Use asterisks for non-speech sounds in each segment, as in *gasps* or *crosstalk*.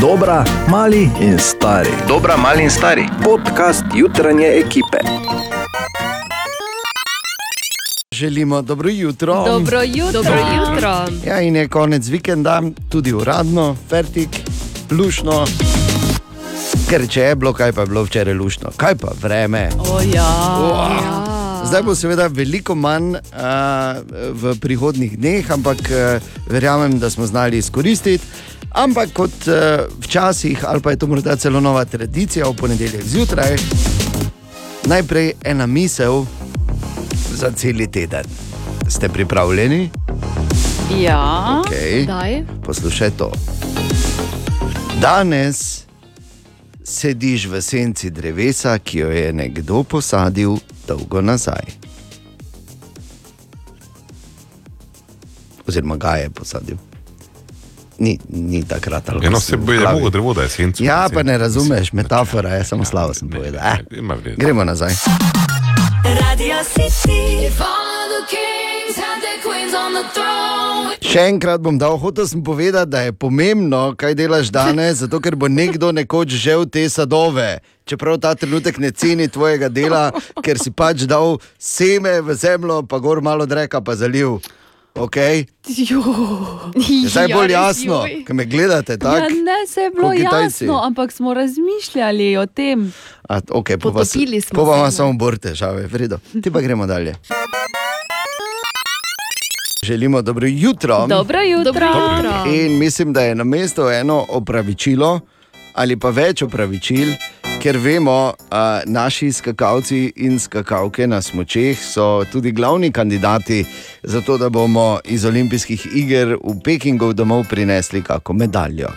Dobra, mali in stari. Dobra, mali in stari. Podcast jutranje ekipe. Želimo dobro jutro. Dobro jutro. Dobro jutro. Ja, in je konec vikenda, tudi uradno, fertik, lušno. Ker če je bilo, kaj pa je bilo včeraj lušno, kaj pa vreme. O, ja. Wow. Zdaj bo seveda veliko manj uh, v prihodnih dneh, ampak uh, verjamem, da smo znali izkoristiti. Ampak kot uh, včasih, ali pa je to morda celo nova tradicija v ponedeljek zjutraj, najprej ena misel za cel teden. Ste pripravljeni? Ja. Okay. Daj. Poslušaj to. Danes sediš v senci drevesa, ki jo je nekdo posadil dolgo nazaj. Oziroma ga je posadil. Ni, ni takrat ali Eno se bo je mogo drevo, da je senco. Ja, pa ne razumeš, metafora je samo slabo sem povedal. Eh, gremo nazaj. Radio City. All the kings had their queens on the throne. Še enkrat bom dal, hotel sem povedati, da je pomembno, kaj delaš danes, zato ker bo nekdo nekoč žel te sadove. Čeprav ta trenutek ne ceni tvojega dela, ker si pač dal seme v zemljo, pa gor malo dreka pa zaliv. Okay? Zdaj je bolj jasno, ki me gledate. Tak, Ja, ne, se je bilo jasno, ampak smo razmišljali o tem. A, okay, po vas, smo po vam ne. samo bor težave, vredo. Ti pa gremo dalje. Želimo dobro jutro. Dobro jutro. Dobro jutro. In mislim, da je na mestu eno opravičilo ali pa več opravičil, ker vemo, da naši skakalci in skakalke na smočeh so tudi glavni kandidati za to, da bomo iz olimpijskih iger v Pekingu domov prinesli kako medaljo.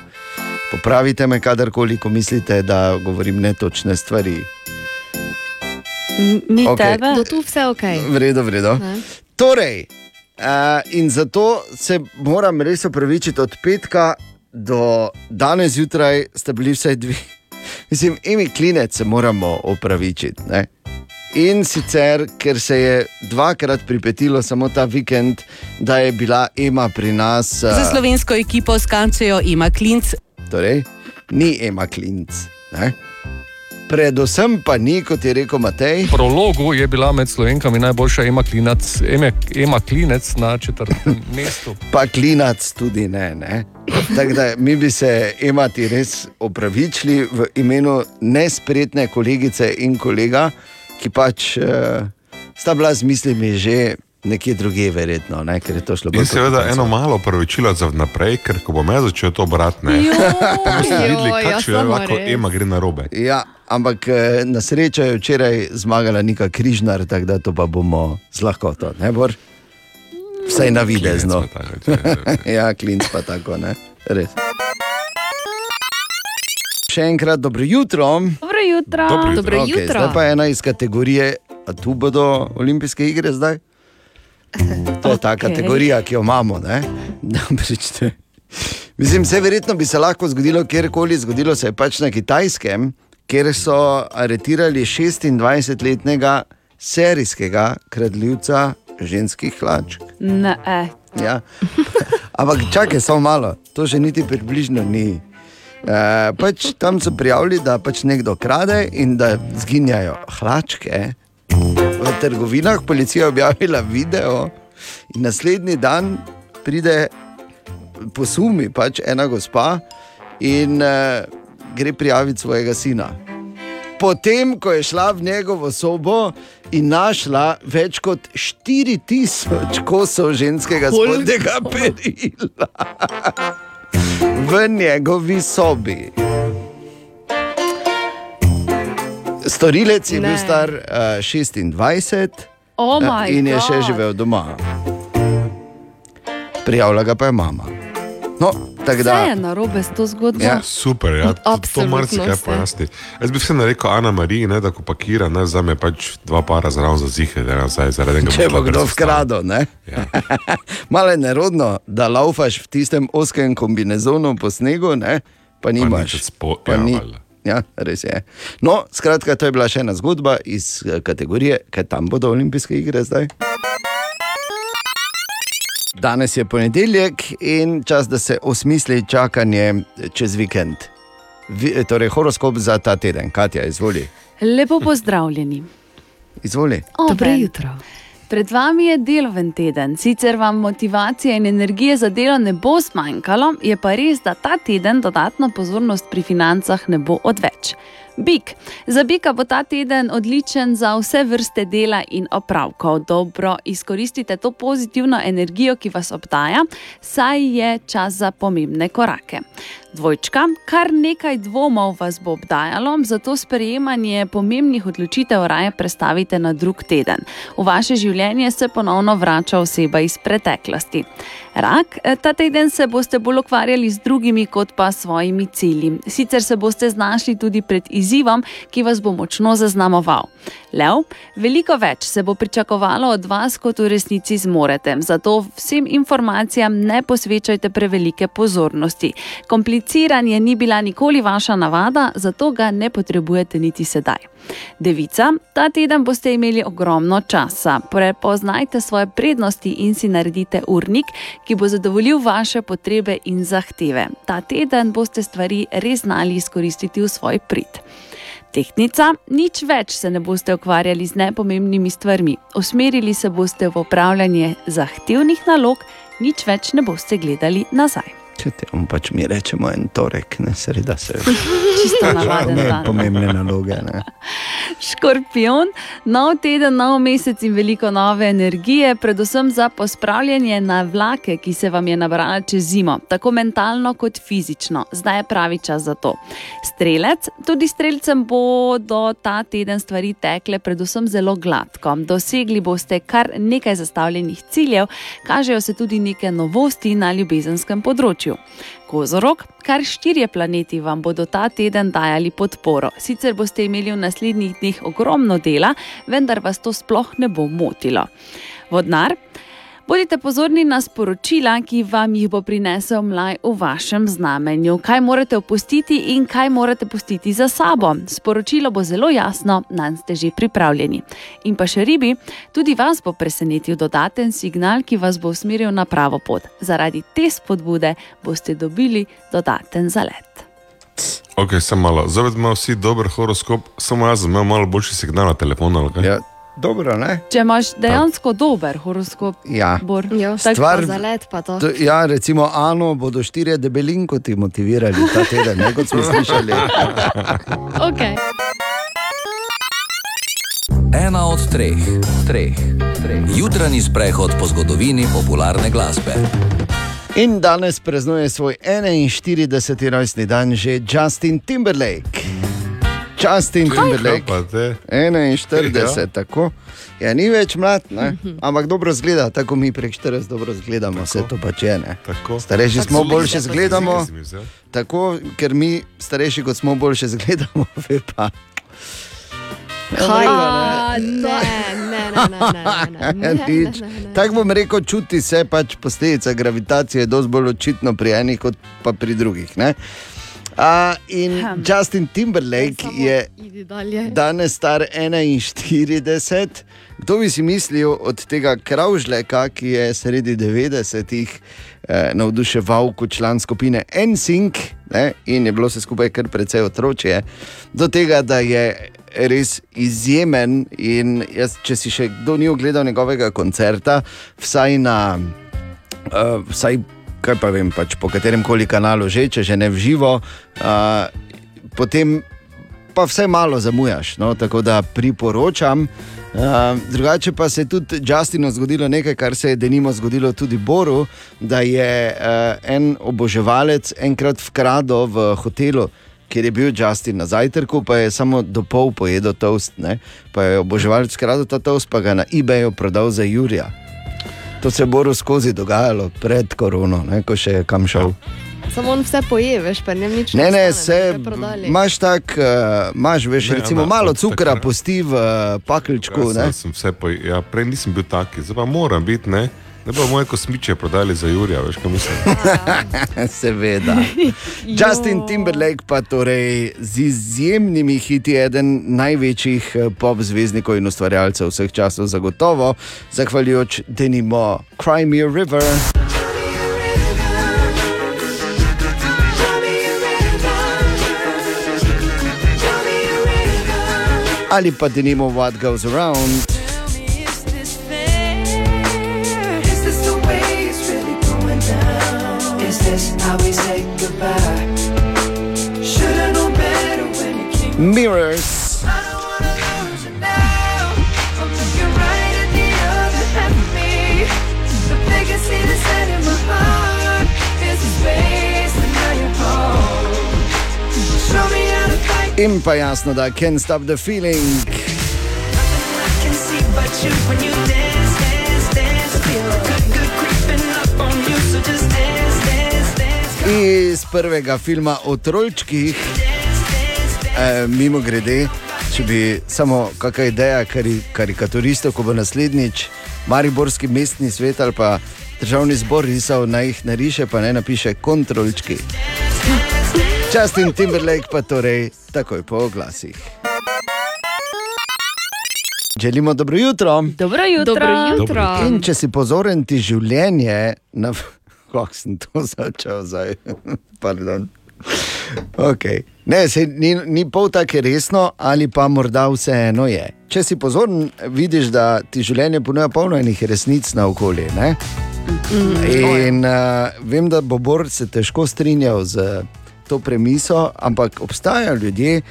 Popravite me, kadarkoli, ko mislite, da govorim netočne stvari. Mi Okej. tebe. Do tu vse ok. Vredo, vredo. Ne. Torej, uh, in zato se moram res opravičiti od petka do danes zjutraj, ste bili vsaj dve. *laughs* Mislim, imi klinec se moramo opravičiti. Ne? In sicer, ker se je dvakrat pripetilo samo ta vikend, da je bila Ema pri nas. Za Uh, slovensko ekipo skančejo ima klinc. torej, ni Ema klinc. Ne? Predvsem pa ni, kot je rekel Matej. V prologu je bila med slovenkami najboljša Ema Klinec, Ema, Ema Klinec na četrtem *laughs* mestu. pa klinac tudi ne. ne? Tako da mi bi se imati res opravičili v imenu nespretne kolegice in kolega, ki pač uh, sta bila z mislimi že nekje drugje, verjetno, ne? ker je to šlo In seveda konec. eno malo pravičilo za vnaprej, ker ko bom jaz začel to brati, ne *laughs* boste videli, ja, kakšno je lahko ema gre na robe. Ja, ampak eh, na srečo je včeraj zmagala Nika Križnar, tako da to pa bomo z lahkoto, ne bor? Vsaj na videzno. *laughs* ja, klinc pa tako, ne? Res. Še enkrat dobro jutro. Dobro jutro. Dobro jutro. Dobro jutro. Zdaj pa ena iz kategorije, a tu bodo olimpijske igre zdaj? *laughs* To je ta Okej. kategorija, ki jo imamo. Mislim, vse verjetno bi se lahko zgodilo kjerkoli, zgodilo se je pač na kitajskem, kjer so aretirali 26-letnega serijskega kradljivca ženskih hlač. Ne, eh. Ja. *laughs* Ampak čakaj, samo malo, to že niti približno ni. E, pač tam so prijavili, da pač nekdo krade in da zginjajo hlačke. V trgovinah policija je objavila video, in naslednji dan pride posumi pač ena gospa in e, gre prijaviti svojega sina. Potem, ko je šla v njegovo sobo in našla več kot 4000 kosov ženskega spodnjega perila v njegovi sobi. Storilec je bil Ne. star uh, 26 Oh eh, moj in je še God. živel doma. Prijavila ga pa je mama. No, tako Vse da. je narobe s to zgodbo. Ja. Super, ja, to, marsikaj pojasni. Jaz bi se rekel, Ana Marija, ne, da ko pakira, ne, za me pač dva para zraven za zihe, da nazaj zaradi enega. Če bo kdo vkradel, ne? Ja. *laughs* Malo je nerodno, da laufaš v tistem oskem kombinezonu po snegu, ne? pa nimaš. nič spo- Pa ja, ni. Ja, res je. No, skratka, to je bila še ena zgodba iz eh, kategorije, kaj tam bodo olimpijske igre zdaj. Danes je ponedeljek in čas, da se osmisli čakanje čez vikend. vi, torej, horoskop za ta teden. Katja, izvoli. Lepo pozdravljeni. *laughs* izvoli. Dobro jutro. Pred vami je deloven teden, sicer vam motivacije in energije za delo ne bo zmanjkalo, je pa res, da ta teden dodatno pozornost pri financah ne bo odveč. Bik. Za bika bo ta teden odličen za vse vrste dela in opravkov. Dobro izkoristite to pozitivno energijo, ki vas obdaja, saj je čas za pomembne korake. Dvojčka, kar nekaj dvomov vas bo obdajalo, zato sprejemanje pomembnih odločitev raje prestavite na drug teden. V vaše življenje se ponovno vrača oseba iz preteklosti. Rak, eh, ta teden se boste bolj ukvarjali z drugimi kot pa svojimi cilji. Sicer se boste znašli tudi pred izzivom, ki vas bo močno zaznamoval. Lev, veliko več se bo pričakovalo od vas, kot v resnici zmorete. Zato vsem informacijam ne posvečajte prevelike pozornosti. Kompliciranje ni bila nikoli vaša navada, zato ga ne potrebujete niti sedaj. Devica, ta teden boste imeli ogromno časa. Prepoznajte svoje prednosti in si naredite urnik, ki bo zadovoljil vaše potrebe in zahteve. Ta teden boste stvari res znali izkoristiti v svoj prid. Tehnica, nič več se ne boste ukvarjali z nepomembnimi stvarmi. Usmerili se boste v upravljanje zahtevnih nalog, nič več ne boste gledali nazaj. Če te on pač mi rečemo en torek, ne sreda se. *laughs* Čisto navaden dan. pomembne naloge. Ne. *laughs* Škorpion, nov teden, nov mesec in veliko nove energije, predvsem za pospravljanje na vlake, ki se vam je nabrala čez zimo, tako mentalno kot fizično. Zdaj je pravi čas za to. Strelec, tudi strelcem bodo ta teden stvari tekle predvsem zelo gladko. Dosegli boste kar nekaj zastavljenih ciljev, kažejo se tudi neke novosti na ljubezenskem področju. Kozorog, kar štirje planeti vam bodo ta teden dajali podporo. Sicer boste imeli v naslednjih dneh ogromno dela, vendar vas to sploh ne bo motilo. Vodnar, bodite pozorni na sporočila, ki vam jih bo prinesel mlaj v vašem znamenju. Kaj morate opustiti in kaj morate pustiti za sabo. Sporočilo bo zelo jasno, nanj ste že pripravljeni. In pa še ribi, tudi vas bo presenetil dodaten signal, ki vas bo usmeril na pravo pot. Zaradi te spodbude boste dobili dodaten zalet. Ok, sem malo. Zdaj imamo vsi dober horoskop, samo jaz imel malo boljši signal na telefonu. ali kaj? Ja, dobro, ne? Če imaš dejansko dober horoskop, Ja. Bor, Jo, tako Stvar- Za let pa to. To, ja, recimo, Ano bodo štirje debelinkoti motivirali ta teden, ne kot smo *laughs* slišali. Okay. Ena od treh, treh, treh. Jutranji sprehod po zgodovini popularne glasbe. In danes praznuje svoj 41. rojstni dan že Justin Timberlake. Justin Timberlake. pa te? 41, Ja. tako. Ja, ni več mlad, ne? ampak dobro zgleda, tako mi prek 40 dobro zgledamo, vse to pač je. Ne? Tako. Starejši Tako smo, so boljše liste, zgledamo. Tako, ker mi, starejši kot smo, boljše zgledamo, *laughs* ve pa. Kaj? Ja, Ne, ne, ne, *laughs* ne, ne, ne, ne. Tako bom rekel, čuti se pač posledica gravitacije, je dosti bolj očitno pri enih, kot pa pri drugih. ne. A, in Hm. Justin Timberlake je danes star 41. Kdo bi si mislil od tega kravžljaka, ki je sredi 90-ih eh, navduševal kot član skupine NSYNC ne, in je bilo vse skupaj kar precej otročje, do tega, da je res izjemen. In jaz, če si še kdo ni ogledal njegovega koncerta, vsaj na. Uh, vsaj, kaj pa vem, pač po katerem koli kanalu že, če že ne v živo, uh, potem pa vse malo zamujaš. No? Tako da priporočam. Uh, drugače pa se je tudi Justinu zgodilo nekaj, kar se je denimo zgodilo tudi Boru, da je uh, en oboževalec enkrat vkradel v hotelu. Ker je bil Justin na zajtrku, pa je samo do pol pojedel toast, ne? pa je oboževalec kradel ta toast, pa ga na eBayu prodal za Jurija. To se je Boru skozi dogajalo pred korono, ne? ko še je kam šel. Samo on vse poje, veš, pa ne nič Ne, ne, ostane, se da bi ga prodali. imaš tak, uh, imaš, veš, Ne, recimo ona, malo cukra takrat- pusti v uh, pakelčku. Ja, ne. sem, sem vse po, ja, prej nisem bil taki, zdaj pa moram biti. Ne, Ne bo moje kosmiče prodali za Jurija, veš, kaj mislim. *laughs* Seveda. *laughs* Justin Timberlake pa torej z izjemnimi hiti eden največjih eh, pop zvezdnikov in ustvarjalcev vseh časov, zagotovo, zahvaljujoč denimo Cry Me a River. Ali pa denimo What Goes Around. Creeping up on you. So just dance, dance, dance. Iz prvega filma o trolčkih, e, mimo grede, če bi samo kakšna ideja kari, karikaturistov, ko bo naslednjič Mariborski mestni svet ali pa državni zbor risal, naj jih nariše, pa ne napiše kontrolčki. Justin Timberlake pa torej takoj po oglasih. Želimo dobro jutro. Dobro jutro. Dobro jutro. In če si pozoren, ti življenje, na... *laughs* kako sem to začel zdaj, *laughs* pardon. Okay. Ne, se, ni, ni pol tako resno, ali pa morda vseeno je. Če si pozoren, vidiš, da ti življenje ponuja polno enih resnic na okolje. Ne? In uh, vem, da bo Bor se težko strinjal z to premiso, ampak obstajajo ljudje,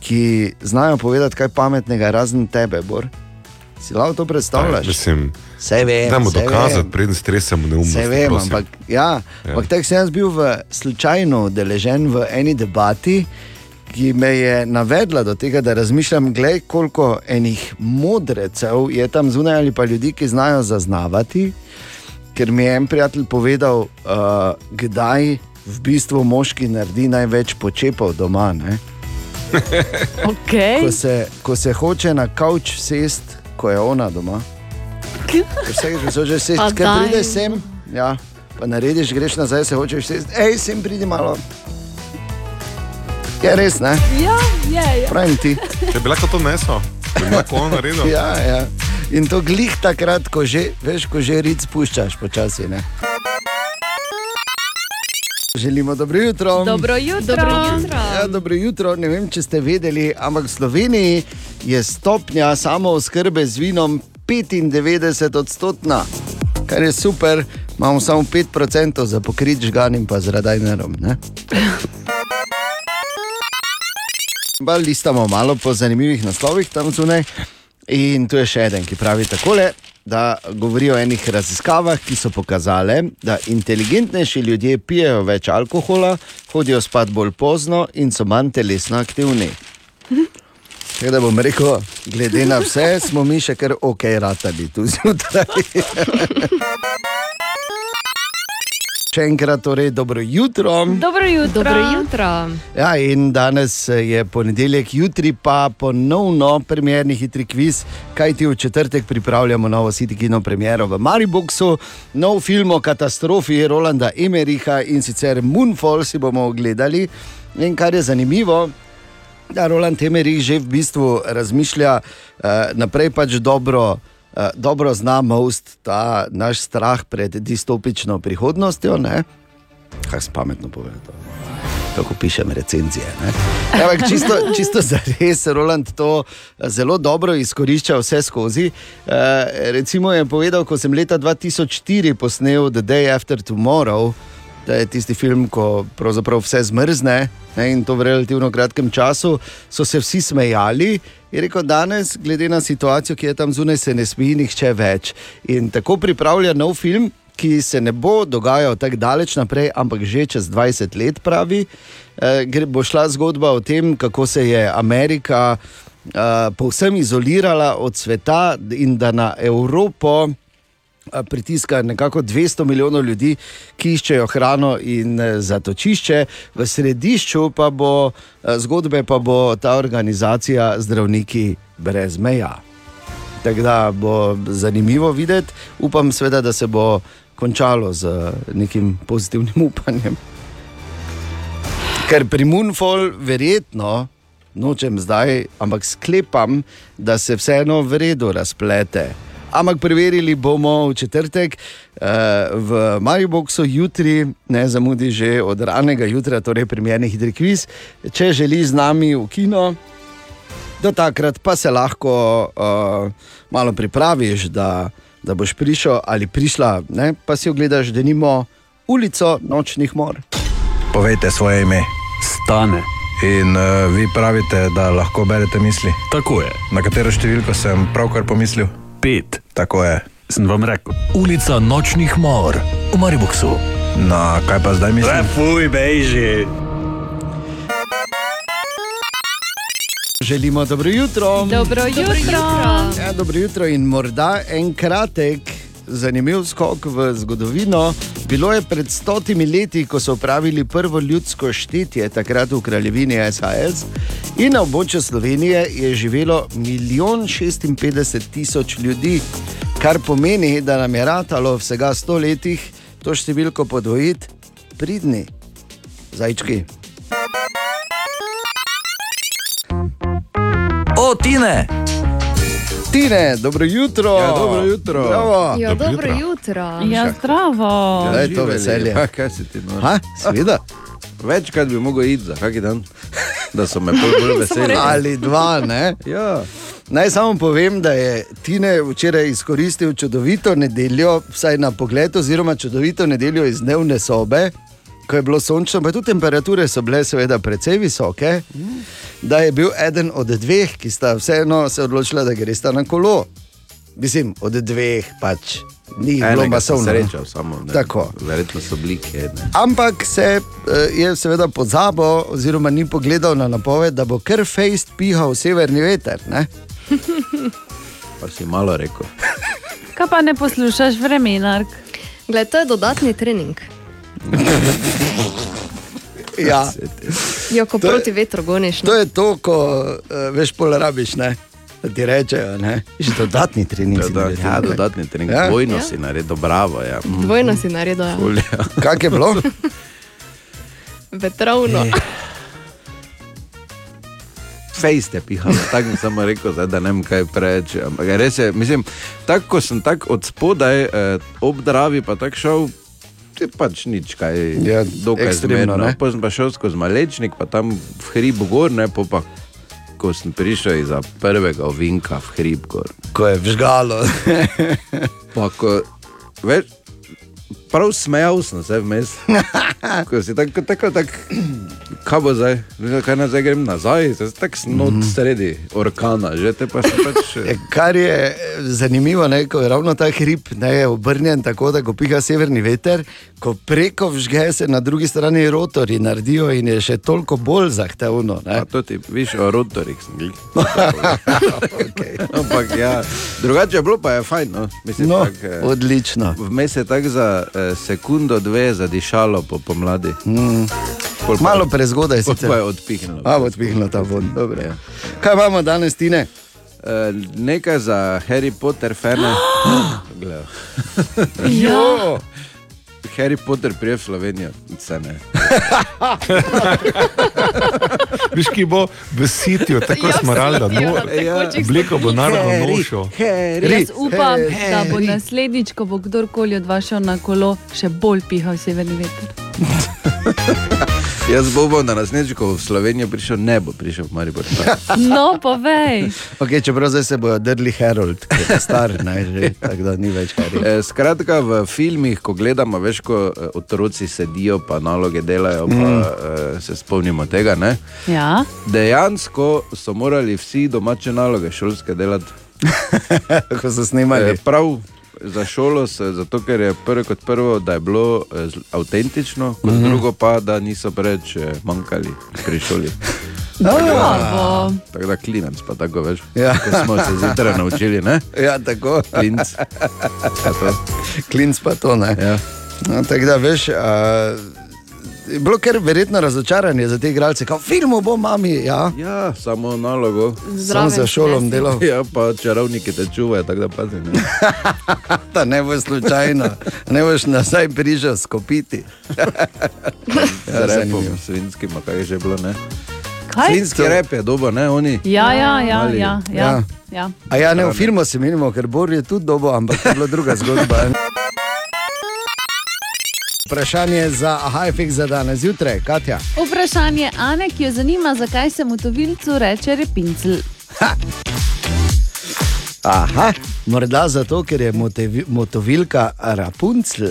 ki znajo povedati kaj pametnega, razen tebe, Bor. Si lahko to predstavljaš? Mislim, Vse vem. da mu saj dokazati, preden stresemo neumnost. Vse vem, prosim. ampak, ja, ja. ampak tako sem jaz bil v, slučajno udeležen v eni debati, ki me je navedla do tega, da razmišljam, glej, koliko enih modrecev je tam zunaj ali pa ljudi, ki znajo zaznavati. Ker mi je en prijatelj povedal, uh, kdaj v bistvu moški naredi največ počepov doma. Ne? *laughs* Okay. Ko, se, ko se hoče na kavč sest, ko je ona doma. Vse, ki so že ker daj, prideš sem, ja, pa narediš, greš nazaj, se hočeš sest, hej, sem pridi malo. Je res, ne? Ja, je, je. Pravim ti. Če bi lahko to nesel, bi lahko on naredil. Ja, ja. In to glih takrat, ko že, veš, ko že rit spuščaš počasi. Ne? Želimo dobro jutro. Dobro jutro. Dobro jutro. Ja, dobro jutro. Ne vem, če ste vedeli, ampak v Sloveniji je stopnja samo oskrbe z vinom 95 odstotna, kar je super. Imamo samo 5% za pokrit žganim, pa z radajnerom. ne? Listamo malo po zanimivih naslovih tam zunaj. In tu je še en, ki pravi takole. Da govori o enih raziskavah, ki so pokazale, da inteligentnejši ljudje pijejo več alkohola, hodijo spat bolj pozno in so manj telesno aktivni. Tako da bom rekel, glede na vse, smo mi še kar ok, ratali tu zjutraj. *laughs* Še enkrat, torej, dobro jutro. Dobro jutro. Dobro jutro. Ja, in danes je ponedeljek, jutri pa ponovno premjerni hitri kviz, kaj ti v četrtek pripravljamo novo Sitikino premiero v Mariboku, nov film o katastrofi Rolanda Emeriha in sicer Moonfall si bomo ogledali. In kar je zanimivo, da Roland Emerich že v bistvu razmišlja uh, naprej pač dobro. Uh, dobro zna most ta naš strah pred distopično prihodnostjo, ne? kaj se pametno pove. To kako pišem recenzije. Ampak čisto, čisto za res, Roland to zelo dobro izkorišča vse skozi. Uh, recimo je povedal, ko sem leta 2004 posnel The Day After Tomorrow, da je tisti film, ko pravzaprav vse zmrzne ne, in to v relativno kratkem času, so se vsi smejali. Je rekel, danes, glede na situacijo, ki je tam zunaj, se ne smeji nihče več. In tako pripravlja nov film, ki se ne bo dogajal tako daleč naprej, ampak že čez 20 let, pravi. Gre- bo šla zgodba o tem, kako se je Amerika eh, povsem izolirala od sveta in da na Evropo pritiska nekako 200 milijonov ljudi, ki iščejo hrano in eh, zatočišče, v središču pa bo eh, zgodbe, pa bo ta organizacija Zdravniki brez meja. Tako da bo zanimivo videti, upam, seveda, da se bo končalo z eh, nekim pozitivnim *laughs* upanjem. Ker pri Moonfall verjetno, nočem zdaj, ampak sklepam, da se vseeno v redu razplete. Ampak preverili bomo v četrtek uh, v Mariboku, jutri, ne zamudi že od ranega jutra, torej premjerni hitri kviz. Če želi z nami v kino, Do takrat pa se lahko uh, malo pripraviš, da, da boš prišel ali prišla, ne? pa si ogledaš, da nimo ulico nočnih mor. Povejte svoje ime. Stane. In uh, vi pravite, da lahko berete misli. Tako je. Na katero številko sem pravkar pomislil? Pet. Tako je. Sem vam rekel. Ulica nočnih mor v Mariboksu. Na kaj pa zdaj mislim? fuj, beži. Želimo dobro jutro. Dobro jutro. Ja, dobro jutro in morda en kratek, zanimiv skok v zgodovino. Bilo je pred stotimi leti, ko so upravili prvo ljudsko štetje, takrat v kraljevini SHS, in na območju Slovenije je živelo milijon 56 tisoč ljudi, kar pomeni, da nam je ratalo vsega sto letih to številko podvojiti, pridni, zajčki. O, Tine! Tine, dobro jutro. Ja, dobro jutro. Bravo. Ja, Dobro dobro jutro. jutro. Ja, zdravo. Ja, je to veselje. Ja, kaj si ti nor? Ha, seveda. *laughs* Večkrat bi mogel iti za kaki dan, *laughs* da so me bolj veseli. Ali dva, ne? Ja, Naj samo povem, da je Tine včeraj izkoristil čudovito nedeljo, vsaj na pogled, oziroma čudovito nedeljo iz dnevne sobe, ko je bilo sončno, pa tudi temperature so bile seveda precej visoke, da je bil eden od dveh, ki sta vseeno se odločila, da gresta na kolo. Mislim, od dveh pač ni bilo enega sem masovno. srečal samo. Ne. Tako. Verjetno so blike. Ne. Ampak se eh, je seveda pozabil, oziroma ni pogledal na napoved, da bo kar fejst pihal severni veter. Ne? *laughs* Pa si malo rekel. Kaj pa ne poslušaš vremenark? Gled, to je dodatni trening. *laughs* Ja, Jo, ko To je- proti vetru goniš. to je to, ko uh, veš, pol rabiš, ne? da ti rečejo, ne? že dodatni trening. Da, naredil, ja, ne. dodatni trening, Ja. dvojno Ja. si naredil, bravo. Ja. Mm, Dvojno si naredil. Ja. ful, ja. Kak je bilo? Vetrovno. Fejst je pihal, tako bi samo rekel, zdaj, da ne vem kaj preveč. Ampak res je, mislim, tako ko sem tako od spodaj eh, obdravi, pa tako šel. Je pač nič, kaj Ja, dokaj ekstremno, ne? Potem sem pa šel skozi Malečnik, pa tam v hribu gor, ne po pa, ko sem prišel iz prvega ovinka v hrib gor. Ko je vžgalo. Pa ko, veš, prav smejal sem se vmes. *laughs* Ko si tako, tako, tako, kaj bo zdaj, kaj naj zdaj grem nazaj, tako sem not sredi orkana, že te pa še pač. Je, *laughs* Kar je eh, zanimivo, ne, ko je ravno ta hrib ne, je obrnjen tako, da ko piha severni veter, ko preko vžge se na drugi strani rotori naredijo in je še toliko bolj zahtevno. To ti, viš, o rotorih sem bil. *laughs* Okay. Ampak ja, drugače je bilo pa je fajn, no. Mislim, No, tak, eh, odlično. Vmes je tako za eh, sekundo, dve zadišalo po pomladi. Mm. Pol pa- Malo prezgodaj pol pa je odpihnilo. A, odpihnilo ta von. Dobro. Ja. Kaj imamo danes, Tine? Eh, nekaj za Harry Potter fane. *gasps* Gledaj. Jo. Harry Potter prije v Slovenijo, se ne. *laughs* Viš, ki bo v sitju, tako Ja, smaralda, sitju, no, na tekočih obliko bo narodno nošil. Jaz upam, da bo naslednjič, ko bo kdorkoli od vas šel na kolo, še bolj pihal severni veter. *laughs* Jaz bo bom na naslednjič, ko bo v Slovenijo prišel, ne bo prišel v Maribor. *laughs* No, povej. Okay, čeprav zdaj se bojo drli Harold, ki je star, ne, že, tako da ni več Harry. Eh, Skratka, v filmih, ko gledamo, veš, ko eh, otroci sedijo, pa naloge delajo, pa Mm. eh, se spomnimo tega. Ne? Ja. Dejansko so morali vsi domače naloge šolske delati. *laughs* Ko so snimali. Eh, prav za šolo, se, zato ker je prvo kot prvo, da je bilo eh, avtentično, kot Mhm. drugo pa, da niso preveč eh, manjkali pri šoli. *laughs* Bravo. Tako da klinec, pa tako veš. Ja. Ko smo se zjutraj naučili, ne? *laughs* Ja, tako. Klinc. Pa to. Klinc pa to ne. Ja. No, tako da veš. Uh, Je bilo kar verjetno razočaranje za te igralce, kot filmu bo mami. Ja. Ja, samo nalogo. Sam za šolom delal. Ja, pa čarovniki te čuvajo, tako da pazi. Ne? *laughs* Da ne bo slučajno, ne boš nazaj prišel skopiti. *laughs* Ja, repom, svinskim, kaj je že bilo, ne? Kaj? Svinski rep je dobo, ne, oni. Ja, ja, ja, Ali- ja, ja, Ja. ja. A ja, ne v filmu se menimo, ker Bor je tudi dobo, ampak to je bila druga zgodba. Vprašanje za Hajfik za danes zjutraj, Katja. Vprašanje Ane, ki jo zanima, zakaj se motovilcu reče repincel. Aha, morda zato, ker je motevi, motovilka Rapunzel.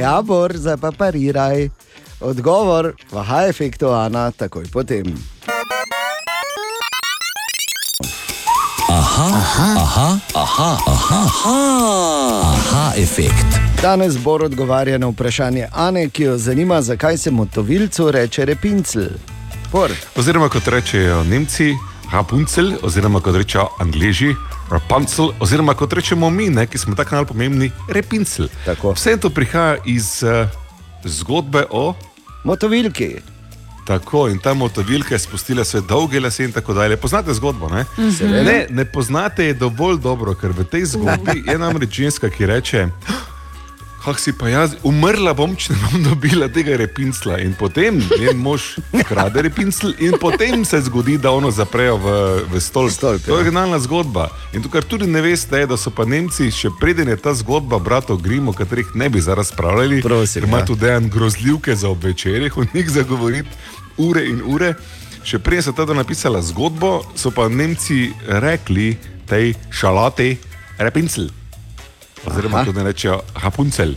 Ja, bor, zdaj pa pariraj. Odgovor, vaha efektu Ana, takoj potem. Aha, aha, aha, aha, aha, aha, aha efekt. Danes Bor odgovarja na vprašanje Ane, ki jo zanima, zakaj se motovilcu reče repincel. Bor. Oziroma, kot rečejo Nemci, Rapunzel, oziroma kot rečejo Angliji, Rapunzel, oziroma kot rečemo mi, ne, ki smo tako najpomembni, Repincel. Vse to prihaja iz uh, zgodbe o motovilki. Tako in ta motovilka je spustila svoje dolge lase in tako dalje. Poznate zgodbo? Ne? Mhm. ne, ne poznate je dovolj dobro, ker v tej zgodbi *laughs* je namreč ženska, ki reče. Ah, si pa jaz, umrla bom, če ne bom dobila tega repincla. In potem njen mož krade repincl, in potem se zgodi, da ono zaprejo v, v stolp. stolp to je originalna zgodba. In to, kar tudi ne veste, je, da so pa Nemci, še preden je ta zgodba bratov Grimm, o katerih ne bi zdaj razpravljali, ker ima ja. tu dejan grozljivke za obvečerjih, o njih zagovoriti ure in ure. Še prej so tada napisala zgodbo, so pa Nemci rekli tej šalati repincl oziroma Aha. tudi rečejo Rapunzel.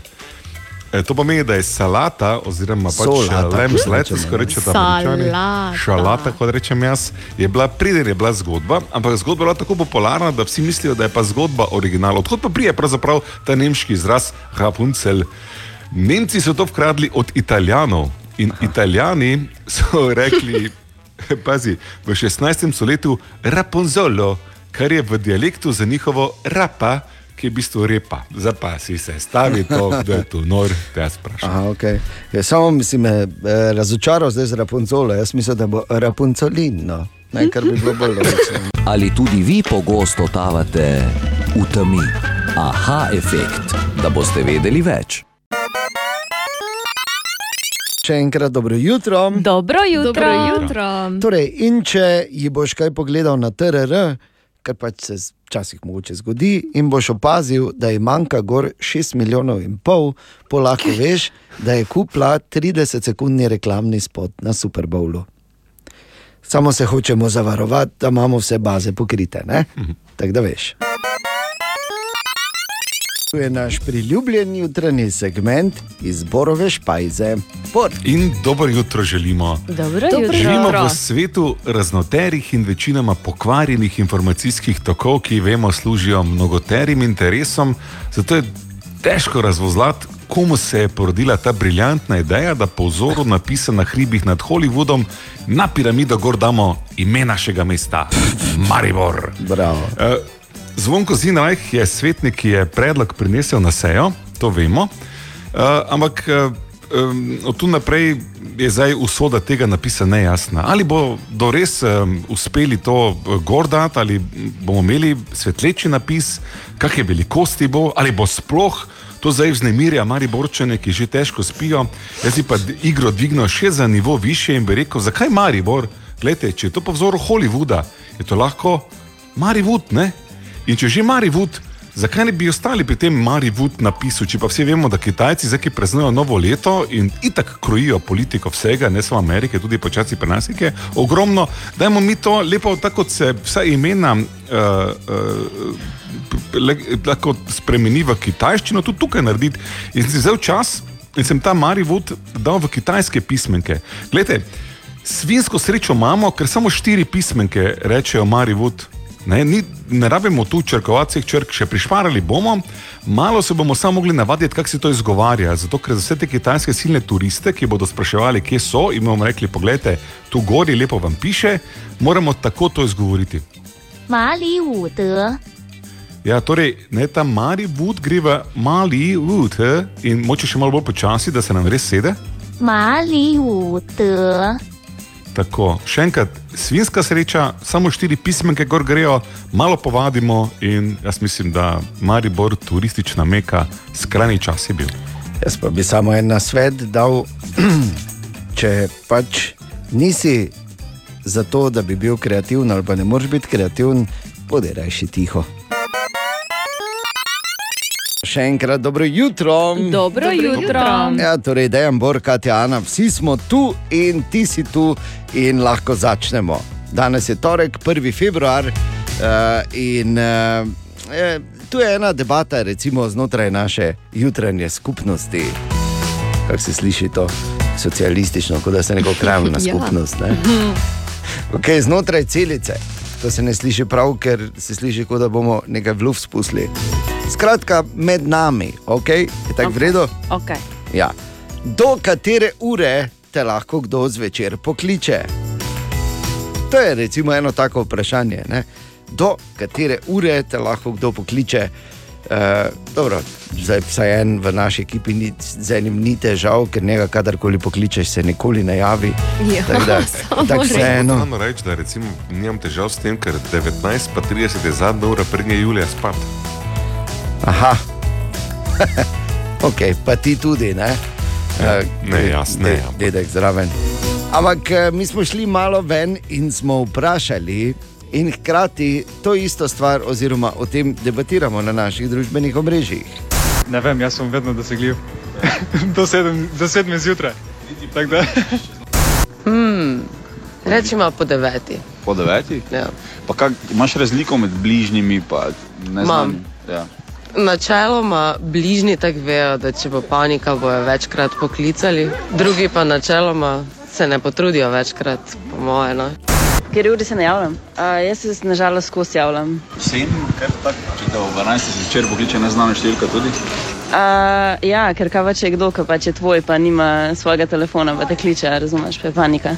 E, to pomeni, da je salata, oziroma pač Solata, lemon kot ne? rečete američani. Šalata, kot rečem jaz, je bila priden, je bila zgodba, ampak zgodba je bila tako popularna, da vsi mislijo, da je pa zgodba original. Odkot pa prije pravzaprav ta nemški izraz Rapunzel? Nemci so to vkradli od Italijanov in Aha. Italijani so *laughs* rekli, pazi, v 16. stoletju Rapunzolo, kar je v dialektu za njihovo rapa, ki je v bistvu repa. Zapasi se, stavi to, da *laughs* je tu nor, te jaz sprašujem. Aha, okay. ja, samo mislim, me eh, razočaral zdaj z Rapunzolo. Jaz mislim, da bo Rapunzolin, no. ne, kar bi bilo bolj logično. *laughs* Ali tudi vi pogosto tavate v temi? Aha efekt, da boste vedeli več. Še enkrat dobro jutro. Dobro jutro. Dobro jutro. Torej, in če ji boš kaj pogledal na TRR, kar pač se včasih mogoče zgodi, in boš opazil, da ji manjka gor 6 milijonov in pol, po lahko *laughs* veš, da je kupila 30-sekundni reklamni spot na Super Bowlu. Samo se hočemo zavarovati, da imamo vse baze pokrite. Tako da veš. Tu je naš priljubljen jutranji segment izborove špajze. Bor. In dobro jutro želimo. Dobro Dobro jutro. Živimo v svetu raznoterih in večinoma pokvarjenih informacijskih tokov, ki vemo služijo mnogoterim interesom, zato je težko razvozlati, komu se je porodila ta briljantna ideja, da po vzoru napisan na hribih nad Hollywoodom na piramido gor damo ime našega mesta, Maribor. Bravo. Eh, Zvonko Zinrajh je svetnik, ki je predlog prinesel na sejo, to vemo. Uh, ampak uh, od tu naprej je zdaj usoda tega napisa nejasna. Ali bodo res um, uspeli to uh, gordati, ali bomo imeli svetleči napis, kakšne velikosti bo, ali bo sploh. To zdaj vznemirja Mariborčane, ki že težko spijo. Jaz bi pa igro dvignil še za nivo više in bi rekel, zakaj Maribor? Glejte, če je to po vzoru Hollywooda, je to lahko Mariwood, ne? In če že Mariwood, zakaj ne bi ostali pri tem Mariwood napisu, če pa vsi vemo, da Kitajci zdaj ki praznujejo novo leto in itak krojijo politiko vsega, ne samo Amerike, tudi počasi pri nas je ogromno, dajmo mi to lepo, tako kot se vsa imena uh, uh, lahko spremeni v kitajščino, tudi tukaj narediti. In sem vzel čas in sem ta Mariwood dal v kitajske pismenke. Glejte, svinsko srečo imamo, ker samo štiri pismenke rečejo Mariwood. Ne, ni, ne rabimo tu črkovacih črk, še prišparali bomo, malo se bomo samo mogli navaditi, kako se to izgovarja. Zato, ker za vse te kitajske silne turiste, ki bodo spraševali, kje so, in bomo rekli, poglejte, tu gori lepo vam piše, moramo tako to izgovoriti. Mali Ude. Ja, torej, ne, ta Mari Wood gre v Mali Wood eh? in moče še malo bolj počasi, da se nam res sede. Mali Ude. Tako, še enkrat, svinska sreča, samo štiri pismenke gor grejo, malo povadimo in jaz mislim, da Maribor, turistična meka, skrajni čas je bil. Jaz pa bi samo en nasvet dal, *clears throat* če pač nisi za to, da bi bil kreativen ali pa ne moreš biti kreativen, bodi rajši tiho. Še enkrat dobro jutro. Dobro jutro. Ja, torej, Dejan, Bor, Katja, Ana, vsi smo tu in ti si tu in lahko začnemo. Danes je torek, 1. februar uh, in uh, je, tu je ena debata, recimo znotraj naše jutranje skupnosti. Kako se sliši to socialistično, kot da se neko krajna *laughs* Ja. skupnost. Ne? Okay, znotraj celice. To se ne sliši prav, ker se sliši, kot da bomo nekaj v luft spustili. Skratka, med nami, okay? je tako okay. vredno? Okay. Ja. Do katere ure te lahko kdo zvečer pokliče? To je recimo eno tako vprašanje. Ne? Do katere ure te lahko kdo pokliče? Uh, dobro, zdaj vsaj en v naši ekipi ni, z enim ni težav, ker njega kadarkoli pokličeš, se nikoli ne javi. Ja, Tako da, *laughs* res. vseeno. Moram reči, da recimo, nimam težav s tem, ker 19 pa 30 je zadnja ura, prije Julija spat. Aha, *laughs* ok, pa ti tudi, ne? Ja, Eh, ne, de- ampak- Dedek zraven. Ampak eh, mi smo šli malo ven in smo vprašali, in hkrati to isto stvar, oziroma o tem debatiramo na naših družbenih omrežjih. Ne vem, jaz sem vedno dosegljiv. *laughs* do, sedem, do sedme zjutraj. Hmm, rečemo po deveti. Po deveti? Ja. Pa kak, imaš razliko med bližnjimi? Pa, ne znam. Imam. Ja. Načeloma bližnji tako vejo, da če bo panika, bojo večkrat poklicali, drugi pa načeloma se ne potrudijo večkrat, po moje. No. Ker uri se ne javljam. Uh, jaz se nažalost skozi javljam. Vsem, ker tako, če te ob 12 zvečer pokliče neznana številka tudi. Uh, ja, ker kaj pa če je kdo, ki pa če je tvoj, pa nima svojega telefona, pa te kliče, razumeš, pa je panika.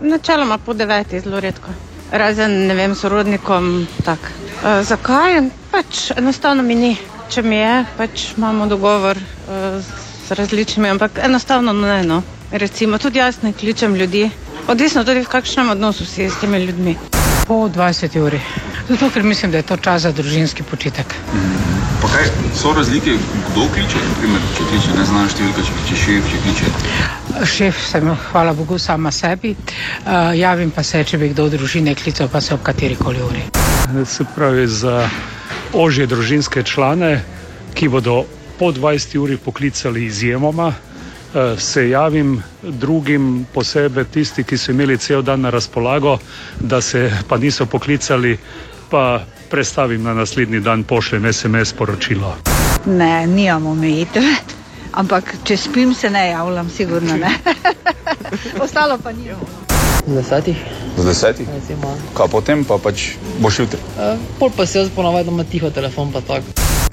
Načeloma po deveti, zelo redko. Razen, ne vem, sorodnikom. tak. E, zakaj? Pač enostavno mi ni. Če mi je, pač imamo dogovor e, z različnimi, ampak enostavno ne. No. Recimo, tudi jaz ne kličem ljudi. Odvisno tudi v kakšnem odnosu si s temi ljudmi. Po 20 uri. Zato, ker mislim, da je to čas za družinski počitek. Pa kaj, so razlike, kdo kliče? Naprimer, če kliče neznana številka, če kliče šef, če kliče. Šef sem, hvala Bogu, sama sebi. Uh, javim pa se, če bi kdo v družine klical, pa se ob kateri koli uri. se pravi za ožje družinske člane, ki bodo po 20 uri poklicali izjemoma. eh, Se javim drugim, posebej tisti, ki so imeli cel dan na razpolago, da se pa niso poklicali, pa prestavim na naslednji dan, pošljem SMS sporočilo. Ne, nimam omejitev. Ampak če spim, se ne javljam, sigurno ne. *laughs* Ostalo pa ni. Z desetih, Z desetih? recimo. Kaj potem pa pač boš jutri? Uh, pol pa si jaz ponavadi ima tiho telefon, pa tako.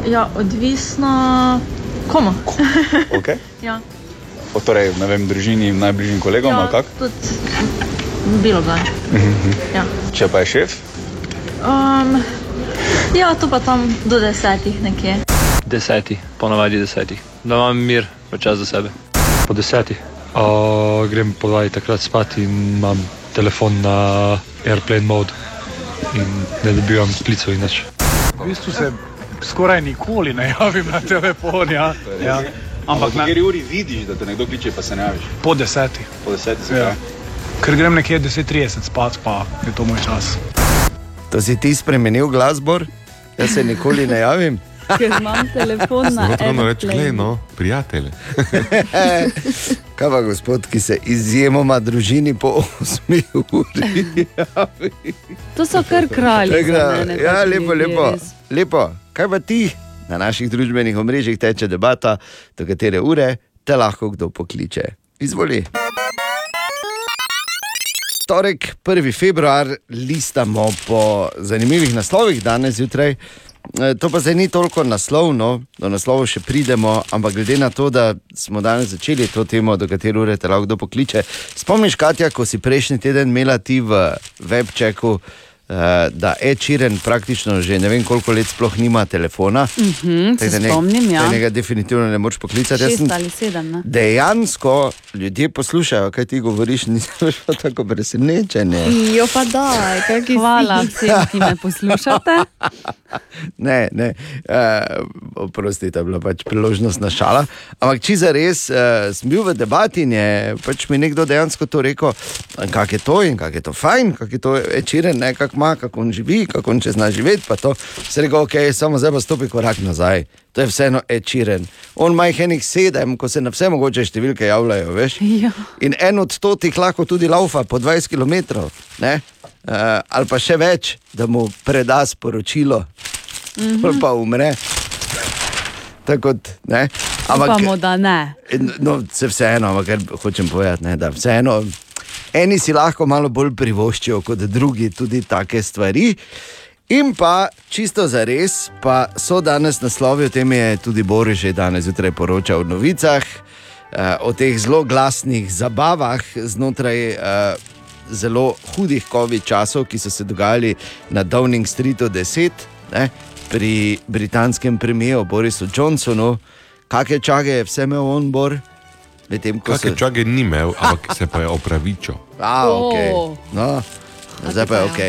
Ja, odvisno komu. *laughs* Okay. ja, O, torej, ne vem, družini, najbližjim kolegom, ja ali kak? tudi bilo kdaj. Mhm. Ja. Če pa je šef, Um, ja, to pa tam do desetih nekje. Deseti, ponavadi desetih. Da imam mir, pa čas za sebe. Po desetih. Uh, grem podvaj takrat spat in imam telefon na airplane mode in ne dobivam klicev in nič. V bistvu se skoraj nikoli ne javim na telefon. Ja. Ja. Ampak na, kateri uri vidiš, da te nekdo kliče, pa se ne javiš? po desetih. Po desetih, Ja. zakaj? Ker grem nekje 10:30 spat, pa je to moj čas. To si ti spremenil glasbor, jaz se nikoli ne javim. Ker imam telefon na Zelo reči, airplane. glej, no, prijatelj. *laughs* Kaj pa gospod, ki se izjemoma družini po 8 uri? To so kar kralji. Mene, Ja, taki lepo, lepo, lepo. Kaj pa ti? Na naših družbenih omrežjih teče debata, do katere ure te lahko kdo pokliče. Izvoli. Torek, 1. februar, listamo po zanimivih naslovih danes zjutraj. E, To pa zdaj ni toliko naslovno, do naslovov še pridemo, ampak glede na to, da smo danes začeli to temo, do katere ure te lahko kdo pokliče. Spomniš, Katja, ko si prejšnji teden imela ti v webčeku, eh, da e-čiren praktično že ne vem koliko let sploh nima telefona. Mhm, se Tako da ne- spomnim, ja. da Njega definitivno ne moreš poklicati. Šest sem- ali sedem. Ne? Dejansko ljudje poslušajo, kaj ti govoriš, nisem več pa tako presenečen. Jo pa da, kaj Hvala vsem, ki me poslušate. *laughs* Ne, ne, uh, oprostite, je bila pač priložnost na šala. Ampak če za res uh, sem bil v debati in je pač mi nekdo dejansko to rekel, kako je to in kako je to fajn, kako je to večeren, ne, kako ima, kako on živi, kako on če zna živeti. pa to. Se rekel, ok, samo zdaj pa stopi korak nazaj. To je vseeno ečiren. On ima jih enih sedem, ko se na vse mogoče številke javljajo, veš. Ja. In en od stotih lahko tudi laufa po 20 km, uh, ali pa še več, da mu preda sporočilo, mm pa umre. Tako kot, ne. Upamo, da ne. No, se vseeno, ampak hočem povedati, ne, da vseeno. Eni si lahko malo bolj privoščijo kot drugi tudi take stvari. In pa čisto za res, pa so danes naslovi, o tem je tudi Boris že danes zjutraj poročal v novicah, eh, o teh zelo glasnih zabavah znotraj eh, zelo hudih COVID časov, ki so se dogajali na Downing Streetu 10, ne, pri britanskem premijeru Borisu Johnsonu, kakšne čage je vse imel on, Bor. Medtem, ko Kakšne so- čage ni imel, ampak se pa je opravičil. *laughs* A, ok. O. No, zdaj pa je ok.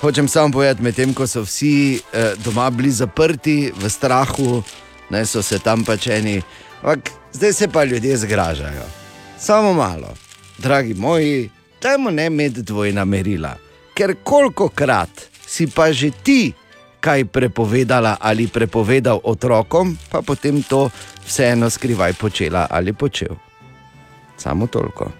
Hočem samo povedati, medtem ko so vsi eh, doma bili zaprti v strahu, ne so se tam pač eni. Ampak zdaj se pa ljudje zgražajo. Samo malo, dragi moji, dajmo ne imeti dvojna merila. Ker koliko krat si pa že ti kaj prepovedala ali prepovedal otrokom, pa potem to vseeno skrivaj počela ali počel. Samo toliko.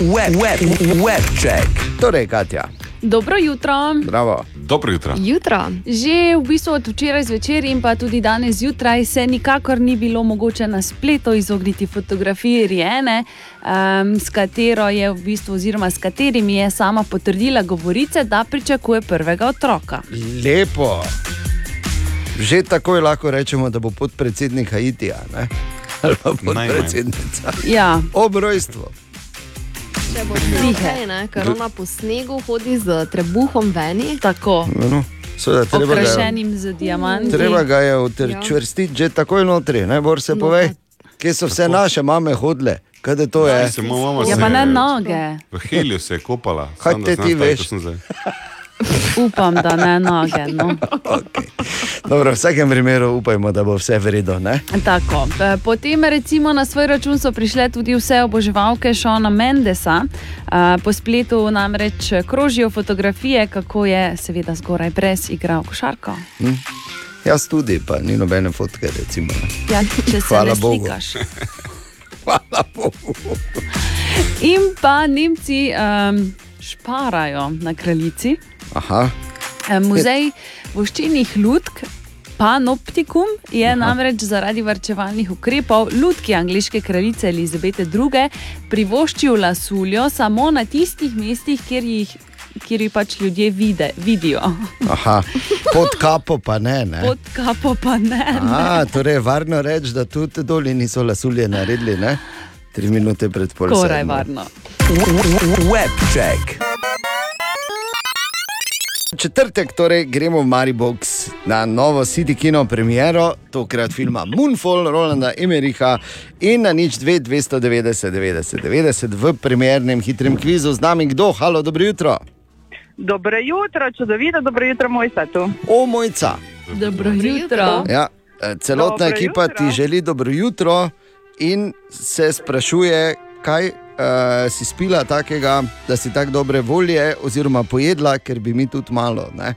Web, web, web check. Torej, Katja, Dobro jutro. bravo. Dobro jutro. Jutra. Že v bistvu od včeraj zvečer in pa tudi danes zjutraj se nikakor ni bilo mogoče na spletu izogniti fotografiji Rijene, um, s katero je v bistvu, oziroma s katerimi je sama potrdila govorice, da pričakuje prvega otroka. Lepo. Že takoj lahko rečemo, da bo podpredsednik Haitija ne? Ali pa podpredsednica. Ja. Ob rojstvu. Če bo okay, ne, ker ona po snegu hodi z trebuhom veni. Tako. No, seveda, treba, ga, Okrašenim z diamanti. treba ga je Ja. utrčvrstiti že takoj notri, ne bor se pove. Kje so vse naše mame hodile? Kaj da to je? Se moja mama Ja, se pa ne je- noge. V Helju se je kopala. Kaj te ti tako, veš? Upam, da ne noge. No. Dobro, v vsakem primeru upajmo, da bo vse ne? Tako. E, Potem, recimo, na svoj račun so prišle tudi vse oboževalke Šona Mendesa. E, Po spletu namreč krožijo fotografije, kako je, seveda, zgoraj brez igral košarko. Hm? Jaz tudi, pa ni nobene fotke. Recimo. Ja, če se Hvala ne Bogu. slikaš. *laughs* Hvala Bogu. In pa Nemci um, šparajo na kraljici. Aha. E, Muzej voščenih lutk. Panoptikum je Aha. namreč zaradi varčevalnih ukrepov lutki angliške kraljice Elizabete II. privoščil lasuljo samo na tistih mestih, kjer jih, kjer jih pač ljudje vide, vidijo. Aha. Pod kapo pa ne. ne? Pod kapo pa ne. A, torej je varno reči, da tudi dolje niso lasulje naredili, ne? Tri minute pred pol. Skoraj varno. Web check. Četrtek, torej gremo v Maribox na novo City Kino premiero, tokrat filma Moonfall, Rolanda Emericha in na nič 2, 290, 90, 90 v premiernem hitrem kvizu z nami kdo. Halo, dobro jutro. Dobro jutro, čudovito, dobro jutro, moj satu. O, mojca. Dobro jutro. Ja, eh, celotna Dobro ekipa jutro. ti želi dobro jutro in se sprašuje, kaj uh, si spila takega, da si tako dobre volje, oziroma pojedla, ker bi mi tudi malo. Ne?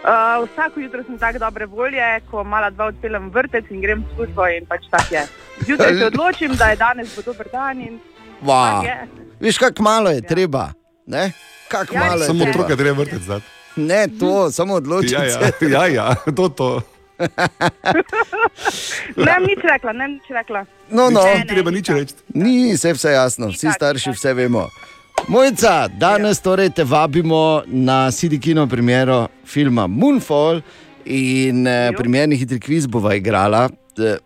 Uh, vsako jutro sem tako dobre volje, ko mala dva odpeljem vrtec in grem v službo in pač tak je. Zjutraj se *laughs* odločim, da je danes bo dober dan in Wow. tak je. Viš, kako malo je treba. Ne? Kako Ja, malo je Samo treba. otroka treba zdaj. Ne, to, samo odločiti Ja, ja, se. ja, ja, *laughs* to, to. *laughs* Ne, nič rekla, ne, nič rekla. No, no. Ni treba nič reči. Ni vse, vse jasno, vsi starši vse vemo. Mojca, danes torej te vabimo na CD Kino premiero filma Moonfall in eh, premierni hitri kviz bova igrala. Eh,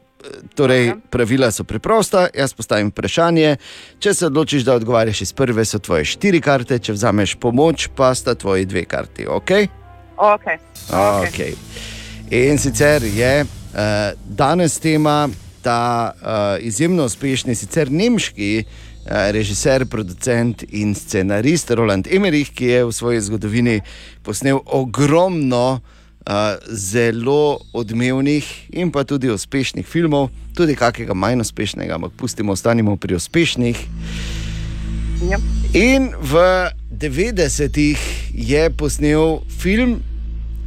Torej, pravila so preprosta, jaz postavim vprašanje. Če se odločiš, da odgovarjaš iz prve, so tvoje štiri karte, če vzameš pomoč, pa sta tvoji dve karti. Okay? Okay. Okay. In sicer je uh, danes tema ta uh, izjemno uspešni, sicer nemški uh, režiser, producent in scenarist Roland Emmerich, ki je v svoji zgodovini posnel ogromno uh, zelo odmevnih in pa tudi uspešnih filmov, tudi kakega manj uspešnega, ampak pustimo, ostanimo pri uspešnih. Ja. In v 90-ih je posnel film,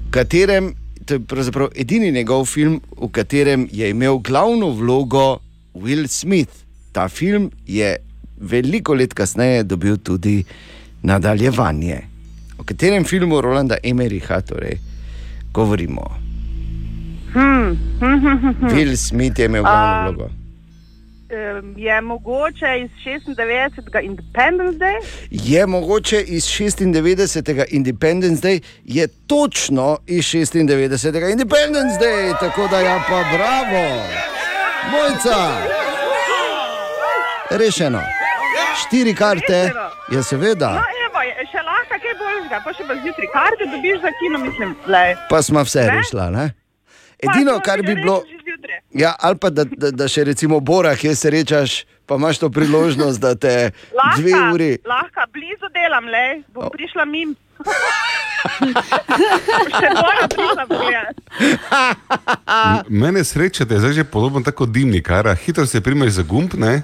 v katerem, to je pravzaprav edini njegov film, v katerem je imel glavno vlogo Will Smith. Ta film je veliko let kasneje dobil tudi nadaljevanje. O katerem filmu Rolanda Emeriha torej govorimo? Hmm. hm, hm, hm, hm. Will Smith je imel glavno A, vlogo. Je mogoče iz 96. Independence Day? Je mogoče iz 96. Independence Day, je točno iz 96. Independence Day, tako da ja, pa bravo, mojca. Rešeno. Štiri karte, je seveda, No, evo, še lahko kaj boljšega, pa še pa zjutraj karte dobiš za kino, mislim, lej. pa smo vse rešila. Ne? Edino, kar bi bilo. Ja, ali pa da, da, da še recimo Bora, kjer se rečeš, pa imaš to priložnost, da te Lahko, dve uri. lahko, blizu delam, lej, bom prišla mim. *laughs* še bolj prišla pogledat. Mene sreča, da je zdaj že podobno tako dimnikar, hitro se primeš za gumb, ne?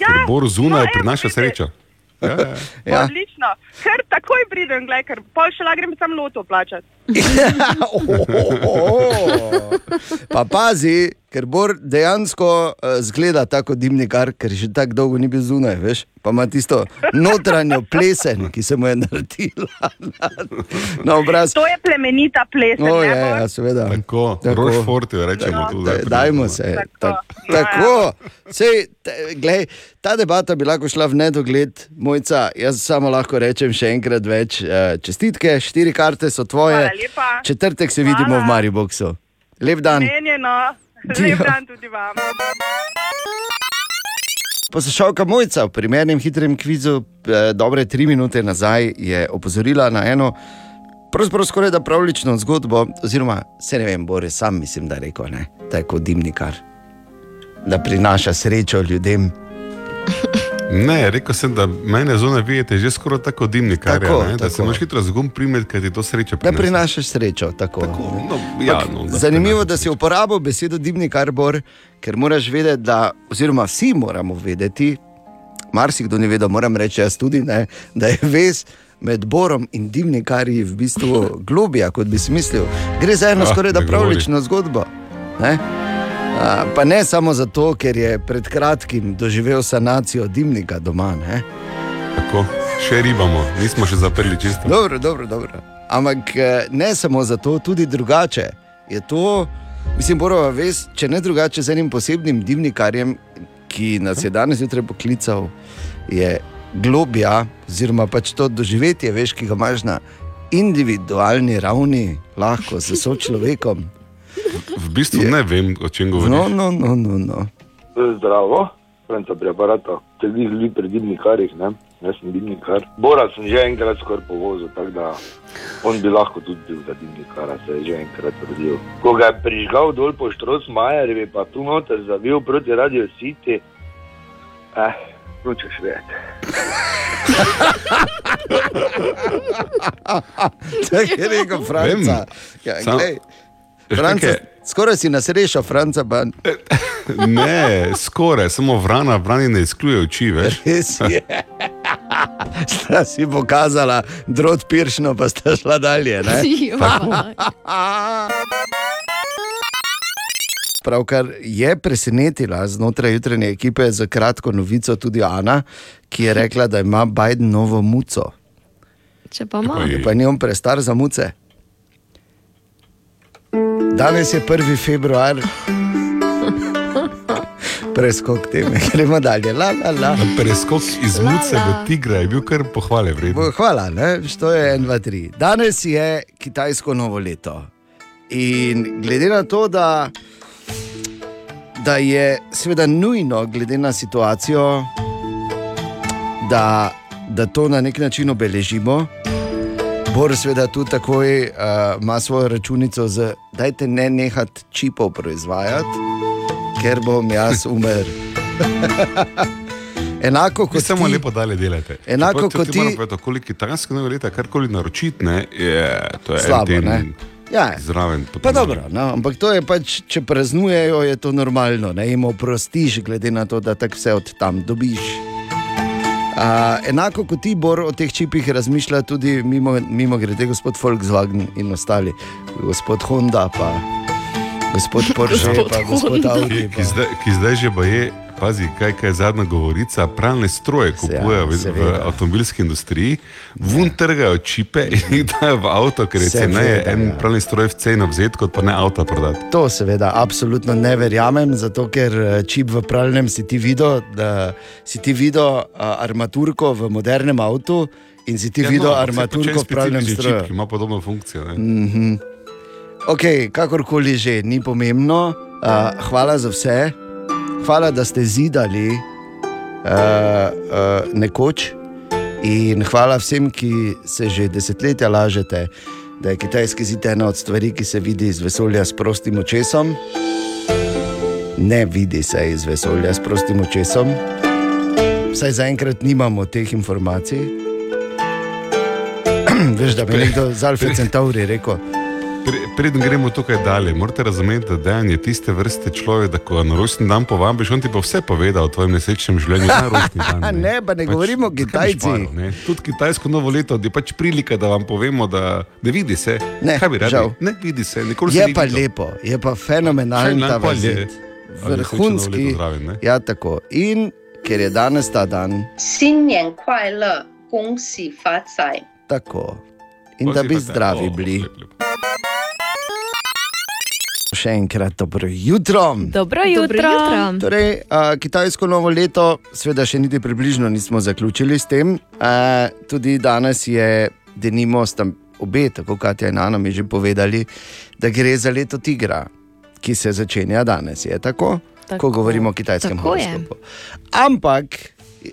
Ja, Bor zunaj no, prinaša srečo. Ja, ja. Ja. Odlično, ker takoj pridem, gled, ker pol še lahko grem sam loto plačati. *laughs* Pa pazi, ker Bor dejansko uh, zgleda tako dimnikar, ker že tako dolgo ni bil zunaj, veš. Pa ima tisto notranjo plesen, ki se mu je naredila *laughs* na, na obraz. To je plemenita plesen. O, ne, je, ja, seveda. Tako, Rochefort jo rečemo tu. Da, dajmo se. Tako. tako. Sej, te, glej, ta debata bi lahko šla v nedogled, mojca. Jaz samo lahko rečem še enkrat več. eh, Čestitke, štiri karte so tvoje. Hvala. Četrtek se vidimo v Mariboku. Lep dan. Menjeno. Lep dan tudi vam. Poslušalka Mojca v primernem hitrem kvizu, eh, dobre tri minute nazaj, je opozorila na eno, pravzaprav skoraj da pravlično zgodbo, oziroma se ne vem, Boris, sam mislim, da je rekel, ne, da je kot dimnikar, da prinaša srečo ljudem. *laughs* Ne, rekel sem, da mene zunaj vidite že skoraj tako dimnikar, Tako, ne, da tako. se moraš hitro z gumb primeti, ker ti to srečo Da prinese. prinašaš srečo. Tako. No, ja, no, da Zanimivo, da si uporabil besedo dimnikar, Bor, ker moraš vedeti, da, oziroma vsi moramo vedeti, marsikdo ni vedel, moram reči jaz tudi, ne, da je vez med Borom in dimnikarji v bistvu *laughs* globija, kot bi si mislil. Gre za eno Ah, skoraj da ne govori. pravlično zgodbo. Ne? Pa ne samo zato, ker je pred kratkim doživel sanacijo dimnika doma. Ne? Tako, še ribamo, nismo še zaprli čisto. Dobro, dobro, dobro. Ampak eh, ne samo zato, tudi drugače. Je to, mislim, moramo vesti, če ne drugače, z enim posebnim dimnikarjem, ki nas je danes zjutraj poklical, je globija, oziroma pač to doživetje, veš, ki ga imaš na individualni ravni, lahko s sočlovekom. V bistvu ne vem, o čem govoriš. No, no, no, no, no. Zdravo, Franca preparata. Te vi ljudi pri dimnikarjih, ne? Jaz sem dimnikar. Bora sem že enkrat skoraj povozil, tako da on bi lahko tudi bil za dimnikara, se je že enkrat rodil. Ko ga je prižgal dol po Štros Majerjevi, pa tu noter zavil proti Radio City, eh, nočeš vedeti. *laughs* Tako je rekel Franca. Ja, Sam- Franca, skoraj si nas rešil, Franca. Pa... *laughs* Ne, skoraj, samo vrana, vrani ne izključe oči, veš. *laughs* Res je. Sta si pokazala drot piršno, pa sta šla dalje. ne? *laughs* Pravkar je presenetila znotraj jutranje ekipe za kratko novico tudi Ana, ki je rekla, da ima Biden novo muco. Če pa ima. Pa ni on prestar za muce. Danes je 1. februar. Preskok teme, *laughs* gremo dalje. La, la, la. Preskok iz muce do tigra je bil kar pohvale vreden. Bo- Hvala, ne? što je 1, 2, 3. Danes je kitajsko novo leto. In glede na to, da, da je seveda nujno, glede na situacijo, da, da to na nek način obeležimo, Bor seveda tu takoj uh, ima svojo računico z, dajte ne nehati čipov proizvajati, ker bom jaz umrl. *laughs* Enako kot samo ti, lepo dalje delate. Enako Čeprav kot ti ti- povedati, Koliko kitajske nove leta, karkoli naročiti, ne, je, to je Slabo, en ne? teden Ja, zraven. Pa dobro, no, ampak to je pač, če praznujejo, je to normalno, ne jim oprostiš, glede na to, da tako vse od tam dobiš. Uh, enako kot ti, Bor, o teh čipih razmišlja tudi mimo, mimo grede gospod Volkswagen in ostali, gospod Honda, pa gospod Porsche, Gospod pa gospod Audi. Ki zdaj, ki zdaj že pa je, pazi, kaj, kaj je zadnja govorica. Pralne stroje kupujejo v, v seveda. avtomobilski industriji, vun trgajo čipe in jih *laughs* dajo v avto, ker je ceneje en ja. pralni stroj v ceno vzeti, kot pa ne avto prodati. To seveda absolutno ne verjamem, zato ker eh, čip v pravljem si ti videl, da si ti videl uh, armaturko v modernem avtu in si ti Ja, videl no, armaturko v specifični stroju. čip, ki ima podobno funkcijo. Ne? Mm -hmm. Ok, kakorkoli že, ni pomembno. Uh, hvala za vse, hvala, da ste zidali uh, uh, nekoč. In hvala vsem, ki se že desetletja lažete, da je kitajski zid ena od stvari, ki se vidi iz vesolja s prostim očesom. Ne vidi se iz vesolja s prostim očesom. Vsaj zaenkrat nimamo teh informacij. *clears throat* Veš, da bi nekdo z Alfa Centauri rekel. Pre, preden gremo tukaj dalje, morate razumeti, da Dejan je tiste vrste človek, da ko ga na rojstni dan povabiš, on ti pa vse poveda o tvojem nesrečnem življenju na rojstni dan. Ne, *laughs* ne pa ne pač, govorimo o Kitajcih. Tudi kitajsko novo leto je pač prilika, da vam povemo, da ne vidi se. Ne, Kaj bi radi? Žal. Ne vidi se, nikoli se ne vidi. Je pa videl. lepo, je pa fenomenalno. Ta pa je, vrhunski. Zraven, ja, tako. In ker je danes ta dan. Sinjen kvajle, gongsi facaj. Tako. In da bi zdravi bili. Oh, lep, lep. Še enkrat dobro jutro. Dobro jutro. Torej, uh, kitajsko novo leto, seveda še niti približno nismo zaključili s tem. Uh, tudi danes je, denimo, sta obe, tako kot je Nana mi že povedali, da gre za leto tigra, ki se začenja danes. Je tako? tako. Ko govorimo o kitajskem horoskopu. Ampak,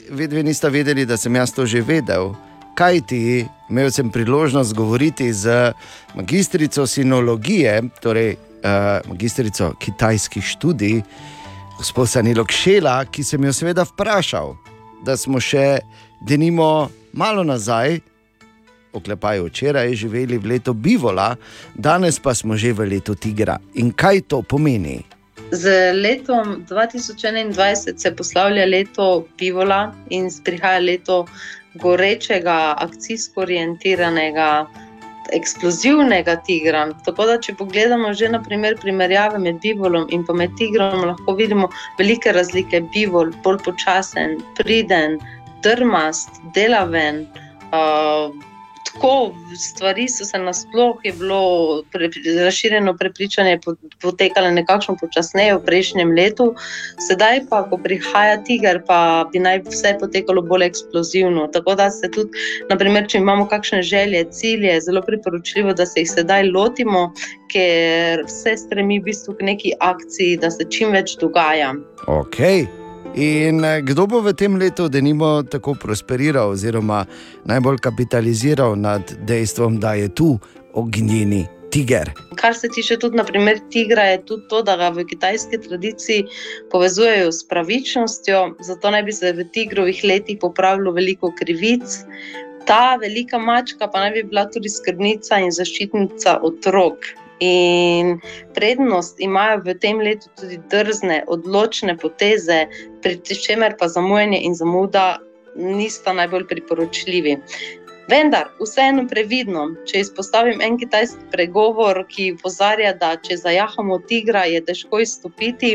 vedve nista vedeli, da sem jaz to že vedel. Kaj ti, imel sem priložnost govoriti z magistrico sinologije, torej uh, magistrico kitajskih študij, gospod Sanilo Kšela, ki sem jo seveda vprašal, da smo še denimo malo nazaj, oklepajo včeraj, živeli v letu Bivola, danes pa smo že v letu Tigra. In kaj to pomeni? Z letom 2021 se poslavlja leto Pivola in prihaja leto gorečega, akcijsko orientiranega, eksplozivnega tigra. Tako da, če pogledamo že na primer primerjave med Bivolom in med tigrom, lahko vidimo velike razlike. Bivol, bolj počasen, priden, drmast, delaven. Uh, Tako stvari so se nasploh, je bilo pre, razširjeno prepričanje, po- potekalo nekako počasneje v prejšnjem letu, sedaj pa, ko prihaja tiger, pa bi naj vse potekalo bolj eksplozivno. Tako da se tudi, naprimer, če imamo kakšne želje, cilje, je zelo priporočljivo, da se jih sedaj lotimo, ker vse stremi v bistvu k neki akciji, da se čim več dogaja. Ok. In eh, kdo bo v tem letu, da nimo tako prosperiral, oziroma najbolj kapitaliziral nad dejstvom, da je tu ognjeni tiger? Kar se tiče tudi naprimer, tigra, je tudi to, da ga v kitajski tradiciji povezujejo s pravičnostjo, zato naj bi se v tigrovih letih popravilo veliko krivic. Ta velika mačka pa naj bi bila tudi skrbnica in zaščitnica otrok. In prednost imajo v tem letu tudi drzne, odločne poteze, pri čemer pa zamujanje in zamuda nista najbolj priporočljivi. Vendar, vseeno previdno, če izpostavim en kitajski pregovor, ki opozarja, da če zajahamo tigra, je težko izstopiti.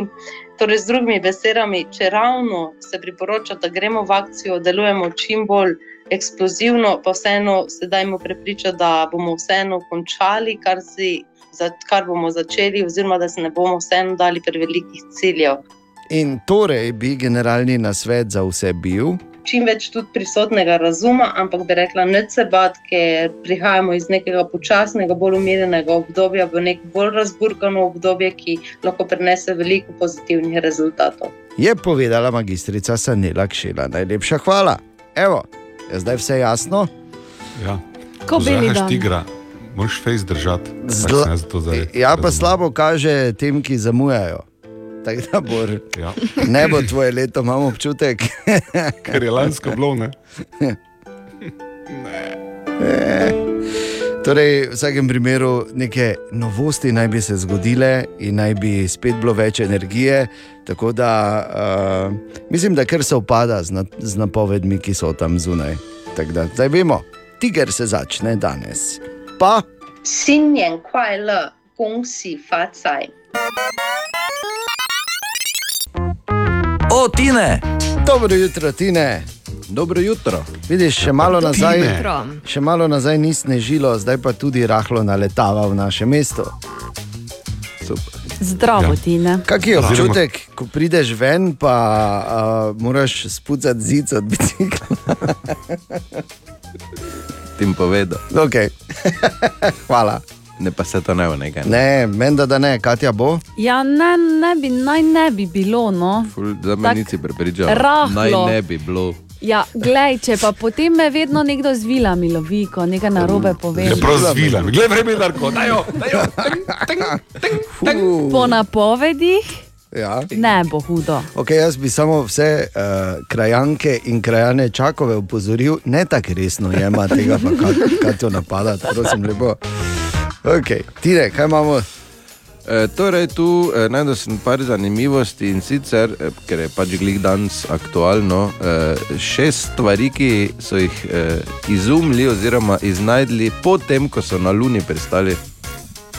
Torej, z drugimi besedami, če ravno se priporoča, da gremo v akcijo, delujemo čim bolj eksplozivno, pa vseeno se dajmo prepričati, da bomo vseeno končali, kar, si, za, kar bomo začeli, oziroma da se ne bomo vseeno dali prevelikih ciljev. In torej bi generalni nasvet za vse bil, čim več tudi prisotnega razuma, ampak bi rekla, ne se bat, ker prihajamo iz nekega počasnega, bolj umirjenega obdobja v neko bolj razburkano obdobje, ki lahko prinese veliko pozitivnih rezultatov. je povedala magistrica Sanela Kšela. Najlepša hvala. Evo, je zdaj vse jasno? Ja. Ko Zahaš dan. tigra, moraš face držati. Zla- zdaj Ja, pa slabo kaže tem, ki zamujajo. Tako da bo, Ja. ne bo tvoje leto, imamo občutek. *laughs* Ker je lansko bilo, ne? Eh. Torej, v vsakem primeru neke novosti naj bi se zgodile in naj bi spet bilo več energije. Tako da uh, mislim, da kar se upada z, na, z napovedmi, ki so tam zunaj. Tako da zdaj vemo, tiger se začne danes. Pa 新年快乐，恭喜发财。 O, Tine! Dobro jutro, Tine. Dobro jutro. Vidiš, še malo Tine. nazaj, Jutro. še malo nazaj ni snežilo, zdaj pa tudi rahlo naletava v naše mesto. Zdravo, ja. Tina. Kak je občutek, ko prideš ven, pa uh, moraš spucati zid od bicikla? *laughs* Tim povedal. Okay. *laughs* Hvala. Ne pa se to ne bo nekaj. Ne, menda da ne, Katja bo. Ja, ne, ne bi, naj ne bi bilo. No. Za me nisi prepričal. rahlo. Naj ne bi bilo. Ja, glej, če pa potem me vedno nekdo z vilami lovi, ko nekaj narobe pove. Je prav z vilami. Glej, vremenarko, dajo, dajo. *laughs* Po napovedih Ja. ne bo hudo. Okay, jaz bi samo vse uh, krajanke in krajane čakove upozoril, ne tako resno jema tega, pa kaj, kaj to napada, prosim lepo. Okay. Tine, kaj imamo? E, torej, tu e, najdem sem par zanimivosti in sicer, e, ker je pač glih danes aktualno, e, šest stvari, ki so jih e, izumili oziroma iznajdli potem, ko so na Luni pristali,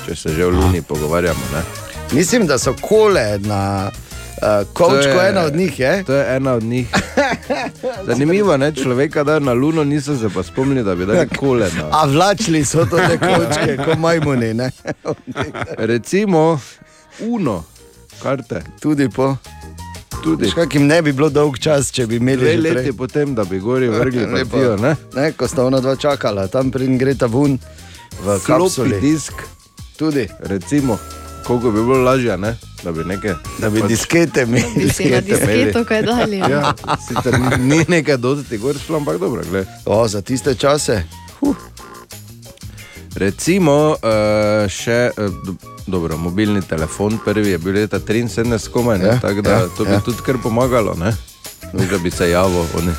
če se že o Luni pogovarjamo. Ne? Mislim, da so kole na uh, kovčku, ena od njih je. To je ena od njih. *laughs* Zanimivo je, človeka da na Luno, niso se pa spomnili, da bi dali kole. Na... A vlačili so to te kovčke, kot majmuni. Ne? Recimo, uno, karte. Tudi po. Tudi. Veš, kak jim ne bi bilo dolg čas, če bi imeli Dve leti potem, da bi gori *laughs* vrgli Lepo. partijo, ne? ne, ko sta ona dva čakala, tam pridem greta ven v Floppy kapsuli. disk. Tudi. Recimo, koliko bi bilo lažje, ne? da bi nekaj. Da bi diskete imeli. Na disketo kaj *laughs* dali. Ja. Ja, sicer ni, ni nekaj dosti gor šlo, ampak dobro, gled. O, za tiste čase. Recimo, uh, še uh, do, dobro, mobilni telefon, prvi je bil leta 73, komaj, ne, Ja, tako da ja, to bi ja. tudi kar pomagalo, ne? Da bi se javil, oni,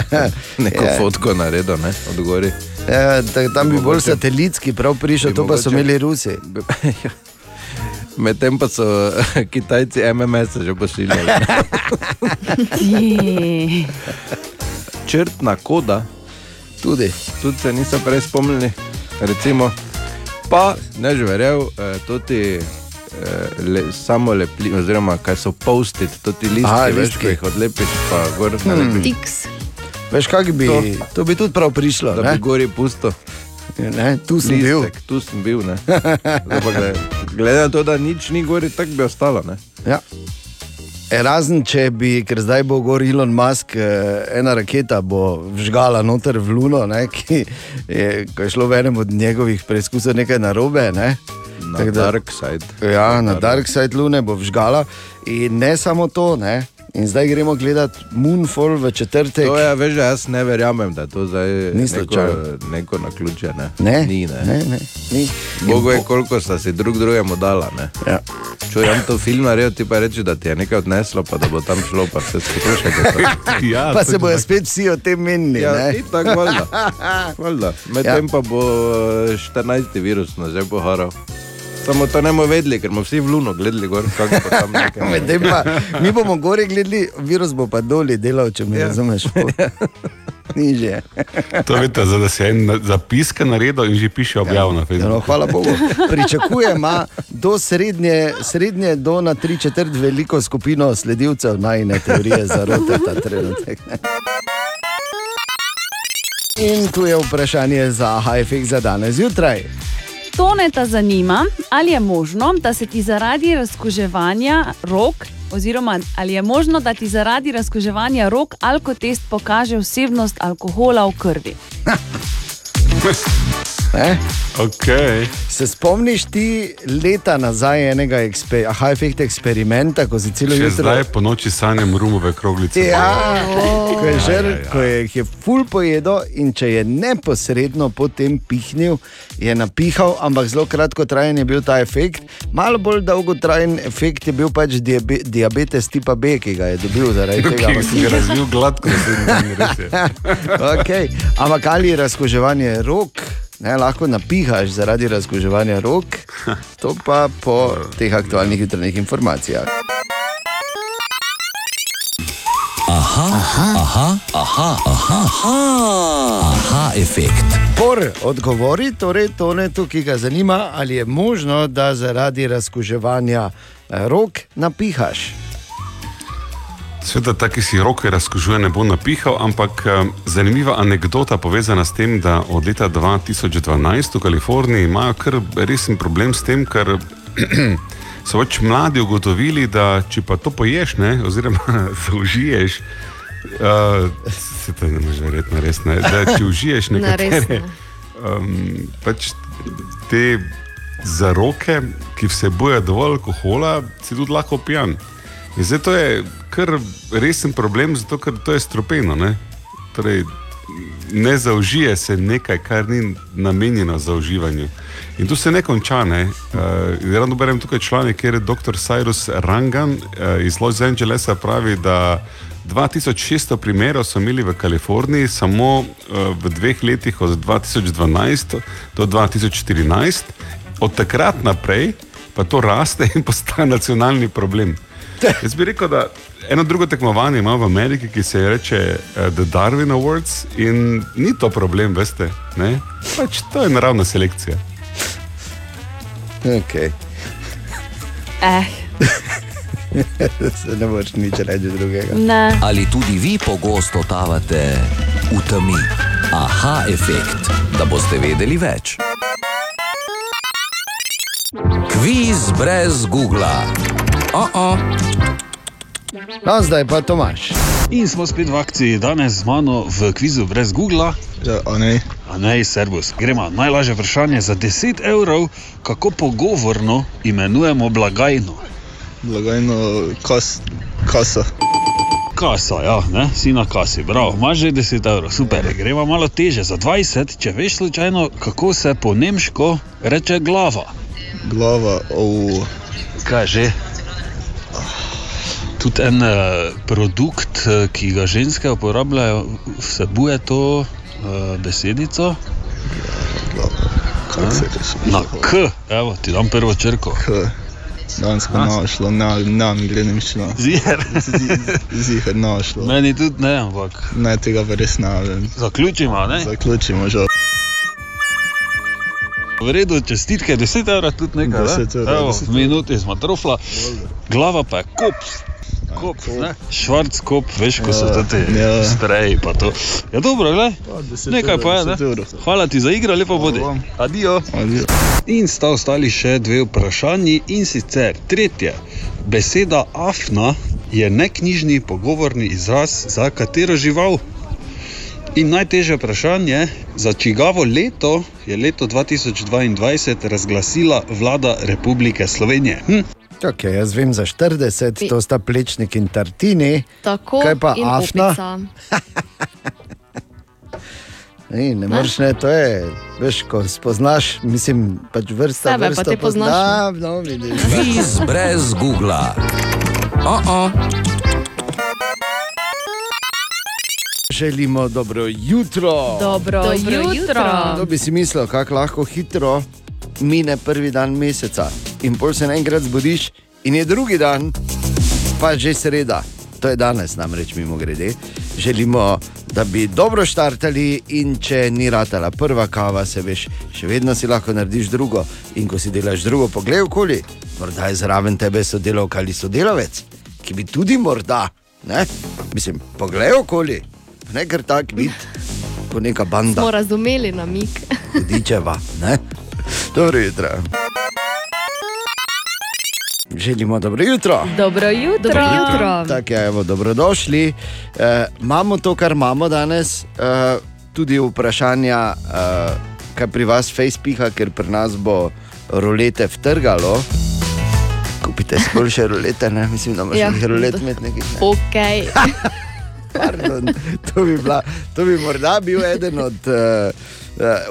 *laughs* neko Ja. fotko naredil, ne, od gori. Ja, tam bi bolj satelitski prav prišel, bi to pa so mogoče- imeli Rusi. *laughs* Medtem pa so Kitajci MMS že pošiljali. Črtna koda. Tudi. Tudi se niso prej spomnili. Recimo, pa ne že verjel, eh, to ti eh, le, samo lepi, oziroma kaj so postit, to ti listi, Aha, veš, ko jih odlepiš, pa gor Hmm. nalepiš. Tiks. Veš, kak bi, to, To. bi tudi prav prišlo. Da ne? bi gori pusto. Ne, tu sem bil. Listek, tu sem bil. ne. Zdaj Glede, na to, da nič ni gori, tako bi ostalo. Ne? Ja. E, razen če bi, ker zdaj bo gor Elon Musk, eh, ena raketa bo vžgala noter v Luno, ne, *laughs* ki je, je šlo v enem od njegovih preizkusov nekaj narobe. Ne. Na da- dark side. Ja, na dark side Lune bo vžgala. In ne samo to, ne. In zdaj gremo gledati Moonfall v četrtek. To je, veš, jaz ne verjamem, da to zdaj Ni neko, neko na ključe. Ne, Ne, ni. Ne. ne, ne, ni. Bogo je, koliko sta si drug drugemu dala. Ne. Ja. Če jam to film naredil, ti pa reči, da ti je nekaj odneslo, pa da bo tam šlo, pa vse skupaj. *laughs* Ja, pa se bojo spet vsi o tem menili. Ja, ne. itak, valjda. valjda. Medtem ja. pa bo eh, 14. virus nas že poharal. Samo to ne bomo vedeli, ker smo vsi v Luno gledali, gor, kako pa tam nekaj. *laughs* Mi bomo gori gledali, virus bo pa doli delal, če me ja. razumeš. *laughs* Niže. To veste, za da se en na- zapiske naredil in že piše objavno na Ja, Facebooku. no, hvala Bogu. Pričakujem do srednje, srednje do na tri četrt veliko skupino sledilcev najne teorije zarote ta trenutek. In tu je vprašanje za HFX za danes zjutraj. Tone ta zanima, ali je možno, da se ti zaradi razkuževanja rok, oziroma ali je možno, da ti zaradi razkuževanja rok alkotest pokaže vsebnost alkohola v krvi. *laughs* Ne? Okay. Se spomniš ti leta nazaj enega eksper HFX eksperimenta, ko si celo Še jutro zdaj po noči sanjam rumove kroglice. Ja, ko je, žer, Ja, ja, ja. ko je, jih je ful pojedel in če je neposredno potem pihnil, je napihal, ampak zelo kratko trajen je bil ta efekt. Malo bolj dolgotrajen efekt je bil pač diabe, diabetes tipa B, ki ga je dobil zaradi tega. Ki si ga razvil gladko, da se ne okay. Ampak ali je razkoževanje rok ne, lahko napihaš zaradi razkuževanja rok, to pa po teh aktualnih jutranjih informacijah. Aha, aha, aha, aha, aha, aha, aha efekt. Por odgovori, torej tone tu, ki ga zanima, ali je možno, da zaradi razkuževanja eh, rok napihaš. Sveda, ta, ki si roke razkožuje, ne bo napihal, ampak eh, zanimiva anekdota povezana s tem, da od leta 2012 v Kaliforniji imajo kar resen problem s tem, ker *clears throat* so več mladi ugotovili, da če pa to poješ, ne, oziroma *laughs* zaužiješ, uh, se to ne može verjetno res, ne, da če užiješ nekatere um, pač te zaroke, ki vsebujejo dovolj alkohola, si tudi lahko pijan. In zdaj to je kar resen problem, zato ker to je stropeno. Ne? Torej, ne zaužije se nekaj, kar ni namenjeno za uživanje. In tu se ne konča. Ne? Uh, Rado berem tukaj članek, kjer je dr. Cyrus Rangan uh, iz Los Angelesa pravi, da 2600 primerov so imeli v Kaliforniji samo uh, v dveh letih, od 2012 do 2014, od takrat naprej pa to raste in postaje nacionalni problem. *laughs* Jaz bi rekel, da eno drugo tekmovanje ima v Ameriki, ki se reče uh, The Darwin Awards in ni to problem, veste. Ne? Pač to je naravna selekcija. Okay. Eh, *laughs* *laughs* ne moreš nič reči drugega. ne. Ali tudi vi pogosto totavate v temi? Aha efekt, da boste vedeli več. Kviz brez Google. Oh -oh. No, zdaj pa Tomaš. In smo spet v akciji, danes z mano v kvizu brez Google. Ja, a ne. A ne, servus. Gremo. Najlažje vprašanje za 10 evrov, kako pogovorno imenujemo blagajno. Blagajno, kas, kasa. Kasa, ja, ne? si na kasi, bravo, imaš že 10 evrov, super. Gremo malo teže, za 20, če veš slučajno, kako se po nemško reče glava. Glava, oh. Kaj že? Tudi en uh, produkt, eh, ki ga ženske uporabljajo, vsebuje to uh, besedico. Se reče? Na K, evo, ti dam prvo črko. K. Danes pa našlo, na, na mi gre nemščina. Ziher. Ziher našlo. Meni tudi ne, ampak. Ne, tega pa res ne vem. Zaključimo, ne? Zaključimo, žal. V redu, čestitke, 10 evrov tudi nekaj. 10 evrov, Evo, 10 v minuti smo trofla, glava pa je kop. Kop? Švarc kop, veš, ko so Ja, to ti ja. spreji. pa to. Ja, dobro, gledaj. 10 Nekaj pa je, evrov, 10 ne? Hvala ti za igro, lepo bodi. Adijo. Adijo. In sta ostali še dve vprašanji in sicer tretje. Beseda afna je neknjižni pogovorni izraz za katero žival? In najtežje vprašanje, za čigavo leto je leto 2022 razglasila vlada Republike Slovenije? Hm? Okay, jaz vem za 40, to sta plečnik in tartini. Tako Kaj pa afna? *laughs* Ej, ne moreš, ne, to je, veš, ko spoznaš, mislim, pač vrsta. Sebe pa vrsto te poznaš, pozna- No, vidiš. Kviz brez Google. Oh -oh. Želimo dobro jutro. Dobro, Dobro jutro. jutro. Kdo bi si mislil, kako lahko hitro mine prvi dan meseca in pol se enkrat zbudiš in je drugi dan, pa že sreda. To je danes, namreč mimo grede. Želimo, da bi dobro štartali in če ni ratala prva kava, se veš, še vedno si lahko narediš drugo. In ko si delaš drugo, poglej okoli, morda je zraven tebe sodelavka ali sodelavec, ki bi tudi morda, ne? mislim, poglej okoli, ne kar tak vid, kot neka banda. Smo razumeli namik. Hudičeva, ne? Dobro jutro. Želimo dobro jutro. Dobro jutro. Dobro jutro. Tako je, evo, dobrodošli. E, imamo to, kar imamo danes, e, tudi vprašanja, e, kaj pri vas face piha, ker pri nas bo rolete vtrgalo. Kupite sploh še rolete, ne? mislim, da imaš Ja. ja. rolet imeti nekaj. Ne? Ok. *laughs* Pardon, to, bi bila, to bi morda bil eden od uh,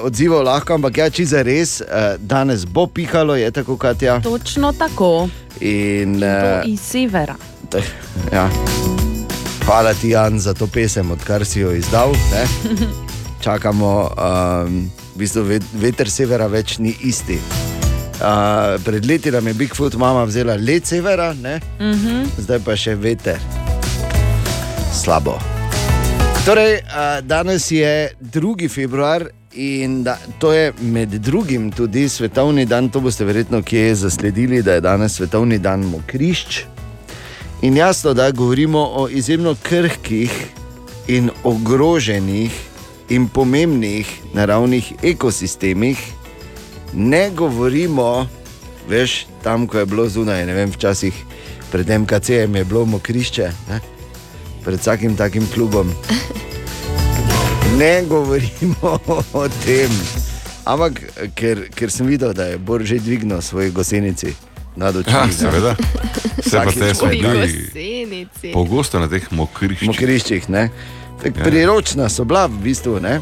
odzivov, lahko, ampak ja, če za res, uh, danes bo pihalo, je tako, kot je. Točno tako. In, uh, iz severa. ja. Hvala ti, Jan, za to pesem, odkar si jo izdal. Ne? *laughs* Čakamo um, bistvu ve- veter severa več ni isti. Uh, pred leti nam je Bigfoot mama vzela let severa, ne? Mhm. zdaj pa še veter. Slabo. Torej, uh, danes je 2. februar in da, to je med drugim tudi svetovni dan, to boste verjetno kje zasledili, da je danes svetovni dan mokrišč. In jasno, da govorimo o izjemno krhkih in ogroženih in pomembnih naravnih ekosistemih, ne govorimo, veš, tam, ko je bilo zunaj, ne vem, včasih pred MKC-jem je bilo mokrišče, ne? pred vsakim takim klubom. *laughs* Ne govorimo *laughs* o tem, ampak ker, ker sem videl, da je Bor že dvignil svoje gosenici nad očmi. Ja, seveda. Se pa te smo bili Gosenici. pogosto na teh mokriščih. mokriščih. Ne? Tak, Ja. Priročna so bila v bistvu, ne?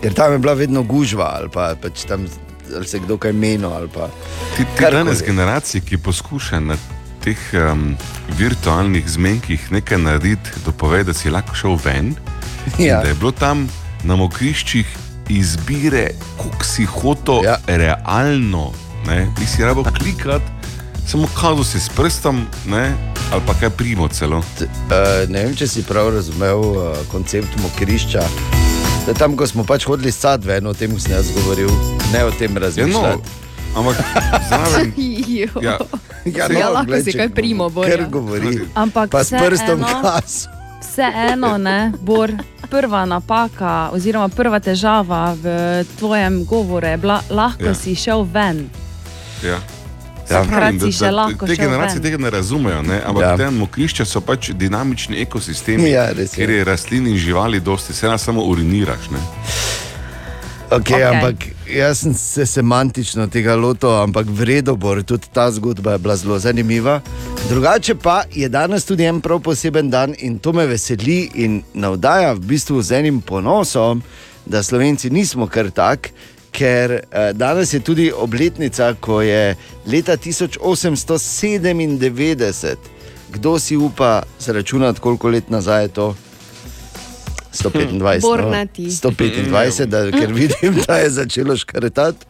ker tam je bila vedno gužva ali pa pač tam ali se kdo kaj menil. ali pa Ti, ti danes generacije, ki poskuša na teh um, virtualnih zmenkih nekaj narediti, dopove, da si lahko šel ven. Ja. in Da je bilo tam na mokriščih izbire, koliko si hotel ja. realno. Ne? Nisi rabo klikati, samo kazal si s prstom, ne? ali pa kaj primo celo. Uh, ne vem, če si prav razumel uh, koncept mokrišča. Da tam, ko smo pač hodili sad ven, o tem sem jaz govoril, ne o tem razmišljati. Ja, no, ampak zraven. *laughs* Ja. Ja, Ja, no, lahko glej, si kaj primo, govori. Ampak pa s prstom vseeno- kas. Vseeno, ne, Bor, prva napaka, oziroma prva težava v tvojem govoru je bila, lahko Ja. ja. si šel ven. Ja. Takrat pravim, si še lahko te generacije tega ne razumejo, ne? ampak Ja. ja. te mokrišča so pač dinamični ekosistemi, Ja, res je. kjer je rastlin in živali dosti, se nas samo uriniraš. Ne? Okay, okay. Ampak jaz sem se semantično tega lotil, ampak vredno bo, tudi ta zgodba je bila zelo zanimiva. Drugače pa je danes tudi en prav poseben dan in to me veseli in navdaja v bistvu z enim ponosom, da Slovenci nismo kar tak. Ker eh, danes je tudi obletnica, ko je leta 1897, kdo si upa zračunati, koliko let nazaj je to? 125. Bornati. No, 125, da, ker vidim, *laughs* da je začelo škretati.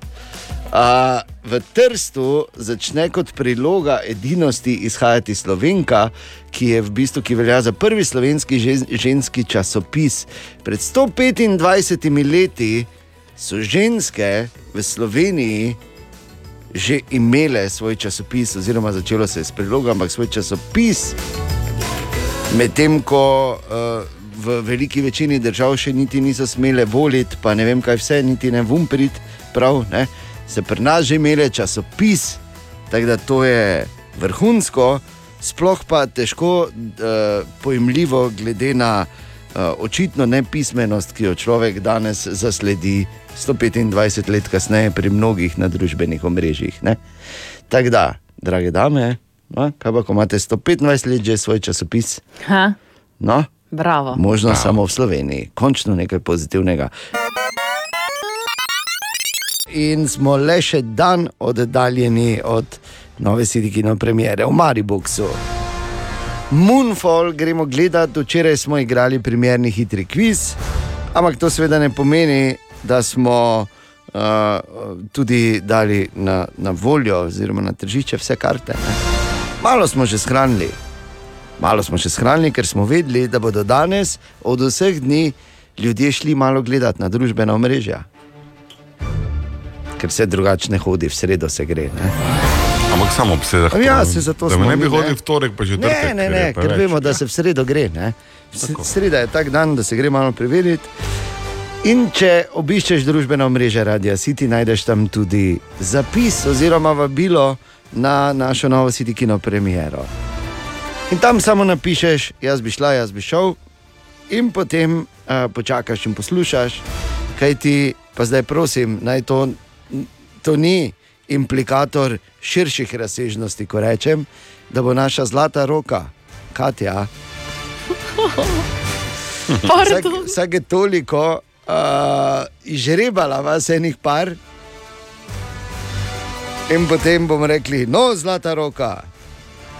A, v Trstu začne kot priloga edinosti izhajati Slovenka, ki je v bistvu ki velja za prvi slovenski žen, ženski časopis. Pred 125 leti so ženske v Sloveniji že imele svoj časopis, oziroma začelo se je s prilogom, ampak svoj časopis. Medtem ko uh, v veliki večini držav še niti niso smele voliti, pa ne vem kaj vse, niti ne vumprit, prav, ne, se pri nas že imele časopis, tako da to je vrhunsko, sploh pa težko uh, pojemljivo, glede na uh, očitno nepismenost, ki jo človek danes zasledi 125 let kasneje pri mnogih na družbenih omrežjih. Tako da, drage dame, no, kaj pa, ko imate 125 let že svoj časopis? Ha? No, Bravo. Možno samo v Sloveniji, končno nekaj pozitivnega. In smo le še dan oddaljeni od nove Sidikino premiere v Mariboku. Moonfall gremo gledati, včeraj smo igrali primerni hitri kviz, ampak to seveda ne pomeni, da smo uh, tudi dali na, na voljo, oziroma na tržišče vse karte. Ne? Malo smo že shranili. Malo smo še shranili, ker smo vedeli, da bodo danes od vseh dni ljudje šli malo gledati na družbena omrežja. Ker se drugače ne hodi, v sredo se gre. Ne? Ampak samo ob sedah. Ja, se zato smo ne bi ne. hodil v torek, pa že Ne, trtek. ne, ne, ker vemo, da se v sredo gre. ne. S- Sreda je tak dan, da se gre malo preveriti. In če obiščeš družbeno mrežo Radia City, najdeš tam tudi zapis oziroma vabilo na našo novo City Kino premiero. In tam samo napišeš, jaz bi šla, jaz bi šel, in potem uh, počakaš in poslušaš, kaj ti pa zdaj prosim, naj to, to ni implikator širših razsežnosti, ko rečem, da bo naša zlata roka, Katja, *laughs* vsak, vsake toliko uh, izžrebala vas enih par. In potem bomo rekli, no, zlata roka,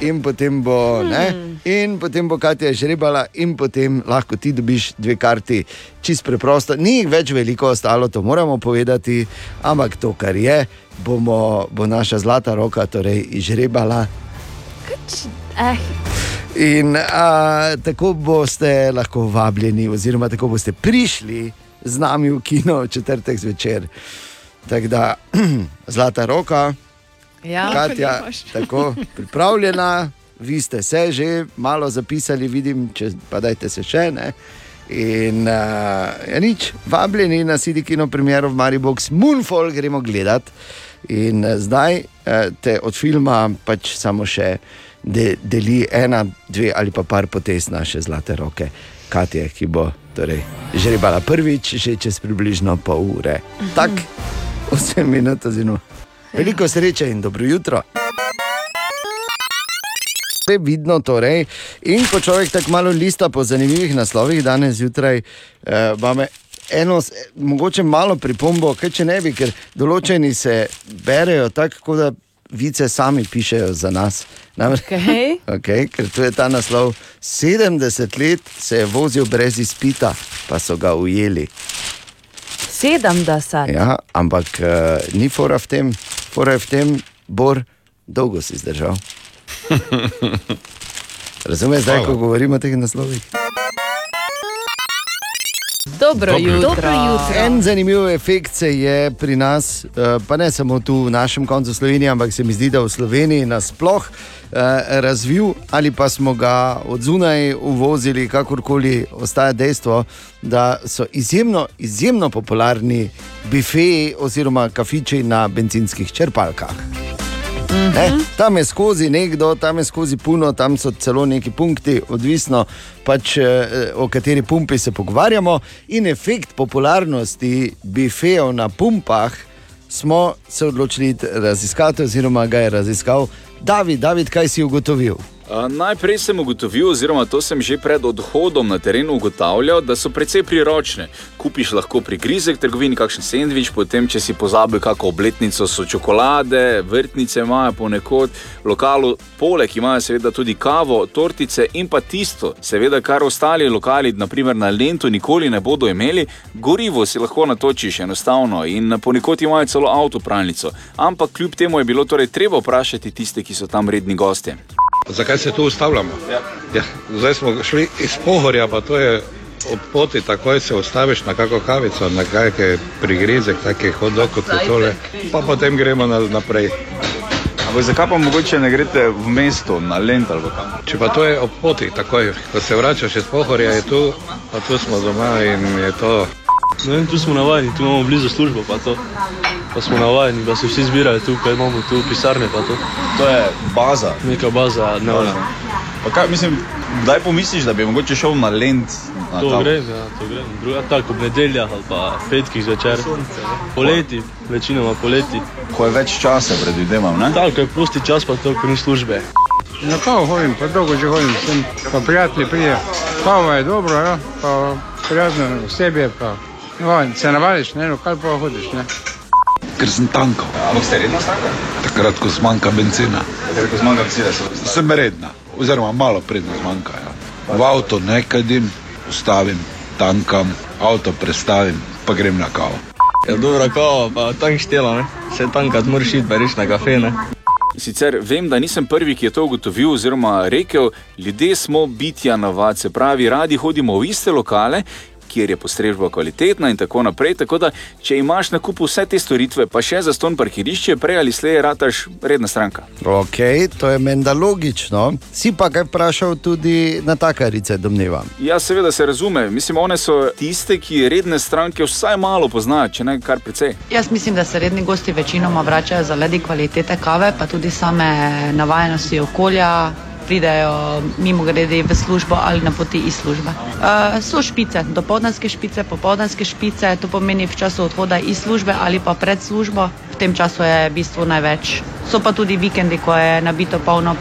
in potem bo, ne, in potem bo Katja žrebala, in potem lahko ti dobiš dve karti. Čist preprosto, ni jih več veliko ostalo, to moramo povedati, ampak to, kar je, bomo, bo naša zlata roka torej izžrebala. Eh, In a, tako boste lahko vabljeni, oziroma tako boste prišli z nami v kino v četrtek zvečer. Tako da, *clears throat* zlata roka, Ja, Katja, tako pripravljena, vi ste se že malo zapisali, vidim, če pa dajte se še ne. In uh, ja, nič, vabljeni na CD Kino premiero v Maribox, Moonfall gremo gledat. In uh, zdaj uh, te od filma pač samo še de, deli ena, dve ali pa par potez naše zlate roke, Katje, ki bo torej, žrebala prvič, že čez približno pol ure. Tako, 8 minut, oziroma. Veliko sreče in dobro jutro. Vse vidno, torej. In ko človek tako malo lista po zanimivih naslovih, danes zjutraj eh, imamo eno, s- mogoče malo pripombo, kaj če ne bi, ker določeni se berejo tako, da vice sami pišejo za nas. Namreč, Okej. *laughs* okay, ker tu je ta naslov. 70 let se je vozil brez izpita, pa so ga ujeli. 70. Ja, ampak uh, ni fora v tem, fora je v tem, bor, dolgo si zdržal. *laughs* Razumeš zdaj, ko govorimo o teh naslovih? Dobro jutro. Dobro jutro. En zanimiv efekt se je pri nas, eh, pa ne samo tu v našem koncu Slovenije, ampak se mi zdi, da v Sloveniji nasploh eh, razvil ali pa smo ga od zunaj uvozili, kakorkoli ostaja dejstvo, da so izjemno, izjemno popularni bifeji oziroma kafiči na benzinskih črpalkah. Ne? Tam je skozi nekdo, tam je skozi puno, tam so celo neki punkti, odvisno pač eh, o kateri pumpi se pogovarjamo. In efekt popularnosti bifejev na pumpah smo se odločili raziskati, oziroma ga je raziskal David. David, kaj si ugotovil? Najprej sem ugotovil, oziroma to sem že pred odhodom na teren ugotavljal, da so precej priročne. Kupiš lahko pri Grizek trgovini kakšen sendvič, potem, če si pozabil kakšno obletnico, so čokolade, vrtnice imajo ponekod, lokalu poleg imajo seveda tudi kavo, tortice in pa tisto, seveda, kar ostali lokali, naprimer na Lentu, nikoli ne bodo imeli, gorivo si lahko natočiš enostavno in ponekod imajo celo avtopralnico. Ampak kljub temu je bilo torej treba vprašati tiste, ki so tam redni gostje. Zakaj se tu ustavljamo? Ja, zdaj smo šli iz Pohorja, pa to je ob poti, takoj se ustaviš na kakšno kavico, na kakšen prigrizek, taki hodok kot je tole, pa potem gremo na, naprej. Ampak zakaj pa mogoče ne greste v mesto, na Lent ali kam? Če pa to je ob poti, takoj, ko se vračaš iz Pohorja, je tu, pa tu smo doma in je to. Ne vem, tu smo navajeni, tu imamo blizu službo, pa to. Pa smo navajeni, da se vsi zbirajo tu, kaj imamo tu pisarne, pa to. To je baza. Neka baza, ne vem. Pa kaj, mislim, kdaj pomisliš, da bi mogoče šel na Lent? Na To grem, ja, to grem. Druga tako, ob nedeljah ali pa petkih zvečer. Poleti, večinoma poleti. Ko je več časa, predvidevam, ne? Tako, ko je prosti čas, pa to, ko ni službe. Na kavo hodim, pa dolgo že hodim, sem pa prijatelji prije. Kava je dobro, ja, pa prijazno osebje, pa no, se navadiš, ne, kaj pa hodiš, ne. Ker sem tankal. Ampak ste redno stanka? Takrat, ko zmanjka benzina. Takrat, ko zmanjka benzina, se Sem redna, oziroma malo predno zmanjka. Ja. V avto ne kadim, ustavim, tankam, avto prestavim, pa grem na kavo. Ja, dobra kava, pa tank štela, ne? Se tankat moraš iti, pa reči na kafe, ne? Sicer vem, da nisem prvi, ki je to ugotovil oziroma rekel, ljudje smo bitja navad, se pravi, radi hodimo v iste lokale. Kjer je postrežba kvalitetna, in tako naprej. Tako da, če imaš na kupu vse te storitve, pa še za ston parkirišče, prej ali slej, rataš redna stranka. Ok, to je menda logično. Si pa kaj vprašal tudi na takarice, domnevam. Ja, seveda se razume. Mislim, one so tiste, ki redne stranke vsaj malo poznajo, če ne kar precej. Jaz mislim, da se redni gosti večinoma vračajo zaradi kvalitete kave, pa tudi same navajenosti okolja. Pridejo mimo grede v službo ali na poti iz službe. Uh, so špice, dopoldanske špice, popoldanske špice, to pomeni v času odhoda iz službe ali pa pred službo. V tem času je v bistvu največ. So pa tudi vikendi, ko je nabito polno.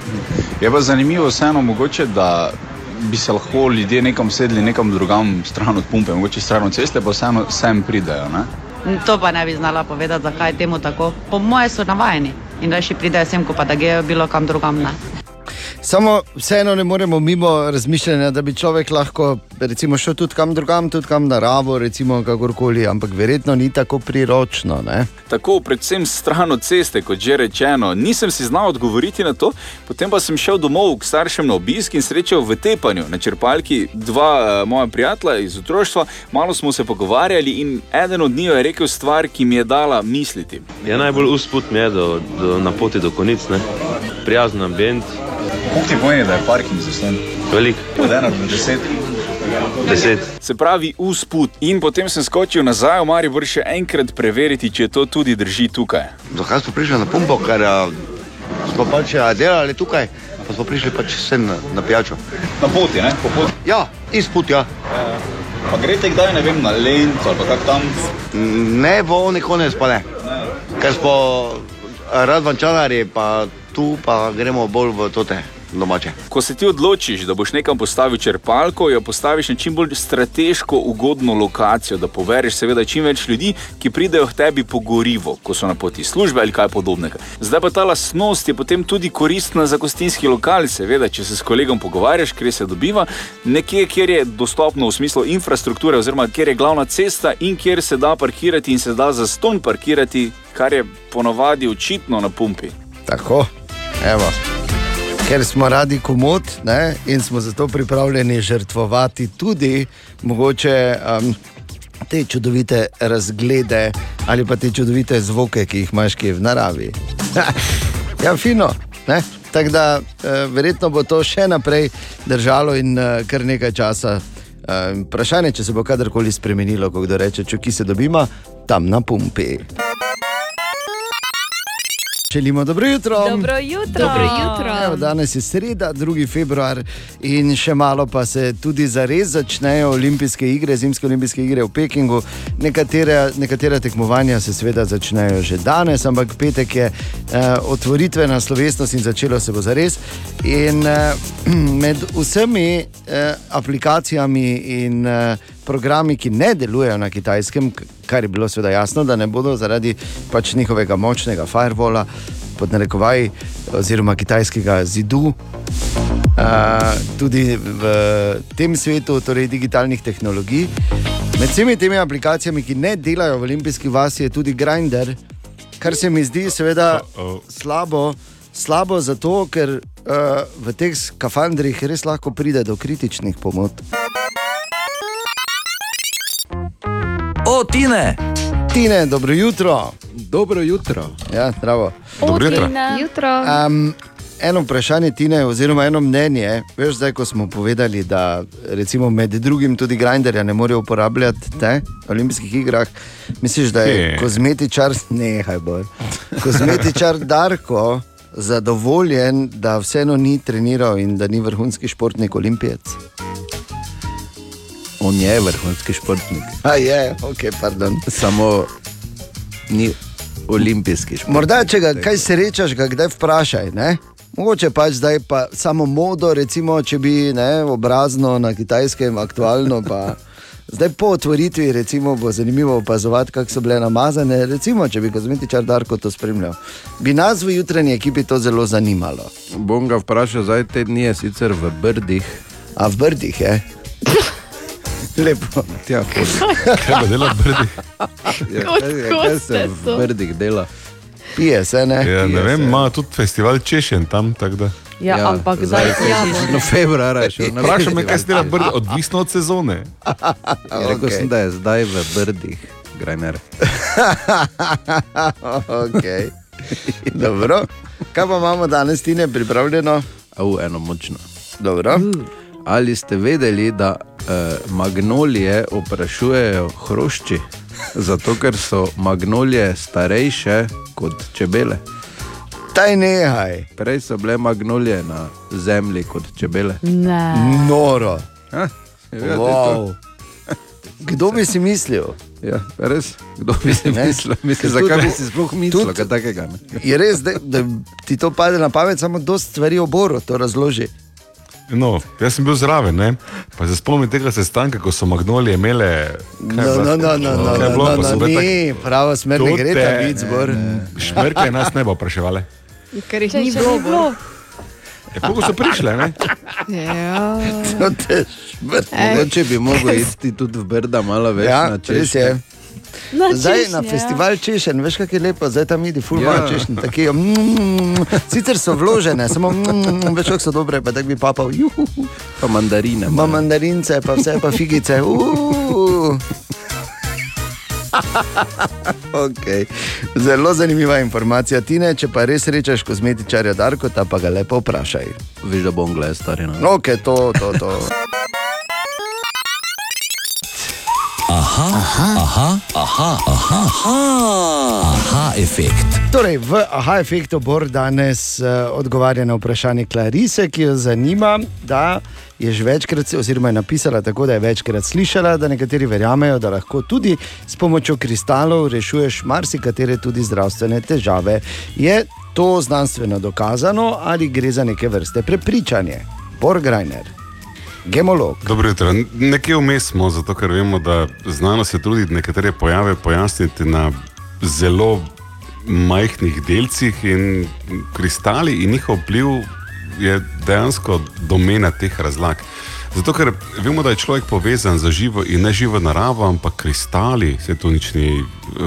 Je pa zanimivo vseeno mogoče, da bi se lahko ljudje nekam sedli, nekam drugam stran od pumpe, mogoče stran od ceste, pa vseeno sem pridejo. Ne? To pa ne bi znala povedati, zakaj je temu tako. Po moje so navajeni in še pridejo sem, ko pa da grejo bilo kam drugam. Ne. Samo vseeno ne moremo mimo razmišljanja, da bi človek lahko recimo, šel tudi kam drugam, tudi kam naravo, recimo kakorkoli, ampak verjetno ni tako priročno. Ne? Tako, predvsem stran od ceste, kot že rečeno. Nisem si znal odgovoriti na to, potem pa sem šel domov k staršem na obisk in srečal v Tepanju na črpalki dva uh, moja prijatelja iz otroštva. Malo smo se pogovarjali in eden od njih je rekel stvar, ki mi je dala misliti. Ja, najbolj usput mi je do, do, na poti do konic, ne? prijazen ambient. Kako ti pomeni, da je parking zasnovan? Velik. Od ena do deset. Deset. Se pravi, usput. In potem sem skočil nazaj v Maribor še enkrat preveriti, če to tudi drži tukaj. Zakaj smo prišli na pumpo, ker a, smo pač a, delali tukaj, pa smo prišli pač sem na, na pijačo. Na poti, ne? Po poti. Ja, izput, ja. Pa greste kdaj, ne vem, na Lenco ali pa kak tam? Ne, konec pa ne. Ker smo radvančanari, pa tu pa gremo bolj v tote domače. Ko se ti odločiš, da boš nekam postavil črpalko, jo postaviš na čim bolj strateško ugodno lokacijo, da povereš seveda čim več ljudi, ki pridejo k tebi po gorivo, ko so na poti službe ali kaj podobnega. Zdaj pa ta lastnost je potem tudi koristna za gostinski lokal, seveda, če se s kolegom pogovarjaš, kjer se dobiva, nekje, kjer je dostopno v smislu infrastrukture, oziroma kjer je glavna cesta in kjer se da parkirati in se da za ston parkirati, kar je ponovadi očitno na pumpi. Tako, evo. Ker smo radi komod ne, in smo zato pripravljeni žrtvovati tudi mogoče um, te čudovite razglede ali pa te čudovite zvoke, ki jih imaš kje v naravi. *laughs* ja, fino. ne. Tako da eh, verjetno bo to še naprej držalo in eh, kar nekaj časa. Eh, vprašanje, če se bo kadarkoli spremenilo, ko kdo reče, če ki se dobima tam na pumpi. Želimo dobro jutro. Dobro jutro. Dobro jutro. Evo, danes je sreda, 2. februar in še malo pa se tudi zares začnejo olimpijske igre, zimske olimpijske igre v Pekingu. Nekatere, nekatera tekmovanja se seveda začnejo že danes, ampak petek je eh, otvoritvena slovesnost in začelo se bo zares. In eh, *clears throat* med vsemi eh, aplikacijami in eh, programi, ki ne delujejo na kitajskem, kar je bilo seveda jasno, da ne bodo zaradi pač njihovega močnega firewalla, pod narekovaji, oziroma kitajskega zidu. Uh, tudi v tem svetu, torej digitalnih tehnologij. Med vsemi temi aplikacijami, ki ne delajo v olimpijski vasi, je tudi Grindr, kar se mi zdi seveda slabo, slabo zato, ker uh, v teh skafandrih res lahko pride do kritičnih pomot. O, Tine! Tine, dobro jutro. Dobro jutro. Ja, zdravo. Dobro jutro. jutro. Um, eno vprašanje Tine, oziroma eno mnenje. Veš, zdaj, ko smo povedali, da recimo med drugim tudi Grinderja ne morejo uporabljati te olimpijskih igrah. Misliš, da je Kje? kozmetičar, nehaj bolj. Kozmetičar Darko zadovoljen, da vseeno ni treniral in da ni vrhunski športnik olimpijec? On je vrhunski športnik. A je, ok, pardon. Samo ni olimpijski športnik. Morda, če ga kaj srečaš, ga kdaj vprašaj. Ne? Mogoče pač zdaj pa samo modo, recimo, če bi ne, obrazno na kitajskem aktualno. Pa, *laughs* zdaj po otvoritvi recimo, bo zanimivo opazovati, kako so bile namazane. Recimo, če bi kozmetičar Darko to spremljal. Bi nas v jutranji ekipi to zelo zanimalo. Bom ga vprašal, zdaj te dni je sicer v Brdih. A v Brdih je? *laughs* Lepo. Tja, Kaj pa dela brdi? Ja, Kot kaj, ko kaj se se v to? Brdih dela? Pije se, ne? Ja, ne Pije vem, se. ima tudi festival češen tam. tak da. Ja, ja ampak zdaj se No, februarja je šel na Vprašaj me, kaj se dela brdi, odvisno od sezone. Ja, Rekel sem, da je zdaj v Brdih, Grajner. *laughs* okay. Dobro. Kaj pa imamo danes, Tine, pripravljeno? Au, eno močno. Dobro. Ali ste vedeli, da eh, magnolije oprašujejo hrošči? Zato, ker so magnolije starejše kot čebele. Taj nehaj. Prej so bile magnolije na zemlji kot čebele. Ne. Noro. Ha? Ja, Wow. Kdo bi si mislil? Ja, res, kdo bi si Ne? mislil? Mislim, zakaj bi si sploh mislil, kaj takega? Ne? Je res, da, da ti to pade na pamet, samo dosta stvari o Boru to razloži. No, jaz sem bil zraven, ne? pa se spomnim tega sestanka, ko so magnolije imele. No, no, no, no, no, bilo, no, pa no, so bile ni, prava smer ne gre ta vic, Bor. Šmrke nas ne bo vpraševali. Ker jih Če ni bilo. bilo. Ja, koliko so prišle, ne? Ja. *laughs* No, te šmrt. Mogoče bi mogel *laughs* iti tudi v Brda malo več Ja, na češče. je. Na Zdaj češnje, na ja. festival češen, veš, kako je lepo, zdaj tam idi, fulma Ja. češen. Taki, mm, sicer so vložene, samo mm, veš, kako so dobre, pa tako bi papal. Juhu. Pa mandarine. Ma mandarince, pa vse, pa figice. Uh. *laughs* Okay. Zelo zanimiva informacija, Tine. Če pa res rečeš kozmetičarja Darko, ta pa ga lepo vprašaj. Veš, da bom gledal starino. Ok, to, to, to. Aha, aha, aha, aha, aha, aha, aha efekt. Torej, v aha efektu Bor danes uh, odgovarja na vprašanje Klarise, ki jo zanima, da je že večkrat, oziroma je napisala tako, da je večkrat slišala, da nekateri verjamejo, da lahko tudi s pomočjo kristalov rešuješ marsikatere tudi zdravstvene težave. Je to znanstveno dokazano ali gre za neke vrste prepričanje? Bor Grajner, gemolog. Dobro jutro. Nekje vmes smo, zato ker vemo, da znanost se trudi nekatere pojave pojasniti na zelo majhnih delcih in kristali in njihov vpliv je dejansko domena teh razlag. Zato, ker vemo, da je človek povezan z živo in neživo naravo, ampak kristali, se to nič ni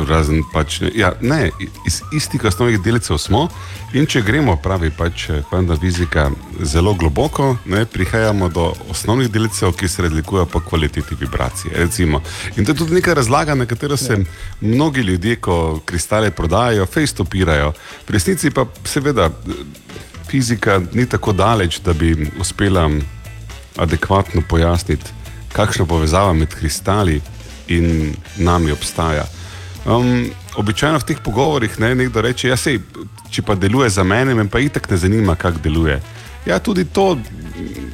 razen. Pač, ne, ja, ne, iz istih osnovnih delcev smo in če gremo, pravi pač kvantna fizika, zelo globoko, ne, prihajamo do osnovnih delcev, ki se razlikujejo po kvaliteti vibracije. Recimo. In to je tudi neka razlaga, na katero se mnogi ljudje, ko kristale prodajajo, fejstopirajo. V resnici pa seveda fizika ni tako daleč, da bi uspela adekvatno pojasniti, kakšna povezava med kristali in nami obstaja. Um, običajno v teh pogovorih ne, nekdo reče, ja, sej, če pa deluje za mene, me pa itak ne zanima, kako deluje. Ja, tudi to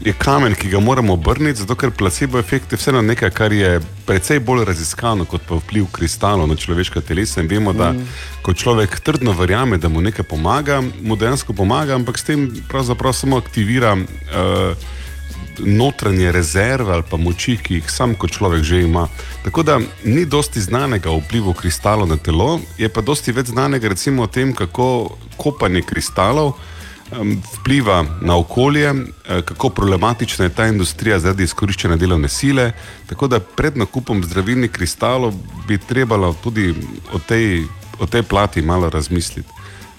je kamen, ki ga moramo obrniti, zato ker placebo efekt je vseeno nekaj, kar je precej bolj raziskano kot pa vpliv kristalov na človeška telesa. In vemo, da Mm. ko človek trdno verjame, da mu nekaj pomaga, mu dejansko pomaga, ampak s tem pravzaprav samo aktivira uh, notranje rezerve ali pa moči, ki jih sam kot človek že ima. Tako da ni dosti znanega o vplivu kristalov na telo, je pa dosti več znanega recimo o tem, kako kopanje kristalov vpliva na okolje, eh, kako problematična je ta industrija zaradi izkoriščanja delovne sile. Tako da pred nakupom zdravilnih kristalov bi trebalo tudi o tej, o tej plati malo razmisliti.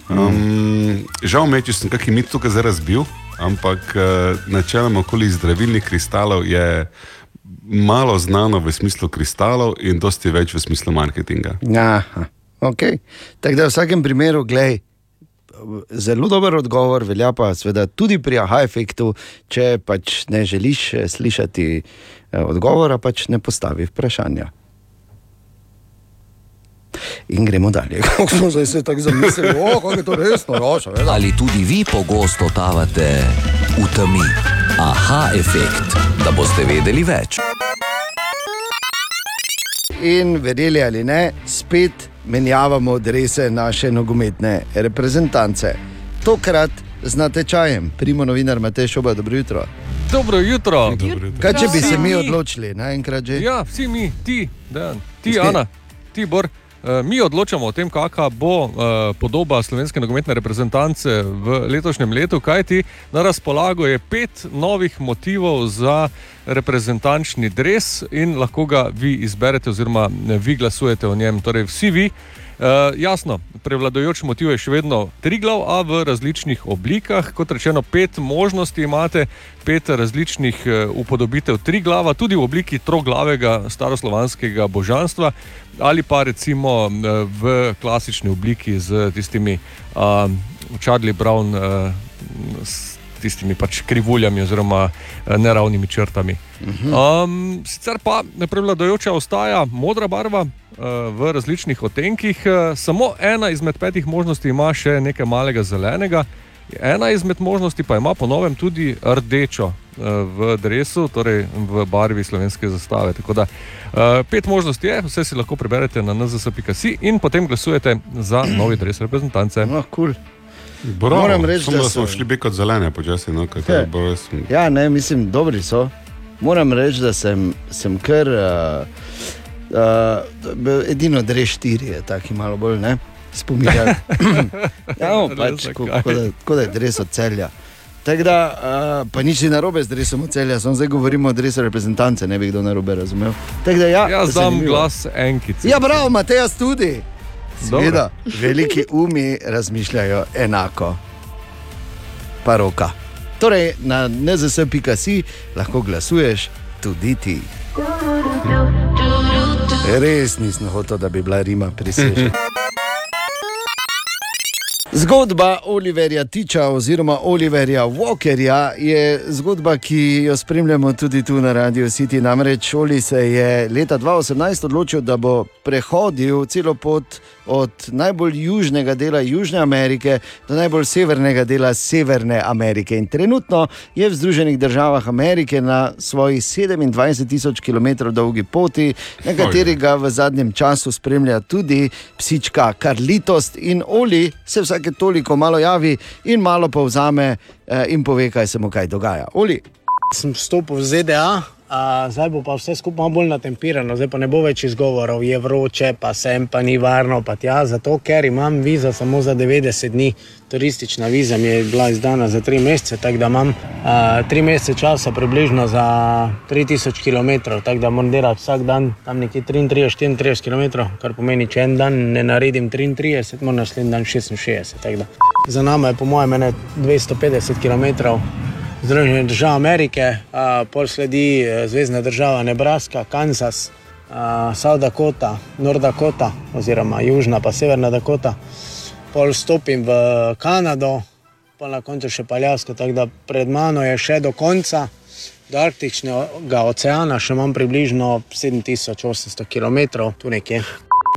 Um, žal me je, če sem kakšen mit tukaj zdaj razbil, ampak uh, načeloma okoli zdravilnih kristalov je malo znano v smislu kristalov in dosti več v smislu marketinga. Aha, okay. Tako da v vsakem primeru, gledaj, zelo dober odgovor, velja pa seveda tudi pri aha efektu, če pač ne želiš eh, slišati eh, odgovora, pač ne postavi vprašanja. In gremo dalje. *laughs* Kako smo zdaj se tako zamislili, oh, kako je to resno, roša. Ali tudi vi pogosto totavate v temi? Aha efekt, da boste vedeli več. In verjeli ali ne, spet menjavamo drese naše nogometne reprezentance. Tokrat z natečajem, primo novinar Matej Šoba, dobro jutro. Dobro jutro. Kaj če bi se mi odločili, naenkrat že? Ja, vsi mi, ti, Dejan, ti. Ana, ti, Bor. Eh, Mi odločamo o tem, kakšna bo eh, podoba slovenske nogometne reprezentance v letošnjem letu, kajti na razpolago je pet novih motivov za reprezentančni dres in lahko ga vi izberete, oziroma eh, vi glasujete o njem. Torej, vsi vi. Uh, jasno, prevladujoč motiv je še vedno tri glav, a v različnih oblikah. Kot rečeno, pet možnosti imate, pet različnih uh, upodobitev tri glava, tudi v obliki troglavega staroslovanskega božanstva, ali pa recimo uh, v klasični obliki z tistimi uh, Charlie Brown. Uh, tistimi pač krivuljami oziroma eh, neravnimi črtami. Um, sicer pa prevladujoča ostaja modra barva uh, v različnih odtenkih, uh, samo ena izmed petih možnosti ima še nekaj malega zelenega, ena izmed možnosti pa ima po novem tudi rdečo v drevesu, torej v barvi slovenske zastave. Tako da pet možnosti je, vse si lahko preberete na nzs.si in potem glasujete za novi dres reprezentance. No, cool. Bravo, Moram reči, da da smo so- šli bi kot zelene, počasi. No, je Ja. jaz sem- Ja, ne, mislim, dobri so. Moram reči, da sem, sem kar. Uh, uh, edino dreš štiri je taki malo bolj, ne? Spominjam. *laughs* ja, no, pač, ko, ko, da, ko da je dres od celja. Tako da, uh, pa nič ni narobe z dresom celja, samo zdaj govorimo o dresu reprezentance, ne bi kdo narobe razumel. Tako da, ja, Jaz dam glas enkici. Ja, bravo, Matejas tudi. Seveda, veliki umi razmišljajo enako. Pa roka. Torej, na nzs.si lahko glasuješ tudi ti. Res nisem hotel, da bi bila Rima prisežena. *laughs* Zgodba Oliverja Tiča oziroma Oliverja Walkerja je zgodba, ki jo spremljamo tudi tu na Radio City. Namreč Oli se je leta 2018 odločil, da bo prehodil celo pot od najbolj južnega dela Južne Amerike do najbolj severnega dela Severne Amerike. In trenutno je v Združenih državah Amerike na svoji 27 tisoč km dolgi poti, na kateri ga v zadnjem času spremlja tudi psička Karlitost in Oli se vsake toliko malo javi in malo povzame eh, in pove, kaj se mu kaj dogaja. Oli. Sem vstopil v ZDA, a zdaj bo pa vse skupaj malo bolj natempirano, zdaj pa ne bo več izgovorov, je vroče, pa sem, pa ni varno, pa tja, zato ker imam vizo samo za 90 dni. Turistična viza mi je bila izdana za 3 mesece, tako da imam 3 mesece časa, približno za 3000 km, tako da moram delati vsak dan tam nekje 33-34 km, kar pomeni, če en dan ne naredim 33, moram naslednji dan 66. tako da. Za nami je po mojem ene 250 km. Združene države Amerike, pol sledi eh, Zvezdna država Nebraska, Kansas, South Dakota, North Dakota, oziroma Južna pa Severna Dakota. Pol stopim v Kanado, pa na koncu še Paljasko, tako da pred mano je še do konca, do Arktičnega oceana, še imam približno 7800 km, tu nekje.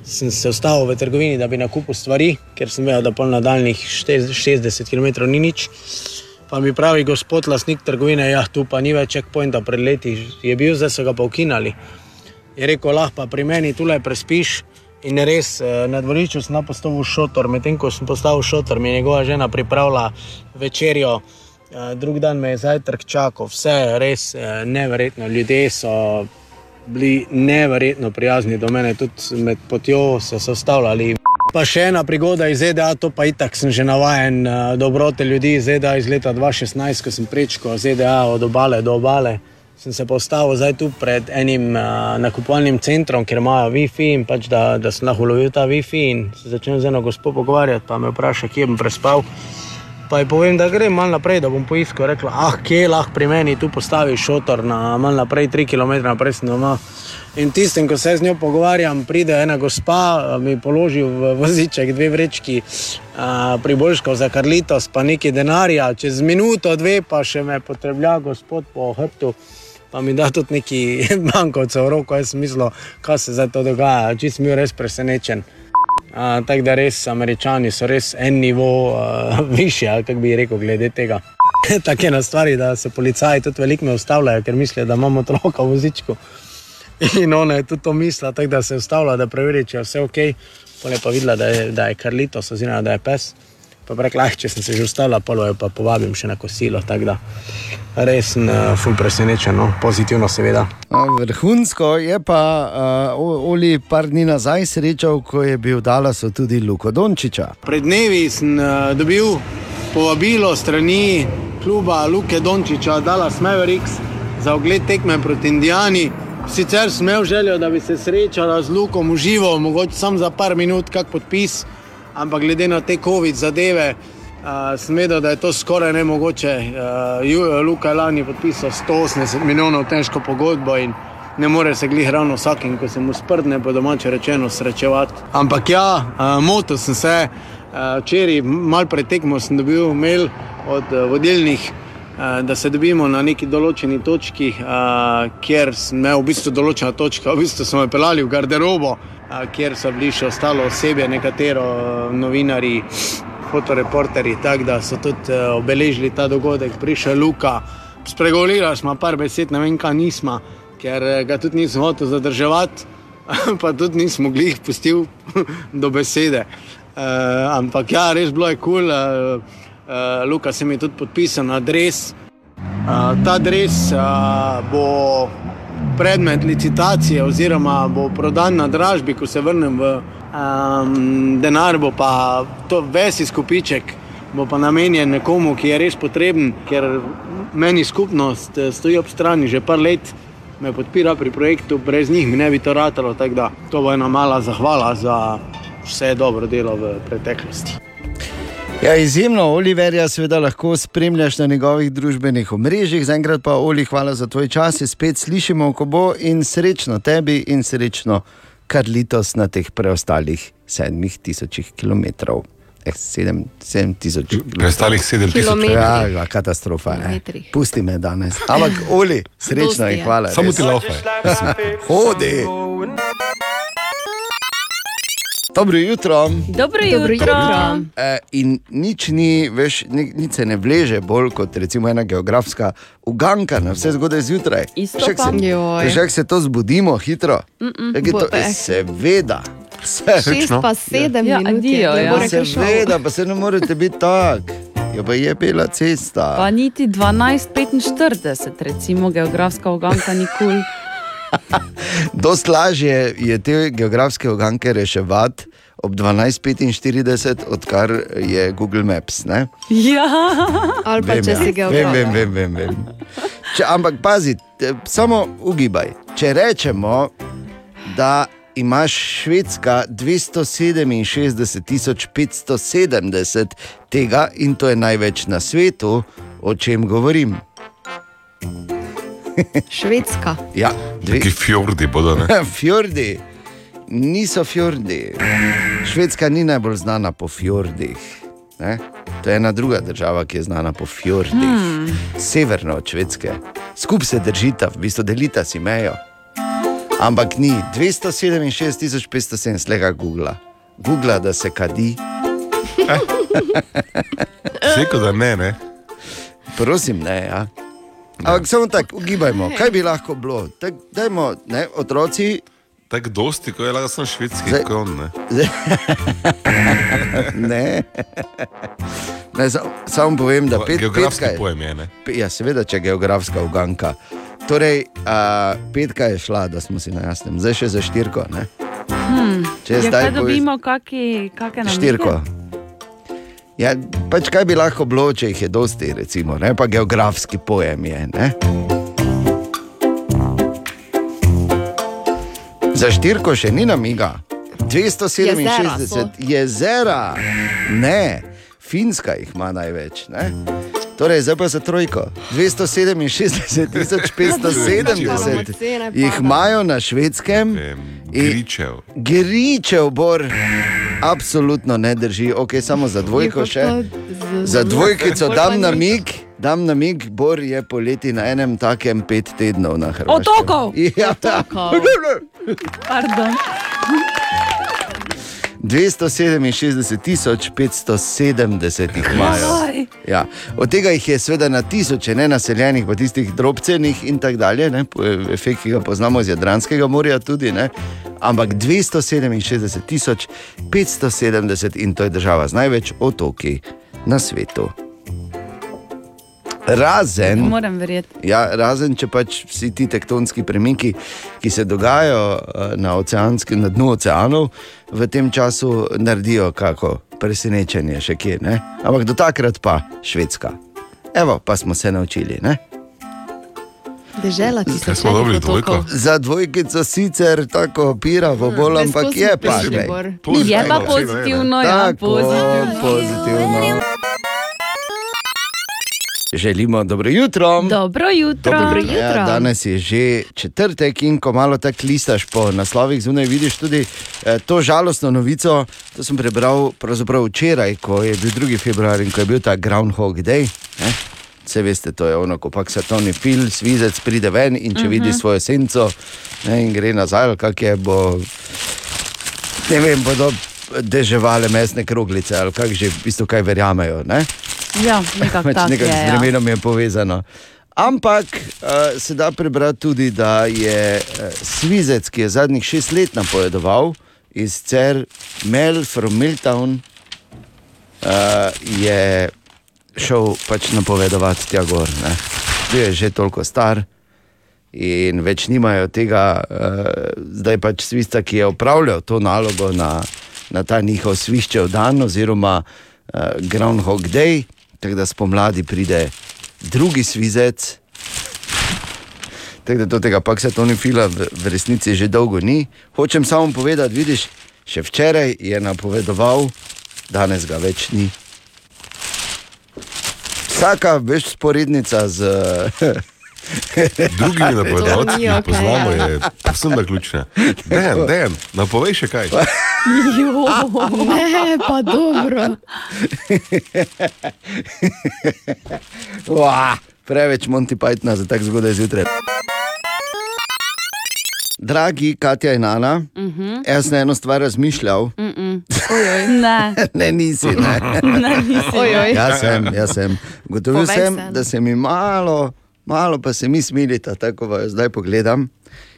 Sem se ustavil v trgovini, da bi nakupil stvari, ker sem vedel, da pol nadaljnih 60 km ni nič. Pa mi pravi gospod, lastnik trgovine, ja, tu pa ni več checkpointa, pred leti je bil, zdaj so ga pa ukinali. Je rekel, lahko pri meni tule prespiš. In res, eh, na dvorišču sem postavil šotor, medtem ko sem postavil šotor, mi je njegova žena pripravila večerjo, eh, drug dan me je zajtrk čakal, vse res eh, neverjetno. Ljudje so bili neverjetno prijazni do mene, tudi med potjo so se ustavljali. Pa še ena prigoda iz ZDA, to pa itak sem že navajen uh, dobrote ljudi iz ZDA iz leta 2016, ko sem prečkal ZDA od obale do obale. Sem se postavil zdaj tu pred enim uh, nakupovalnim centrom, kjer imajo WiFi in pač da, da sem lahko lovil ta WiFi in se začel z eno gospo pogovarjati, pa me vpraša, kje bom prespal. Pa ji povem, da grem malo naprej, da bom poiskal. Rekla, ah, kje lahko pri meni tu postaviš šotor na malo naprej, tri km naprej sem doma. In tistem, ko se z njo pogovarjam, pride ena gospa, mi položi v voziček dve vrečki a, priboljškov za karlitos, pa nekaj denarja, čez minuto, dve pa še me potreblja gospod po hrbtu. Pa mi da tudi neki *laughs* bankovce v roko, jaz sem mislil, kaj se zdaj to dogaja, čist mi je res presenečen. Tako da res američani so res en nivo *laughs* uh, više, ali kako bi rekel, glede tega. *laughs* Tako je na stvari, da se policaji tudi veliko ne ustavljajo, ker mislijo, da imamo otroka v vozičku. In ona je tudi to mislila, tako da se je ustavila, da preveri, če je vse ok. Pole pa videla, da je, da je Karlitos, oziroma da je pes. Pa je rekla, "Ah, če sem se že ustavila, polo jo pa povabim še na kosilo. Tako da res sem uh, ful presenečen, no? pozitivno seveda. A, Vrhunsko je pa uh, Oli par dni nazaj srečal, ko je bil v Dallasu tudi Luko Dončiča. Pred dnevi sem uh, dobil povabilo strani kluba Luke Dončiča, Dallas Mavericks, za ogled tekme proti Indijani. Sicer sem imel željo, da bi se srečala z Lukom živo, mogoče samo za par minut, kak podpis, ampak glede na te COVID zadeve. Uh, sem vedel, da je to skoraj nemogoče. Uh, Luka je lani podpisal 180 milijonov težko pogodbo in ne more se glih ravno vsakim, ko se mu sprdne, po domače rečeno, srečevati. Ampak ja, uh, motil sem se. Uh, Včeraj, malo pred tekmo, sem dobil mail od uh, vodilnih, da se dobimo na neki določeni točki, uh, kjer imel v bistvu določena točka. V bistvu smo me pelali v garderobo, uh, kjer so bili še ostalo osebje, nekatero novinari, fotoreporteri, tako da so tudi obeležili ta dogodek. Prišel je Luka, spregovorili smo par besed, ne vem, kaj nismo, ker eh, ga tudi nisem hotel zadrževati, *laughs* pa tudi nismo mogli jih pustiti *laughs* do besede. Uh, ampak ja, res bilo je kul. Cool. Uh, uh, Luka se mi je tudi podpisal na adres. Uh, ta adres uh, bo predmet licitacije, oziroma bo prodan na dražbi, ko se vrnem v um, denar, bo pa to ves izkupiček bo pa namenjen nekomu, ki je res potreben, ker meni skupnost eh, stoji ob strani že par let. Me podpira pri projektu, brez njih mi ne bi to ratalo. To bo ena mala zahvala za vse dobro delo v preteklosti. Ja, izjemno, Oliverja, seveda lahko spremljaš na njegovih družbenih omrežjih. Zaenkrat pa, Oli, hvala za tvoj čas. Se spet slišimo, ko bo in srečno tebi in srečno Karlitos na teh preostalih sedmih tisočih kilometrov. Eh, sedem, sedem tisoč Preostalih sedem tisoč. Kilometrih. Ja, ja, katastrofa. Eh. Pusti me danes. Ampak, Oli, srečno in je. hvala. Samo res. ti laufaj. Hodi. Dobro jutro. Dobro Dobro jutro. jutro. E, in nič ni, veš, ni, nič se ne vleže bolj kot recimo ena geografska uganka na vse zgodaj zjutraj. Izstopam. se, kako se to zbudimo hitro. Kako je to, eh. seveda. Se, Šest pa sedem Ja, minut. adijo, ja. Kar šel. seveda, pa se ne morete biti tak. Jo pa je bila cesta. Pa niti 12:45, recimo geografska oganka nikoli. *laughs* Dost lažje je te geografske uganke reševati ob 12:45, odkar je Google Maps. Ne? Ja. Ali pa Vem, če ja. si vem, geograf. vem, vem, vem, vem. Če, ampak pazi, te- samo ugibaj. Če rečemo, da imaš Švedska 267 570 tega in to je največ na svetu, o čem govorim. Švedska. Ja, dve, Neki fjordi bodo. Ne? *laughs* fjordi. Niso fjordi. Švedska ni najbolj znana po fjordih. Ne? To je ena druga država, ki je znana po fjordih. Hmm. Severno od Švedske. Skupaj se držita, v bistvu delita si mejo. Ampak ni 267 570, slega Google. Google, da se kadi. *laughs* Rekel, da ne, ne. Prosim, ne. Ja. Ampak samo tako, ugibajmo, kaj bi lahko bilo. Tak, dajmo, ne, otroci, Tako dosti, ko je lahko sem švedski Zdaj- kon. *laughs* Ne? ne. ne sam, samo povem, da pet, Geografski petka je. pojem je. Ne? Ja, seveda, če je geografska uganka. Torej, a, petka je šla, da smo si na jasnem, zdaj še za štirko. Ne? Hmm. Če Ja, zdaj dobimo, kaki, kake namige? Ja, pač kaj bi lahko bilo, če jih je dosti, recimo, ne? pa geografski pojem je. Ne? Za štirko še ni namiga. 267 Jezera jezera, ne, Finska jih ima največ. Ne? Torej, zdaj pa za trojko. 267 570 jih imajo na švedskem. Gričev. Gričev, bor, absolutno ne drži, ok, samo za dvojko še. Za z- dvojkico Pol pa dam namig, dam namig, bor je poleti na enem takem pet tednov na Hrvaškem. Otokov! Ja, Pardon. 267 tisoč 570 jih imajo. Ja. Od tega jih je seveda na tisoče nenaseljenih, pa tistih drobcenih in tako dalje, ne? Po- efekt, ki ga poznamo iz Jadranskega morja tudi. Ne? Ampak 267 tisoč 570 in to je država z največ otoki na svetu. Razen. Moram verjeti. Ja, razen če pač vsi ti tektonski premiki, ki se dogajajo eh, na, oceanski, na dnu oceanov, v tem času naredijo kako presenečenje, še kje. Ne? Ampak do takrat pa Švedska. Evo, pa smo se naučili. Ne? Dežela, ki se smo dobili dvojko? Za dvojkico sicer tako opiramo, bolj, ampak preizkusni je pa že. Je pa pozitivno, ja, Tako, pozitivno. Želimo dobro jutro. Dobro jutro. Dobro jutro. Ja, danes je že četrtek in ko malo tako listaš po naslovih zunaj, vidiš tudi eh, to žalostno novico. To sem prebral včeraj, ko je bil 2. februar in ko je bil ta Groundhog Day. Ne? Vse veste, to je ono, ko pač svetovni fil, svizec pride ven in če uh -huh. vidi svojo senco ne, in gre nazaj, kak je, bo ne vem, bodo deževale mesne kroglice ali kak že v bistvu kaj verjamejo. Ne? Ja, nekako Pač nekako je. z Ja. vremenom je povezano. Ampak uh, se da prebrati tudi, da je uh, Svizec, ki je zadnjih šest let napovedoval iz Cer Mel from Miltown, uh, je šel pač napovedovati tja gor. Ne. Bil je že toliko star in več nimajo tega, uh, zdaj pač svista, ki je opravljal to nalogo na, na ta njihov sviščev dan, oziroma uh, Groundhog Day, tako da spomladi pride drugi svizec. Tako da do tega pa se to ni fila, v, v resnici že dolgo ni. Hočem samo povedati, vidiš, še včeraj je napovedoval, danes ga več ni. Vsaka veš sporednica z. *laughs* Drugimi napovedovalci, To ki jih poznamo, je povsem naključna. Dejan, Dejan, napovej še kaj. Jo, ne, pa dobro. Uah, preveč Monty Pythona za tako zgodaj zjutraj. Dragi Katja in Ana, Mhm. jaz sem eno stvar razmišljal. Mm-mm. Ne. *laughs* ne, nisi. Ne. Ne, nisi, ne. Ojoj. Jaz sem, jaz sem. Gotovil Povej sem, se, no. da se mi malo, malo pa se mi smilita, tako da jo zdaj pogledam.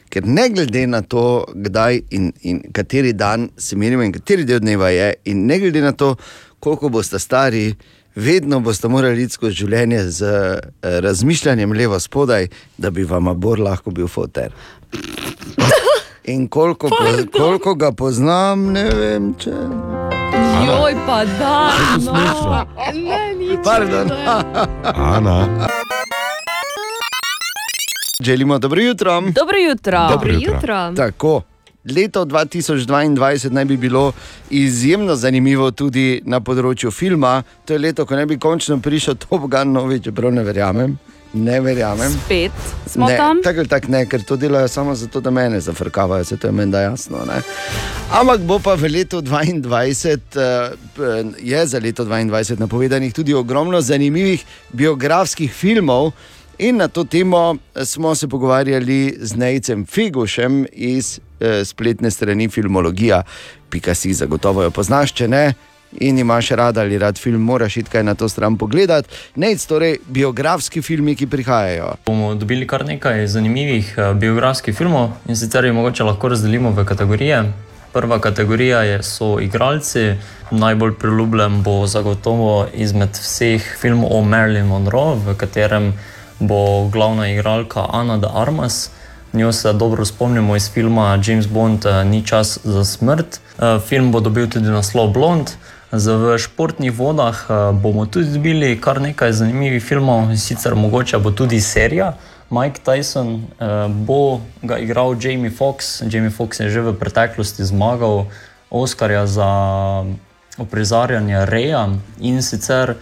Ker ne glede na to, kdaj in, in kateri dan se merimo, in kateri del dneva je, in ne glede na to, koliko boste stari, vedno boste morali iti skozi življenje z eh, razmišljanjem levo spodaj, da bi vam abor lahko bil foter. In koliko, po, koliko ga poznam, ne vem, če. Joj, pa da. Je to No. smešno? Ne, nič. Pardon. Ana. Želimo dobro jutro. Dobro jutro. Dobro jutro. Tako. Leto 2022 naj bi bilo izjemno zanimivo tudi na področju filma. To je leto, ko naj bi končno prišel Top Gun novi, čeprav ne verjamem. Ne verjamem. Spet smo ne, tam. Tako ali tako ne, ker to delajo samo zato, da mene zafrkavajo, se to je meni da jasno. Ne? Ampak bo pa v letu 2022, uh, je za leto 2022 napovedanih tudi ogromno zanimivih biografskih filmov. In na to temo smo se pogovarjali z Nejcem Figušem iz eh, spletne strani Filmologija. Pika si zagotovo jo poznaš, če ne. In imaš rad ali rad film, moraš iti kaj na to stran pogledati. Nejc, torej biografski filmi, ki prihajajo. bomo dobili kar nekaj zanimivih eh, biografskih filmov in sicer jih mogoče lahko razdelimo v kategorije. Prva kategorija je, so igralci, najbolj priljubljen bo zagotovo izmed vseh filmov o Marilyn Monroe, v katerem bo glavna igralka Ana de Armas. Njo se dobro spomnimo iz filma James Bond eh, Ni čas za smrt. Eh, Film bo dobil tudi naslov Blond. Z v športnih vodah eh, bomo tudi dobili kar nekaj zanimivih filmov, sicer mogoče bo tudi serija. Mike Tyson bo ga igral Jamie Foxx. Jamie Foxx je že v preteklosti zmagal Oscarja za uprizarjanje Reja in sicer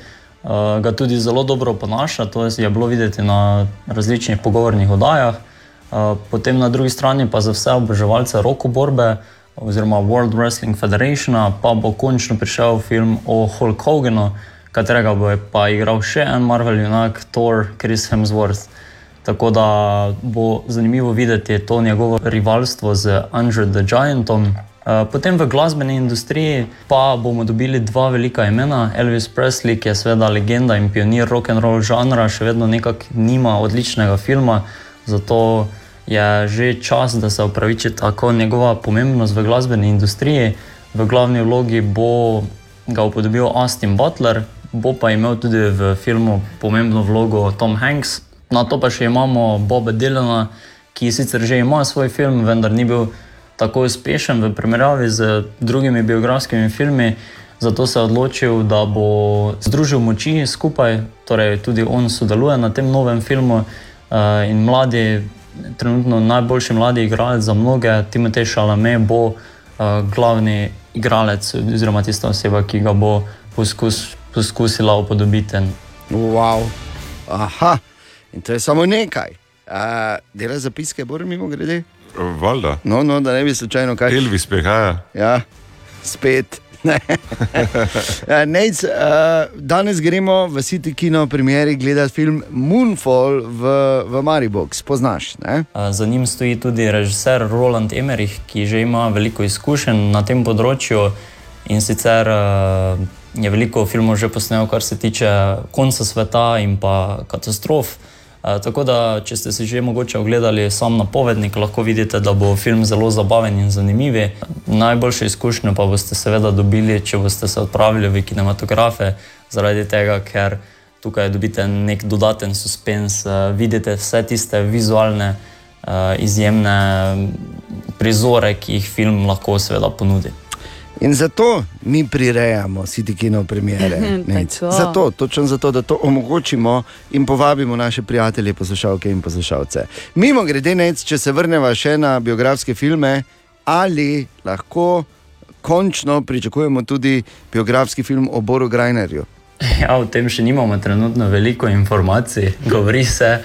ga tudi zelo dobro ponaša, to je bilo videti na različnih pogovornih oddajah. Eh, Potem na drugi strani pa za vse oboževalce rokoborbe oziroma World Wrestling Federationa pa bo končno prišel film o Hulk Hoganu, katerega bo pa igral še en Marvel junak, Thor, Chris Hemsworth. Tako da bo zanimivo videti to njegovo rivalstvo z Andrew the Giantom. Eh, Potem v glasbeni industriji pa bomo dobili dva velika imena. Elvis Presley, ki je seveda legenda in pionir rock and roll žanra, še vedno nekako nima odličnega filma, zato je že čas, da se upraviči tako njegova pomembnost v glasbeni industriji. V glavni vlogi bo ga upodobil Austin Butler, bo pa imel tudi v filmu pomembno vlogo Tom Hanks. Na to pa še imamo Boba Dylana, ki sicer že ima svoj film, vendar ni bil tako uspešen v primerjavi z drugimi biografskimi filmi. Zato se je odločil, da bo združil moči skupaj, torej tudi on sodeluje na tem novem filmu. eh, In mladi, trenutno najboljši mladi igralec za mnoge, Timotej Šalame, bo eh, glavni igralec, oziroma tista oseba, ki ga bo poskus, poskusila upodobiti. Wow. Aha, in to je samo nekaj. Uh, dela zapiske, borim mimo grede. Valjda. No, no, da ne bi slučajno kaj. Elvis prihaja. Ja, spet. Ne. Ja, Nejc, uh, danes gremo v City Kino premieri gledati film Moonfall v, v Maribox. Poznaš? Ne? Za njim stoji tudi režiser Roland Emmerich, ki že ima veliko izkušenj na tem področju in sicer eh, je veliko filmov že posnel, kar se tiče konca sveta in pa katastrof. Eh, Tako da, če ste si že mogoče ogledali sam napovednik, lahko vidite, da bo film zelo zabaven in zanimiv. Najboljše izkušnje pa boste seveda dobili, če boste se odpravili v kinematografe, zaradi tega, ker tukaj dobite nek dodaten suspens, eh, vidite vse tiste vizualne, eh, izjemne prizore, ki jih film lahko seveda ponudi. In zato mi prirejamo City Kino. *laughs* Tako. zato, točno zato, da to omogočimo in povabimo naše prijatelje, poslušalke in poslušalce. Mimo grede, nec, če se vrnemo še na biografske filme, ali lahko končno pričakujemo tudi biografski film o Boru Grajnerju. *laughs* Ja, o tem še nimamo trenutno veliko informacij. Govori se,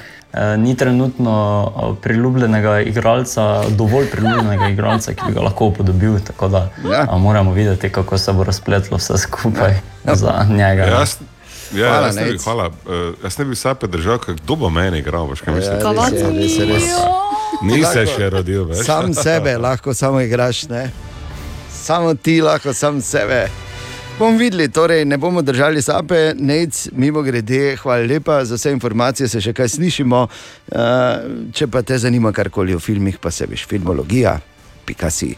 ni trenutno eh, priljubljenega igralca, dovolj priljubljenega igralca, ki bi ga lahko upodobil. Tako da Ja. a, moramo videti, kako se bo razpletlo vse skupaj ja. za njega. Jaz, ja, Hvala, jaz, ne bi, hvala. Jaz ne bi sape držal, kdo bo meni igral. Veš, kaj Ja, mislite? res je, res je, res. Ni se Lahko- še rodil, veš. Sam sebe *laughs* lahko samo igraš, ne? samo ti lahko sam sebe. Bomo videli, torej ne bomo držali sape, nec, mimo grede, hvala lepa za vse informacije, se še kaj slišimo. Uh, če pa te zanima karkoli o filmih, pa se veš, filmologija, pika si.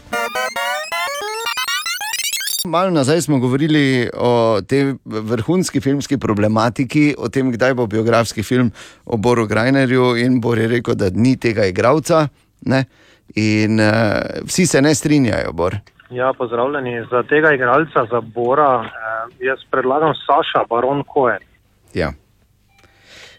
Malo nazaj smo govorili o tej vrhunski filmski problematiki, o tem, kdaj bo biografski film o Boru Grajnerju, in Bor je rekel, da ni tega igralca. Ne? In uh, vsi se ne strinjajo, Bor. Ja, pozdravljeni. Za tega igralca, za Bora, eh, jaz predlagam Saša Baron Cohen. Ja.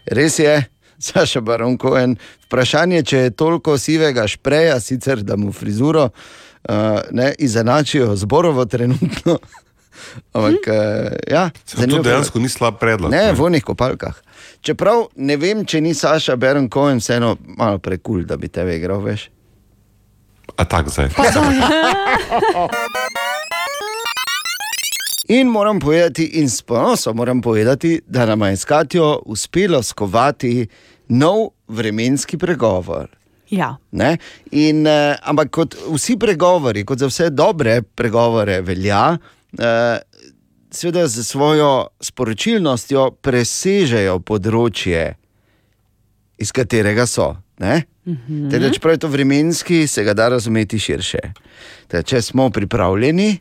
Res je, *laughs* Saša Baron Cohen. Vprašanje, če je toliko sivega špreja, sicer da mu frizuro uh, ne, izenačijo zborovo trenutno. *laughs* Ampak, uh, ja, To dejansko ni slab predlog. Ne, v onih kopalkah. Čeprav ne vem, če ni Saša Baron Cohen vseeno malo prekul, da bi tebe igral, veš. A tak zdaj. In moram povedati, in s ponosom moram povedati, da nam je s Katjo uspelo skovati nov vremenski pregovor. Ja. Ne? In, uh, ampak kot vsi pregovori, kot za vse dobre pregovore, velja, uh, seveda z svojo sporočilnostjo presežejo področje, iz katerega so. Ne? Mhm. Teda, čeprav je to vremenski, se ga da razumeti širše. Teda, če smo pripravljeni,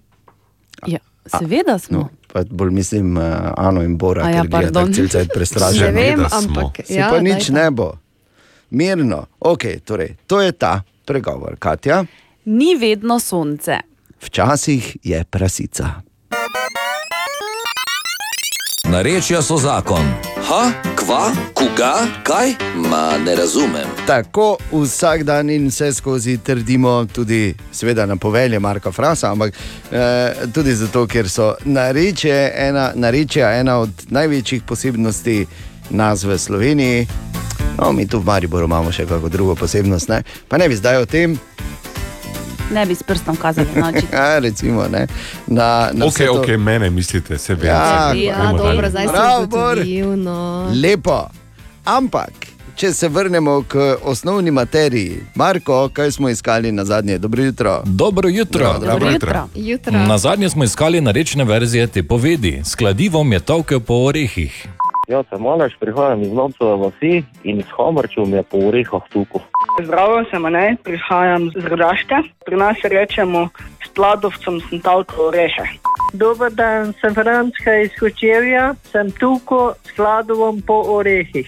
Ja, seveda smo. no, pa bolj mislim, uh, Ano in Bora, A ja, ker pardon. tako celce prestrašen. Ne vem, ampak Se ja, pa nič ne bo. Mirno, ok, torej, to je ta pregovor, Katja. Ni vedno sonce. Včasih je prasica. Narečja so zakon. Ha, kva, koga, kaj? Ma ne razumem. Tako vsak dan in vse skozi trdimo, tudi seveda na povelje Marka Frasa, ampak eh, tudi zato, ker so narečje ena, narečja ena od največjih posebnosti nas v Sloveniji. No, mi tu v Mariboru imamo še kako drugo posebnost, ne? pa ne bi zdaj o tem. Ne bi s prstom kazali na oči. *laughs* Ja, recimo, ne, na, na Ok, to- ok, mene mislite, se vem. Ja, se- Ja, dobro, zdaj sem ugotovil. No. Lepo. Ampak, če se vrnemo k osnovni materiji, Marko, kaj smo iskali na zadnje? Dobro jutro. Dobro jutro. Dobro, dobro jutro. Jutro. Na zadnje smo iskali narečne verzije te povedi. S kladivom je tolkel po orehih. Jaz sem Aleš, prihajam iz Novceve vasi in s Hamarčem je po orehah tuku. Zdravo, sem Anej, prihajam z Rogaške. Pri nas rečemo s pladovcem sem talko orehe. Dober dan, sem Frančka iz Kočevja, sem tukaj s sladovom po orehih.